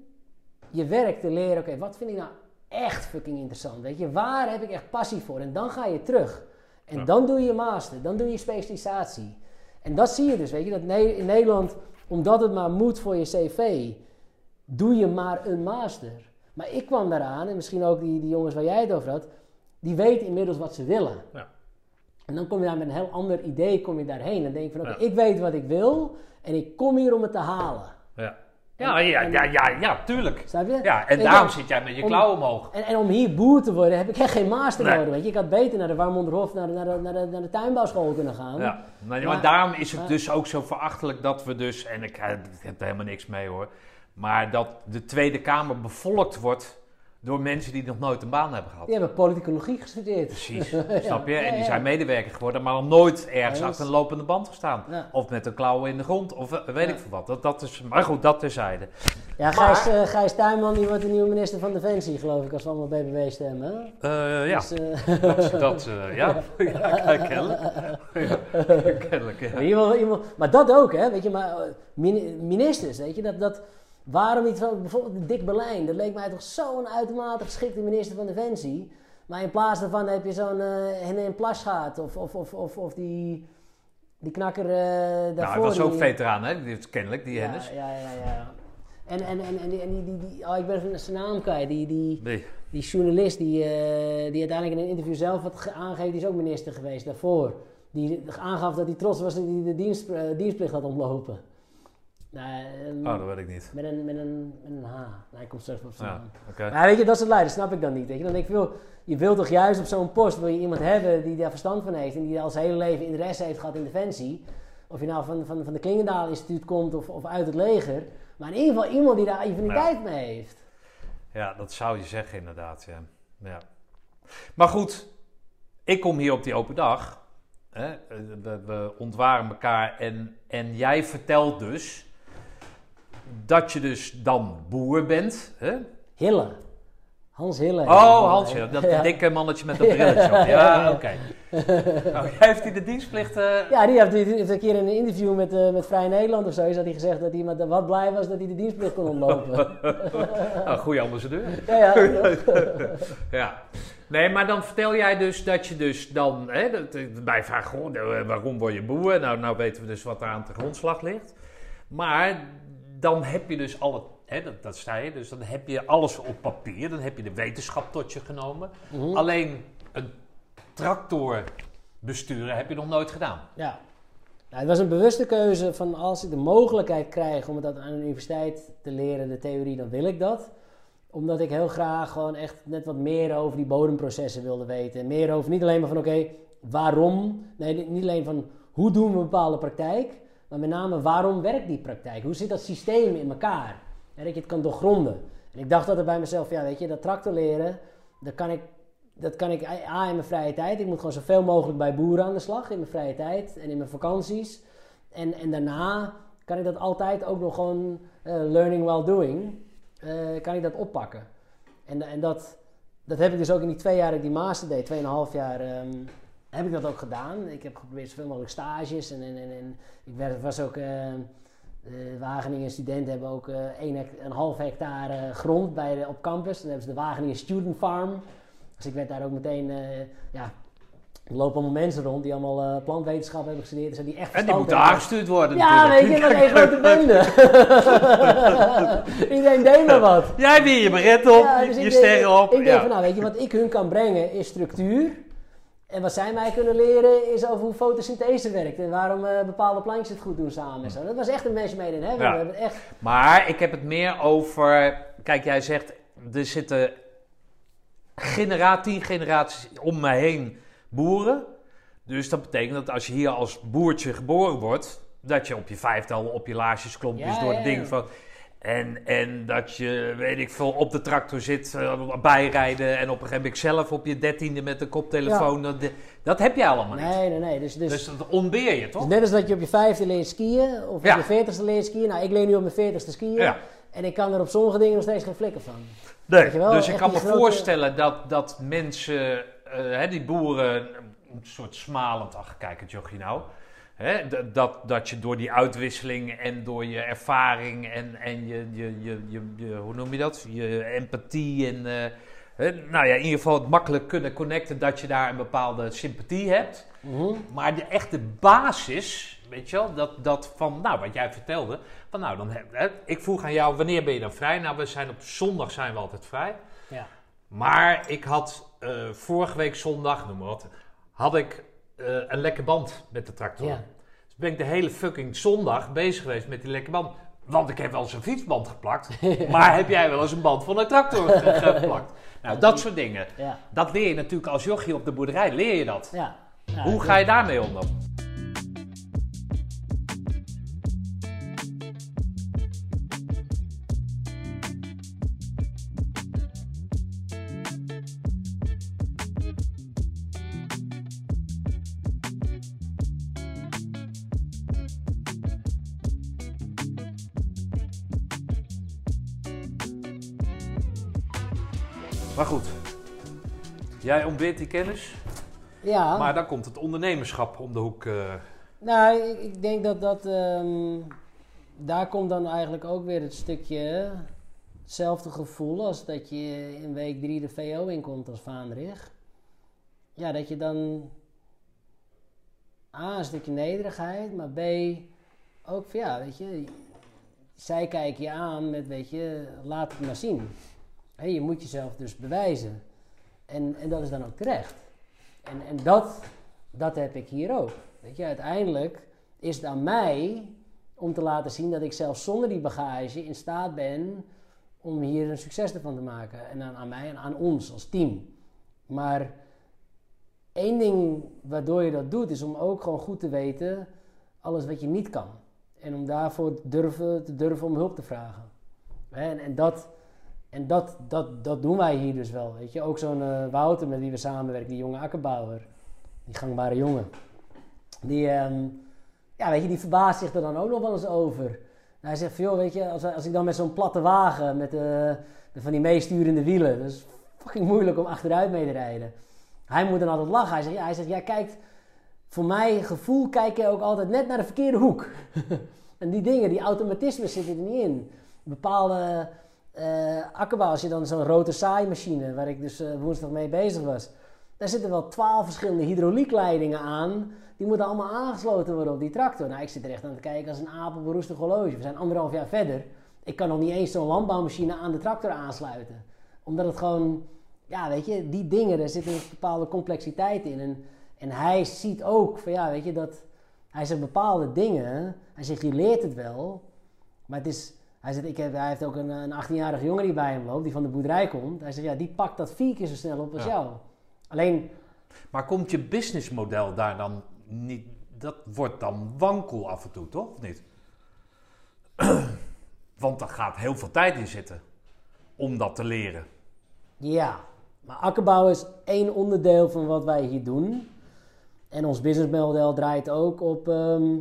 je werk te leren, oké, wat vind ik nou echt fucking interessant? Weet je, waar heb ik echt passie voor? En dan ga je terug. En Ja. dan doe je master, dan doe je specialisatie. En dat zie je dus, weet je, dat Ne- in Nederland, omdat het maar moet voor je cv, doe je maar een master. Maar ik kwam daaraan, en misschien ook die, die jongens waar jij het over had, die weten inmiddels wat ze willen. Ja. En dan kom je daar met een heel ander idee kom je daarheen. Dan denk je van, oké, Ja. ik weet wat ik wil en ik kom hier om het te halen. Ja. Ja, ja, ja, ja, ja, tuurlijk. Snap je? Ja, en daarom zit jij met je klauwen omhoog. En, en om hier boer te worden heb ik echt geen master Nee. nodig. Weet je? Ik had beter naar de Warmonderhof, naar de, naar de, naar de, naar de tuinbouwschool kunnen gaan. Ja, maar, maar Maar- daarom is het maar- dus ook zo verachtelijk dat we dus, en ik, eh, ik heb er helemaal niks mee hoor, maar dat de Tweede Kamer bevolkt wordt door mensen die nog nooit een baan hebben gehad. Die hebben politicologie gestudeerd. Precies, Ja. snap je? [LAUGHS] En die ja. zijn medewerker geworden, maar nog nooit ergens achter een lopende band gestaan. Of met een klauwen in de grond, of eh, weet ik veel wat. Dat, dat is, maar goed, dat terzijde. Ja, Gijs, eh, Gijs Tuinman die wordt de nieuwe minister van Defensie, geloof ik, als we allemaal BBB stemmen. Eh, ja, Dus, [LAUGHS] dat, dat [LAUGHS] ja. ja, kennelijk. Ja, kennelijk, ja. maar, iemand, iemand, maar dat ook, hè? Weet je, maar mini- ministers, weet je, dat, dat, waarom niet van, bijvoorbeeld Dick Berlijn, dat leek mij toch zo'n uitermate geschikte minister van Defensie. Maar in plaats daarvan heb je zo'n eh Henny Plasgaard of, of, of, of, of die, die knakker eh daarvoor. Nou, hij was ook veteraan, hè? Die, kennelijk, die ja, Hennis. ja, ja, ja. En, en, en, en, die, en die, die, die- oh, ik ben even zijn naam kwijt, die, die, Nee. die journalist die, eh, die uiteindelijk in een interview zelf had ge- aangegeven, die is ook minister geweest daarvoor. Die aangaf dat hij trots was dat hij de dienst, eh, dienstplicht had ontlopen. Nou, ehm, Oh, dat weet ik niet. met, een, met, een, met een H. Nou, ik kom straks op zijn Ja. Maar weet je, dat soort leiders snap ik dan niet. Weet je. Dan denk ik, joh, je wilt toch juist op zo'n post wil je iemand hebben die daar verstand van heeft en die al zijn hele leven interesse heeft gehad in defensie. Of je nou van, van, van de Klingendaal Instituut komt of, of uit het leger. Maar in ieder geval iemand die daar affiniteit mee heeft. Ja, dat zou je zeggen inderdaad, ja. ja. Maar goed, ik kom hier op die open dag. Hè? eh, We, we ontwaren elkaar en, en jij vertelt dus dat je dus dan boer bent. Hè? Hille. Hans Hille. Oh, Hans, ja, dat [LAUGHS] Ja. dikke mannetje met dat brilletje op. [LAUGHS] Ja, oké. Oh, heeft hij de dienstplicht... eh, Ja, die heeft, die heeft een keer in een interview met, eh, met Vrij Nederland of zo, is dat hij gezegd dat hij maar wat blij was dat hij de dienstplicht kon ontlopen. [LAUGHS] nou, goede ambassadeur. ja, ja. Ja. Nee, maar dan vertel jij dus dat je dus dan... Hè, dat, eh, bij vraag, goh, nou, waarom word je boer? Nou, nou weten we dus wat er aan de grondslag ligt. Maar dan heb je dus al het... Hè, dat, dat sta je, dus dan heb je alles op papier. Dan heb je de wetenschap tot je genomen. Mhm. Alleen een tractor besturen heb je nog nooit gedaan. Ja. Nou, het was een bewuste keuze van als ik de mogelijkheid krijg om het aan een universiteit te leren, de theorie, dan wil ik dat. Omdat ik heel graag gewoon echt net wat meer over die bodemprocessen wilde weten. En meer over niet alleen maar van oké, waarom, nee, niet alleen van hoe doen we een bepaalde praktijk, maar met name waarom werkt die praktijk? Hoe zit dat systeem in elkaar? En dat je het kan doorgronden. En ik dacht altijd bij mezelf, ja weet je, dat tractor leren, dat kan ik dat kan ik A in mijn vrije tijd. Ik moet gewoon zoveel mogelijk bij boeren aan de slag in mijn vrije tijd en in mijn vakanties. En, en daarna kan ik dat altijd ook nog gewoon eh, learning while doing, eh, kan ik dat oppakken. En, en dat, dat heb ik dus ook in die twee jaar die master deed, tweeënhalf jaar, ehm, heb ik dat ook gedaan. Ik heb geprobeerd zoveel mogelijk stages en, en, en, en ik werd, was ook... eh, de Wageningen studenten hebben ook eh, een, een half hectare grond bij de, op campus. Dan hebben ze de Wageningen Student Farm. Dus ik werd daar ook meteen, eh, ja, er lopen allemaal mensen rond die allemaal eh, plantwetenschap hebben gestudeerd. Dus die echt En die moeten aangestuurd worden Ja, weet je, dat is een grote bende. [LAUGHS] Iedereen deed maar wat. Jij weer je beret op, Ja, dus je sterren op. Ik denk ja. van, nou weet je, wat ik hun kan brengen is structuur. En wat zij mij kunnen leren is over hoe fotosynthese werkt. En waarom eh, bepaalde plantjes het goed doen samen en zo. Dat was echt een match made in heaven. Ja. We hebben echt... Maar ik heb het meer over. Kijk, jij zegt er zitten genera tien generaties om me heen boeren. Dus dat betekent dat als je hier als boertje geboren wordt, dat je op je vijftal op je laarsjes klompjes Ja, door ja, het ding van. En, en dat je, weet ik veel, op de tractor zit, eh, bijrijden. En op een gegeven moment zelf op je dertiende met een koptelefoon. Dat, dat heb je allemaal niet. Nee, nee, nee. Dus, dus, Dus dat ontbeer je, toch? dus net als dat je op je vijfde leert skiën, of Ja. op je veertigste leert skiën. Nou, ik leer nu op mijn veertigste skiën. Ja. En ik kan er op sommige dingen nog steeds geen flikker van. Nee, wel, dus ik kan me grote- voorstellen dat, dat mensen, eh, hè, die boeren, een soort smalend, ach kijk het jochie nou. Dat, dat je door die uitwisseling en door je ervaring en, en je, je, je, je, je- hoe noem je dat? Je empathie en, eh, hè, nou ja, in ieder geval het makkelijk kunnen connecten dat je daar een bepaalde sympathie hebt. Mhm. Maar de echte basis, weet je wel, dat, dat van, nou, wat jij vertelde, van nou, dan hè, ik vroeg aan jou, wanneer ben je dan vrij? Nou, we zijn op zondag zijn we altijd vrij. Ja. Maar ik had eh, vorige week zondag, noem maar wat, had ik een lekke band met de tractor. Ja. Dus ben ik de hele fucking zondag bezig geweest met die lekke band. Want ik heb wel eens een fietsband geplakt. [LAUGHS] maar heb jij wel eens een band van een tractor ge- [LAUGHS] geplakt? Nou, dat soort dingen. Ja. Dat leer je natuurlijk als jochie op de boerderij, leer je dat. Ja. Ja, Hoe ga je daarmee om dan? Maar goed, jij ontbeert die kennis, Ja. maar dan komt het ondernemerschap om de hoek. eh. Nou, ik, ik denk dat dat. ehm, daar komt dan eigenlijk ook weer het stukje. Hetzelfde gevoel als dat je in week 3 de VO inkomt als vaandrig. Ja, dat je dan. A, een stukje nederigheid, maar B, ook van ja, weet je. Zij kijken je aan met, weet je, laat het maar zien. Je moet jezelf dus bewijzen. En, en dat is dan ook terecht. En, en dat, dat heb ik hier ook. Weet je, uiteindelijk is het aan mij om te laten zien dat ik zelfs zonder die bagage in staat ben om hier een succes ervan te maken. En aan, aan mij en aan ons als team. Maar één ding waardoor je dat doet, is om ook gewoon goed te weten alles wat je niet kan. En om daarvoor durven, te durven om hulp te vragen. En, en, dat, en dat, dat, dat doen wij hier dus wel. Weet je? Ook zo'n eh, Wouter met wie we samenwerken, die jonge akkerbouwer. Die gangbare jongen. Die, ehm, ja, weet je, die verbaast zich er dan ook nog wel eens over. Hij zegt van, joh, weet je, als, als ik dan met zo'n platte wagen, met eh, van die meesturende wielen, dat is fucking moeilijk om achteruit mee te rijden. Hij moet dan altijd lachen. Hij zegt, ja, hij zegt, jij kijkt, voor mijn gevoel kijk je ook altijd net naar de verkeerde hoek. [LAUGHS] en die dingen, die automatismen zitten er niet in. Bepaalde eh akkerbouw, als je dan zo'n rotor saaimachine, waar ik dus eh, woensdag mee bezig was, daar zitten wel twaalf verschillende hydrauliekleidingen aan. Die moeten allemaal aangesloten worden op die tractor. Nou, ik zit er echt aan te kijken als een aap op een roestig horloge. We zijn anderhalf jaar verder. Ik kan nog niet eens zo'n landbouwmachine aan de tractor aansluiten. Omdat het gewoon, ja, weet je, die dingen, daar zit een bepaalde complexiteit in. En, en hij ziet ook van, ja, weet je, dat hij zegt bepaalde dingen. Hij zegt, je leert het wel. Maar het is, hij zegt, ik heb, hij heeft ook een, een 18-jarige jongen die bij hem loopt, die van de boerderij komt. Hij zegt, ja, die pakt dat vier keer zo snel op als Ja. jou. Alleen, Maar komt je businessmodel daar dan niet... Dat wordt dan wankel af en toe, toch? Of niet? [CLEARS THROAT] Want daar gaat heel veel tijd in zitten om dat te leren. Ja, maar akkerbouw is één onderdeel van wat wij hier doen. En ons businessmodel draait ook op ehm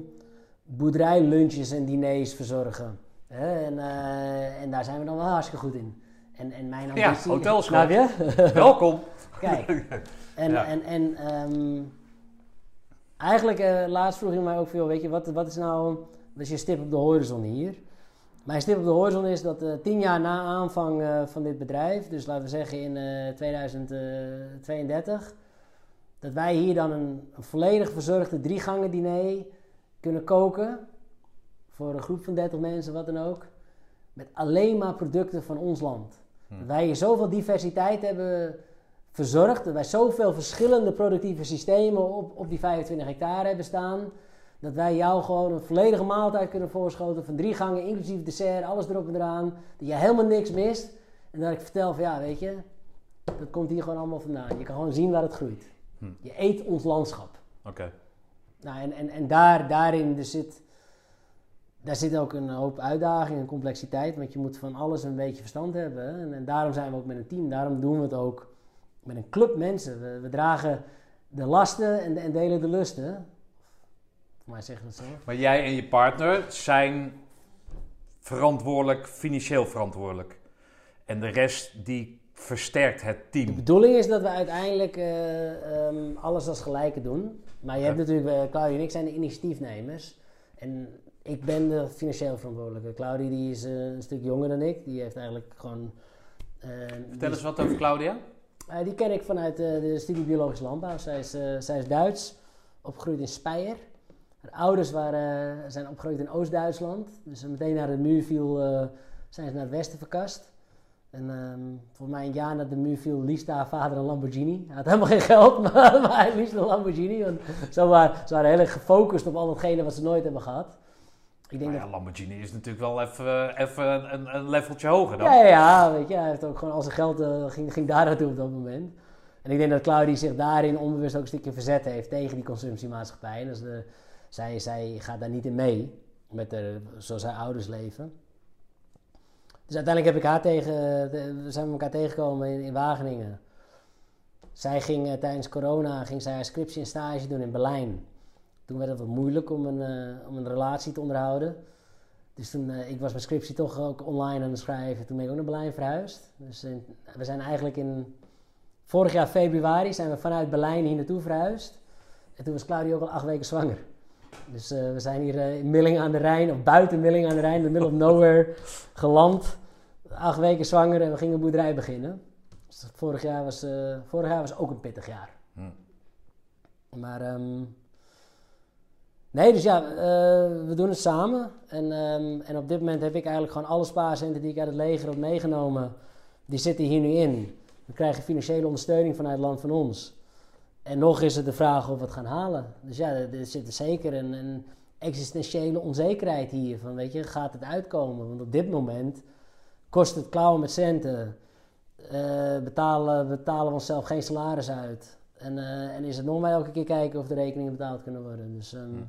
boerderijlunches en diners verzorgen. En, eh, en daar zijn we dan wel hartstikke goed in. En, en mijn Ja, ambitie... hotelschool. Snap je? [LAUGHS] Welkom. Kijk. [LAUGHS] En, Ja. en, en ehm, eigenlijk, eh, laatst vroeg je mij ook veel, weet je, wat, wat is nou, wat is je stip op de horizon hier? Mijn stip op de horizon is dat eh, tien jaar na aanvang van dit bedrijf, dus laten we zeggen in eh 2032, dat wij hier dan een, een volledig verzorgde drie gangen diner kunnen koken. Voor een groep van 30 mensen, wat dan ook. Met alleen maar producten van ons land. Dat wij hier zoveel diversiteit hebben verzorgd. Dat wij zoveel verschillende productieve systemen op, op die 25 hectare hebben staan. Dat wij jou gewoon een volledige maaltijd kunnen voorschoten van drie gangen, inclusief dessert, alles erop en eraan. Dat je helemaal niks mist. En dat ik vertel van ja, weet je, dat komt hier gewoon allemaal vandaan. Je kan gewoon zien waar het groeit. Hm. Je eet ons landschap. Oké. Nou, en en, en daar, daarin er zit, daar zit ook een hoop uitdaging en complexiteit. Want je moet van alles een beetje verstand hebben. En, en daarom zijn we ook met een team. Daarom doen we het ook met een club mensen. We, we dragen de lasten en, en delen de lusten. Voor mij zeggen het zo. Maar jij en je partner zijn verantwoordelijk, financieel verantwoordelijk. En de rest die versterkt het De team. bedoeling is dat we uiteindelijk eh, ehm, alles als gelijke doen. Maar je Ja. hebt natuurlijk, eh, Claudia en ik zijn de initiatiefnemers. En ik ben de financieel verantwoordelijke. Claudia die is eh, een stuk jonger dan ik. Die heeft eigenlijk gewoon En Vertel eens wat over Claudia. eh, die ken ik vanuit eh, de studie Biologische Landbouw. Zij is, eh, zij is Duits, opgegroeid in Speyer. Haar ouders waren, zijn opgegroeid in Oost-Duitsland. Dus meteen naar de muur viel, eh, zijn ze naar het westen verkast. En ehm volgens mij een jaar na de muur viel, liefde haar vader een Lamborghini. Hij had helemaal geen geld, [LAUGHS] maar, maar hij liefde een Lamborghini. Want zo waren, ze waren heel erg gefocust op al datgene wat ze nooit hebben gehad. Ik denk Maar dat ja, Lamborghini is natuurlijk wel even, even een, een leveltje hoger dan. Ja, ja, ja, weet je, hij heeft ook gewoon al zijn geld eh, ging, ging daar naartoe op dat moment. En ik denk dat Claudie zich daarin onbewust ook een stukje verzet heeft tegen die consumptiemaatschappij. En dus de, zij, zij gaat daar niet in mee, met de, zoals haar ouders leven. Dus uiteindelijk heb ik haar tegen, de- we zijn met elkaar tegengekomen in, in Wageningen. Zij ging eh, tijdens corona ging zij haar scriptie en stage doen in Berlijn. Toen werd het wat moeilijk om een, eh, om een relatie te onderhouden. Dus toen, eh, ik was mijn scriptie toch ook online aan het schrijven. Toen ben ik ook naar Berlijn verhuisd. Dus in- we zijn eigenlijk in... Vorig jaar februari zijn we vanuit Berlijn hier naartoe verhuisd. En toen was Claudia ook al acht weken zwanger. Dus eh, we zijn hier eh, in Millingen aan de Rijn, of buiten Millingen aan de Rijn, in the middle of nowhere, [LAUGHS] geland. Acht weken zwanger en we gingen een boerderij beginnen. Dus vorig jaar was, eh, vorig jaar was ook een pittig jaar. Hm. Maar ehm, nee, dus ja, eh, we doen het samen. En, ehm, en op dit moment heb ik eigenlijk gewoon alle spaarcenten die ik uit het leger heb meegenomen, die zitten hier nu in. We krijgen financiële ondersteuning vanuit het land van ons. En nog is het de vraag of we het gaan halen. Dus ja, er, er zit zeker een, een existentiële onzekerheid hier. Van weet je, gaat het uitkomen? Want op dit moment kost het klauwen met centen. Eh, betalen, betalen we onszelf geen salaris uit. En, eh, en is het nog maar elke keer kijken of de rekeningen betaald kunnen worden. Dus, ehm, Hm.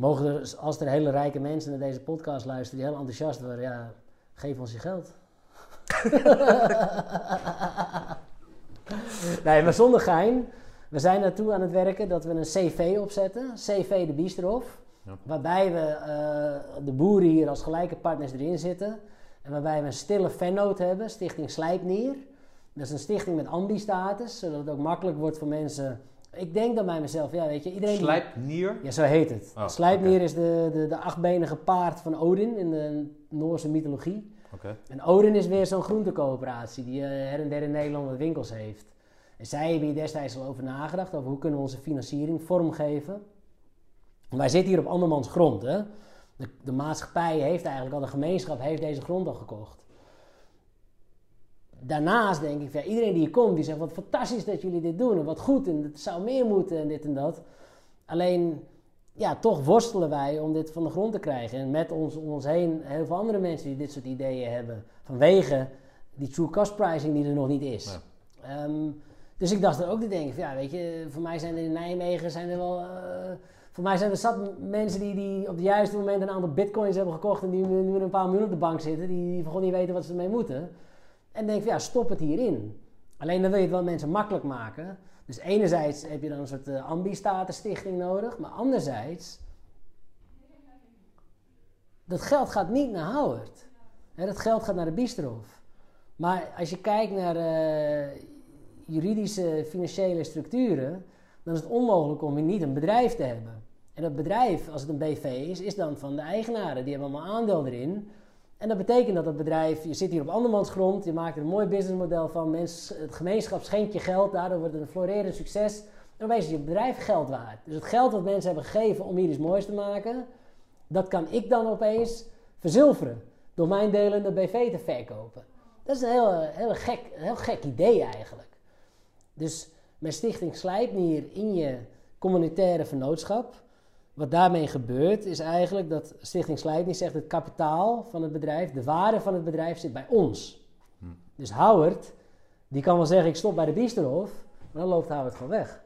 Mogen er, als er hele rijke mensen naar deze podcast luisteren die heel enthousiast worden, ja, geef ons je geld. [LAUGHS] nee, maar zonder gein. We zijn naartoe aan het werken dat we een CV opzetten. CV de Biesterhof. Ja. Waarbij we eh, de boeren hier als gelijke partners erin zitten. En waarbij we een stille vennoot hebben, Stichting Slijpnier. Dat is een stichting met ambi-status, zodat het ook makkelijk wordt voor mensen. Ik denk dan bij mezelf, ja, weet je, iedereen. die- Slijpnier. ja, zo heet het. Oh, Slijpnier is de, de, de achtbenige paard van Odin in de Noorse mythologie. En Odin is weer zo'n groentecoöperatie die eh, her en der in Nederland wat winkels heeft. En zij hebben hier destijds al over nagedacht, over hoe kunnen we onze financiering vormgeven. Wij zitten hier op andermans grond. Hè? De, de maatschappij heeft eigenlijk al, de gemeenschap heeft deze grond al gekocht. Daarnaast denk ik, ja, iedereen die hier komt, die zegt wat fantastisch dat jullie dit doen en wat goed en het zou meer moeten en dit en dat. Alleen, ja, toch worstelen wij om dit van de grond te krijgen. En met ons om ons heen heel veel andere mensen die dit soort ideeën hebben. Vanwege die true cost pricing die er nog niet is. Ehm, dus ik dacht er ook te denken, van, ja, weet je, voor mij zijn er in Nijmegen zijn er wel... eh, voor mij zijn er zat mensen die, die op het juiste moment een aantal bitcoins hebben gekocht... en die nu nu een paar miljoen op de bank zitten, die, die gewoon niet weten wat ze ermee moeten. En denk van, ja, stop het hierin. Alleen dan wil je het wel mensen makkelijk maken. Dus enerzijds heb je dan een soort stichting nodig, maar anderzijds... Dat geld gaat niet naar Howard. Hè, dat geld gaat naar de Biesterhof. Maar als je kijkt naar eh, juridische, financiële structuren, dan is het onmogelijk om hier niet een bedrijf te hebben. En dat bedrijf, als het een BV is, is dan van de eigenaren. Die hebben allemaal aandeel erin. En dat betekent dat het bedrijf, je zit hier op andermans grond, je maakt er een mooi businessmodel van, mensen, het gemeenschap schenkt je geld, daardoor wordt het een florerend succes. En is je bedrijf geld waard. Dus het geld wat mensen hebben gegeven om hier iets moois te maken, dat kan ik dan opeens verzilveren. Door mijn deel in de BV te verkopen. Dat is een heel, heel, gek, heel gek idee eigenlijk. Dus met Stichting Slijpnier in je communitaire vennootschap. Wat daarmee gebeurt is eigenlijk dat Stichting Slijpnier zegt het kapitaal van het bedrijf, de waarde van het bedrijf zit bij ons. Hm. Dus Howard, die kan wel zeggen ik stop bij de Biesterhof, maar dan loopt Howard gewoon weg.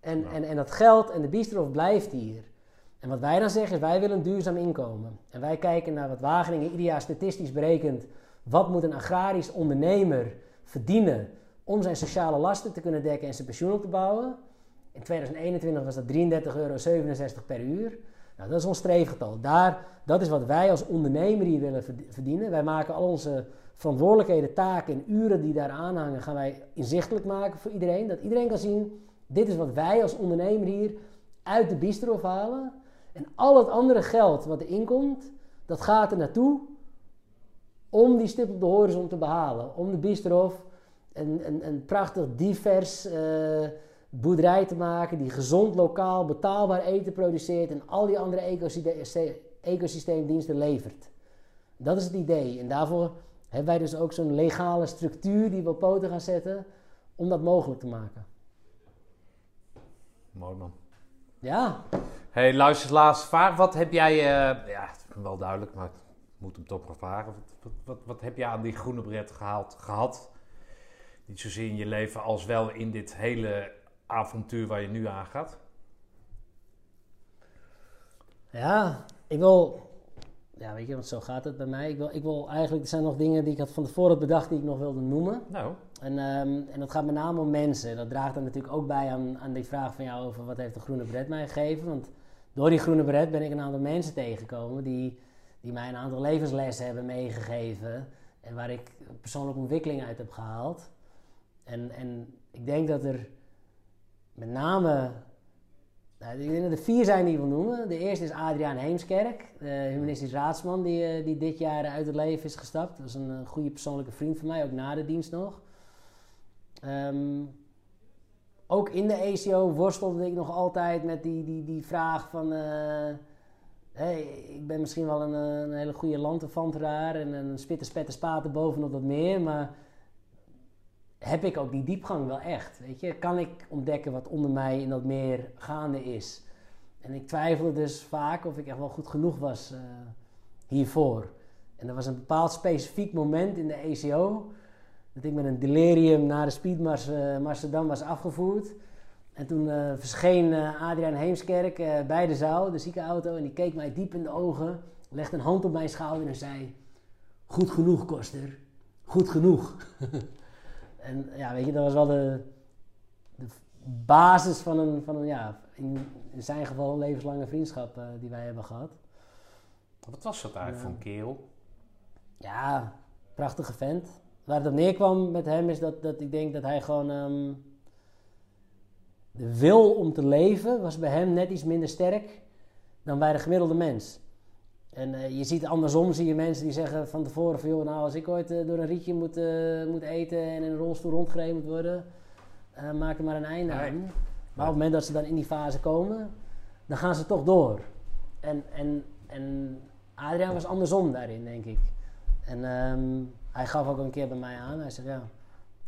En, Ja. en, en dat geld en de Biesterhof blijft hier. En wat wij dan zeggen is, wij willen een duurzaam inkomen. En wij kijken naar wat Wageningen ieder jaar statistisch berekent. Wat moet een agrarisch ondernemer verdienen om zijn sociale lasten te kunnen dekken en zijn pensioen op te bouwen? In 2021 was dat 33,67 euro per uur. Nou, dat is ons streefgetal. Daar, dat is wat wij als ondernemer hier willen verd- verdienen. Wij maken al onze verantwoordelijkheden, taken en uren die daar aanhangen, gaan wij inzichtelijk maken voor iedereen. Dat iedereen kan zien, dit is wat wij als ondernemer hier uit de bistro halen. En al het andere geld wat er inkomt, dat gaat er naartoe om die stip op de horizon te behalen. Om de Biesterhof een, een, een prachtig divers uh, boerderij te maken die gezond, lokaal, betaalbaar eten produceert en al die andere ecosysteemdiensten levert. Dat is het idee. En daarvoor hebben wij dus ook zo'n legale structuur die we op poten gaan zetten om dat mogelijk te maken. Mooi man. Ja. Hey, luister, laatste vraag. Wat heb jij, uh, ja, wel duidelijk, maar ik moet hem toch nog vragen. Wat, wat, wat, heb jij aan die groene bret gehaald, gehad? Niet zozeer in je leven als wel in dit hele avontuur waar je nu aan gaat? Ja, ik wil ja, weet je, want zo gaat het bij mij. Ik wil, ik wil eigenlijk, er zijn nog dingen die ik had van tevoren bedacht die ik nog wilde noemen. Nou. En, ehm, en dat gaat met name om mensen. Dat draagt dan natuurlijk ook bij aan, aan die vraag van jou over wat heeft de groene bret mij gegeven. Want door die groene bret ben ik een aantal mensen tegengekomen die, die mij een aantal levenslessen hebben meegegeven. En waar ik persoonlijke ontwikkeling uit heb gehaald. En, en ik denk dat er met name nou, ik dat er vier zijn die wil noemen. De eerste is Adriaan Heemskerk, de humanistisch raadsman die, eh, die dit jaar uit het leven is gestapt. Dat is een, goede persoonlijke vriend van mij, ook na de dienst nog. Ehm, ook in de ACO worstelde ik nog altijd met die, die, die vraag van... Uh, hey, ik ben misschien wel een, eh, een hele goede lanterfanteraar en een spitter, spetter, spaten bovenop wat meer, maar heb ik ook die diepgang wel echt? Weet je? Kan ik ontdekken wat onder mij in dat meer gaande is? En ik twijfelde dus vaak of ik echt wel goed genoeg was uh, hiervoor. En er was een bepaald specifiek moment in de ECO dat ik met een delirium naar de Speedmars uh, Amsterdam was afgevoerd. En toen uh, verscheen Adriaan Heemskerk bij de zaal, de ziekenauto, en die keek mij diep in de ogen, legde een hand op mijn schouder en zei: Goed genoeg, Koster. Goed genoeg. [LAUGHS] En ja, weet je, dat was wel de, de basis van een, van een ja, in, in zijn geval een levenslange vriendschap uh, die wij hebben gehad. Wat was dat eigenlijk voor een kerel? Ja, prachtige vent. Waar het op neerkwam met hem is dat, dat ik denk dat hij gewoon... Um, de wil om te leven was bij hem net iets minder sterk dan bij de gemiddelde mens. En uh, je ziet andersom, zie je mensen die zeggen van tevoren van... joh, nou als ik ooit uh, door een rietje moet, uh, moet eten en in een rolstoel rondgereden moet worden... maak er maar een einde aan. Maar op het moment dat ze dan in die fase komen, dan gaan ze toch door. En, en, en Adriaan was andersom daarin, denk ik. En um, hij gaf ook een keer bij mij aan, hij zei ja...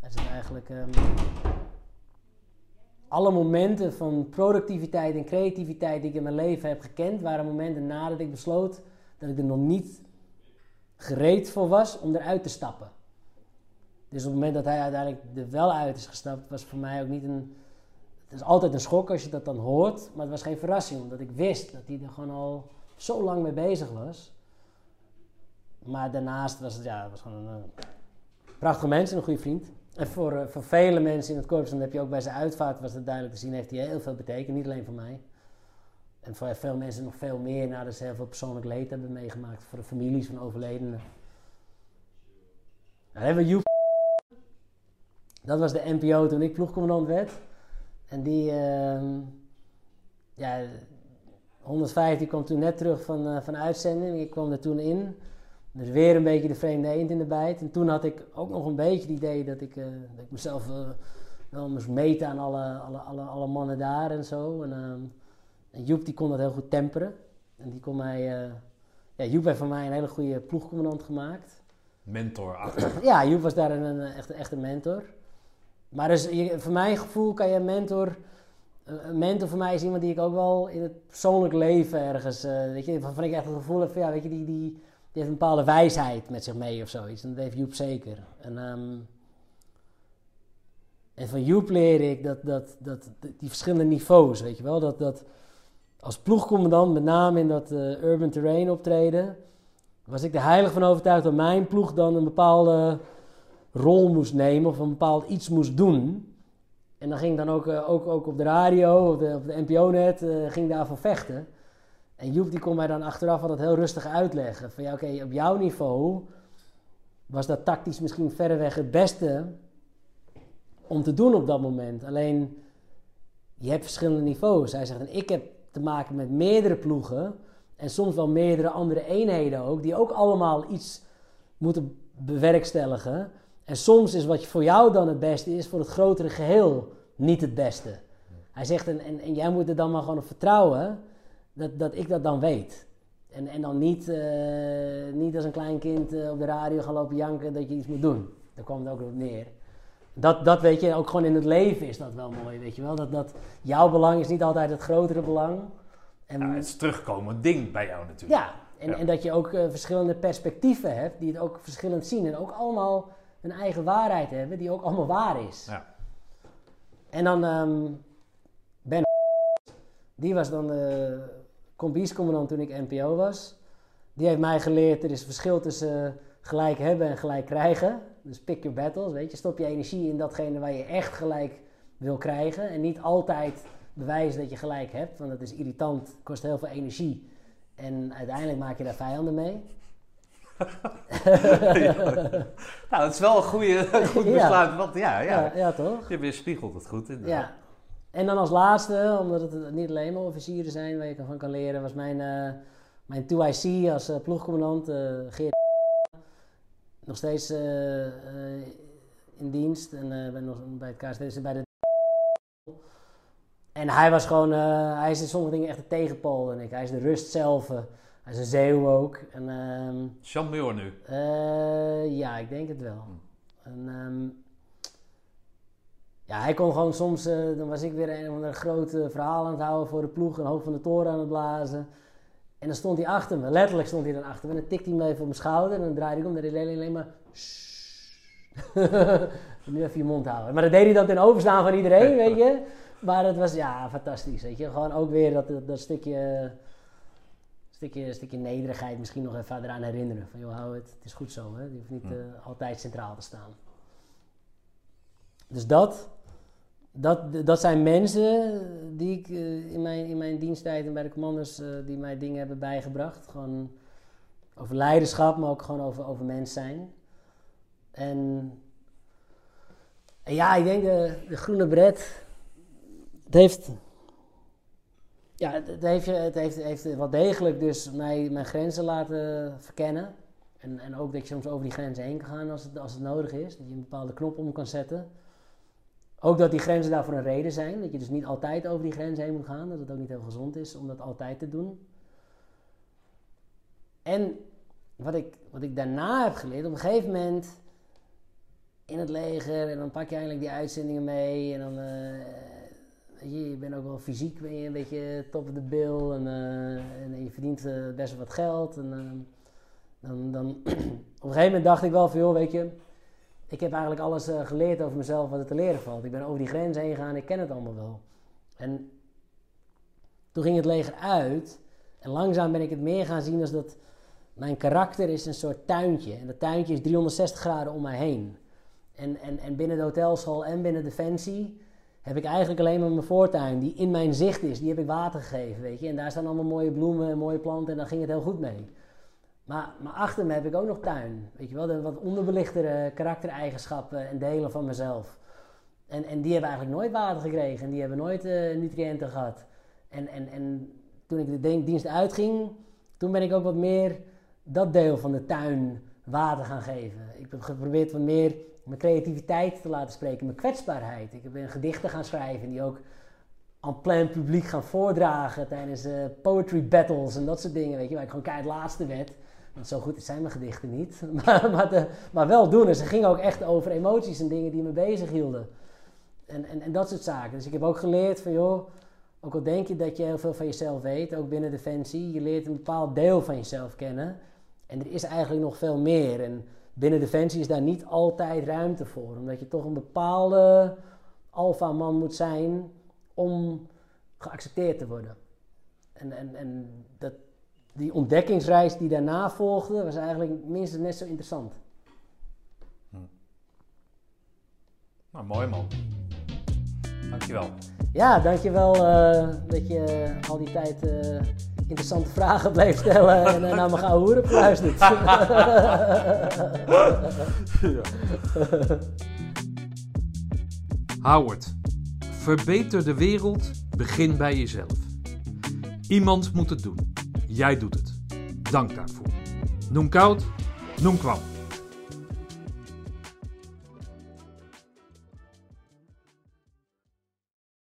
Hij zei eigenlijk... Um, alle momenten van productiviteit en creativiteit die ik in mijn leven heb gekend, waren momenten nadat ik besloot dat ik er nog niet gereed voor was om eruit te stappen. Dus op het moment dat hij uiteindelijk er wel uit is gestapt, was voor mij ook niet een. Het is altijd een schok als je dat dan hoort, maar het was geen verrassing, omdat ik wist dat hij er gewoon al zo lang mee bezig was. Maar daarnaast was het, ja, was gewoon een uh, prachtige mens en een goede vriend. En voor, uh, voor vele mensen in het korps, dan heb je ook bij zijn uitvaart, was het duidelijk te zien, heeft hij heel veel betekend, niet alleen voor mij. En voor veel mensen nog veel meer nadat ze heel veel persoonlijk leed hebben meegemaakt. Voor de families van overledenen. Dan hebben we. Dat was de NPO toen ik ploegcommandant werd. En die, uh, ja, 105 kwam toen net terug van, uh, van uitzending. Ik kwam er toen in. Dus weer een beetje de vreemde eend in de bijt. En toen had ik ook nog een beetje het idee dat ik, uh, dat ik mezelf uh, wel moest meten aan alle, alle, alle, alle mannen daar en zo. En, ehm, en Joep die kon dat heel goed temperen. En die kon mij... Uh, ja, Joep heeft van mij een hele goede ploegcommandant gemaakt. Mentor [CLEARS THROAT] Ja, Joep was daar een, een, echt, echt een mentor. Maar dus je, voor mijn gevoel kan je een mentor... Een mentor voor mij is iemand die ik ook wel in het persoonlijk leven ergens... Uh, weet je, waarvan ik echt het gevoel heb van... Ja, weet je, die, die, die heeft een bepaalde wijsheid met zich mee of zoiets. En dat heeft Joep zeker. En... Um, en van Joep leer ik dat, dat, dat, die verschillende niveaus, weet je wel. Dat, dat als ploegcommandant, met name in dat uh, urban terrain optreden, was ik er heilig van overtuigd dat mijn ploeg dan een bepaalde rol moest nemen of een bepaald iets moest doen. En dan ging ik dan ook, uh, ook, ook op de radio, of de, op de NPO-net, uh, ging daarvoor vechten. En Joep die kon mij dan achteraf altijd heel rustig uitleggen. Van ja, oké, op jouw niveau was dat tactisch misschien verreweg het beste om te doen op dat moment. Alleen, je hebt verschillende niveaus. Hij zegt, en ik heb te maken met meerdere ploegen. En soms wel meerdere andere eenheden ook. Die ook allemaal iets moeten bewerkstelligen. En soms is wat voor jou dan het beste is, voor het grotere geheel niet het beste. Hij zegt, en, en, jij moet er dan maar gewoon op vertrouwen dat, dat ik dat dan weet. En, en dan niet, eh, niet als een klein kind eh, op de radio gaan lopen janken dat je iets moet doen. Daar kwam het ook op neer. Dat, dat weet je, ook gewoon in het leven is dat wel mooi, weet je wel. Dat, dat jouw belang is niet altijd het grotere belang. En, Ja, het is terugkomend ding bij jou natuurlijk. ja, en, Ja. en dat je ook eh, verschillende perspectieven hebt die het ook verschillend zien. En ook allemaal een eigen waarheid hebben die ook allemaal waar is. Ja. En dan ehm, Ben, die was dan de combiescommandant toen ik NPO was. Die heeft mij geleerd, er is verschil tussen eh, gelijk hebben en gelijk krijgen. Dus pick your battles, weet je. Stop je energie in datgene waar je echt gelijk wil krijgen. En niet altijd bewijzen dat je gelijk hebt, want dat is irritant, kost heel veel energie. En uiteindelijk maak je daar vijanden mee. [LAUGHS] Nou, dat is wel een goede, een goed Ja. besluit. Want ja, ja, Ja, ja toch? je weerspiegelt het goed. inderdaad. Ja. En dan als laatste, omdat het niet alleen maar officieren zijn waar je van kan leren, was mijn, eh mijn 2IC als eh, ploegcommandant, eh Geert. Nog steeds eh, eh, in dienst en eh, ben nog bij het KST, bij de. En hij was gewoon, hij is in sommige dingen echt de tegenpool en ik. Hij is de rust zelf. hij is een zeeuw ook. En, Jean Muir nu. ja, ik denk het wel. En, ehm, ja, hij kon gewoon soms, dan was ik weer een of ander groot eh, verhaal aan het houden voor de ploeg, een hoog van de toren aan het blazen. En dan stond hij achter me, letterlijk stond hij dan achter me. En dan tikte hij me even op mijn schouder en dan draaide ik om en dan deed hij alleen, maar... [LAUGHS] nu even je mond houden. Maar dat deed hij dan ten overstaan van iedereen, [LAUGHS] weet je. Maar het was, ja, fantastisch, weet je. Gewoon ook weer dat, dat, dat stukje, stukje, stukje nederigheid misschien nog even eraan herinneren. Van, joh, hou het, het is goed zo, hè. Je hoeft niet eh, altijd centraal te staan. Dus dat, dat, dat zijn mensen die ik eh, in, mijn, in mijn diensttijd en bij de commanders eh, die mij dingen hebben bijgebracht. Gewoon over leiderschap, maar ook gewoon over, over mens zijn. En, ja, ik denk de, de groene bret, het heeft, ja, het, heeft, het heeft, heeft wel degelijk dus mij, mijn grenzen laten verkennen. En, en ook dat je soms over die grenzen heen kan gaan als het, als het nodig is. Dat je een bepaalde knop om kan zetten. Ook dat die grenzen daarvoor een reden zijn. Dat je dus niet altijd over die grenzen heen moet gaan. Dat het ook niet heel gezond is om dat altijd te doen. En wat ik, wat ik daarna heb geleerd, op een gegeven moment in het leger, en dan pak je eigenlijk die uitzendingen mee. En dan, eh, weet je, je bent ook wel fysiek ben je een beetje top of the bill. En, eh, en je verdient eh, best wel wat geld. En, dan, dan [CLEARS THROAT] op een gegeven moment dacht ik wel van, joh, weet je, ik heb eigenlijk alles eh, geleerd over mezelf wat er te leren valt. Ik ben over die grens heen gegaan, ik ken het allemaal wel. En toen ging het leger uit. En langzaam ben ik het meer gaan zien als dat mijn karakter is een soort tuintje. En dat tuintje is 360 graden om mij heen. En, en, en binnen de hotelschool en binnen Defensie heb ik eigenlijk alleen maar mijn voortuin, die in mijn zicht is. Die heb ik water gegeven, weet je. En daar staan allemaal mooie bloemen en mooie planten en daar ging het heel goed mee. Maar, maar achter me heb ik ook nog tuin. Weet je wel, de wat onderbelichtere karaktereigenschappen en delen van mezelf. En, en die hebben eigenlijk nooit water gekregen. En die hebben nooit eh, nutriënten gehad. En, en, en toen ik de dienst uitging, toen ben ik ook wat meer dat deel van de tuin water gaan geven. Ik heb geprobeerd wat meer mijn creativiteit te laten spreken, mijn kwetsbaarheid. Ik ben gedichten gaan schrijven die ook aan plein publiek gaan voordragen tijdens eh, poetry battles en dat soort dingen, weet je, waar ik gewoon keihard laatste werd. Want zo goed zijn mijn gedichten niet, [LAUGHS] maar, maar, de- maar wel doen. En ze gingen ook echt over emoties en dingen die me bezig hielden. En, en, en dat soort zaken. Dus ik heb ook geleerd van, joh, ook al denk je dat je heel veel van jezelf weet, ook binnen Defensie, je leert een bepaald deel van jezelf kennen. En er is eigenlijk nog veel meer. En binnen Defensie is daar niet altijd ruimte voor, omdat je toch een bepaalde alfa-man moet zijn om geaccepteerd te worden. En, en, en dat, die ontdekkingsreis die daarna volgde, was eigenlijk minstens net zo interessant. Nou, mooi man. Dankjewel. Ja, dankjewel eh dat je al die tijd eh, interessante vragen bleef stellen en uh, naar mijn gouden hoeren hebt geluisterd. Howard, verbeter de wereld, begin bij jezelf. Iemand moet het doen. Jij doet het. Dank daarvoor. Noem koud, noem kwam.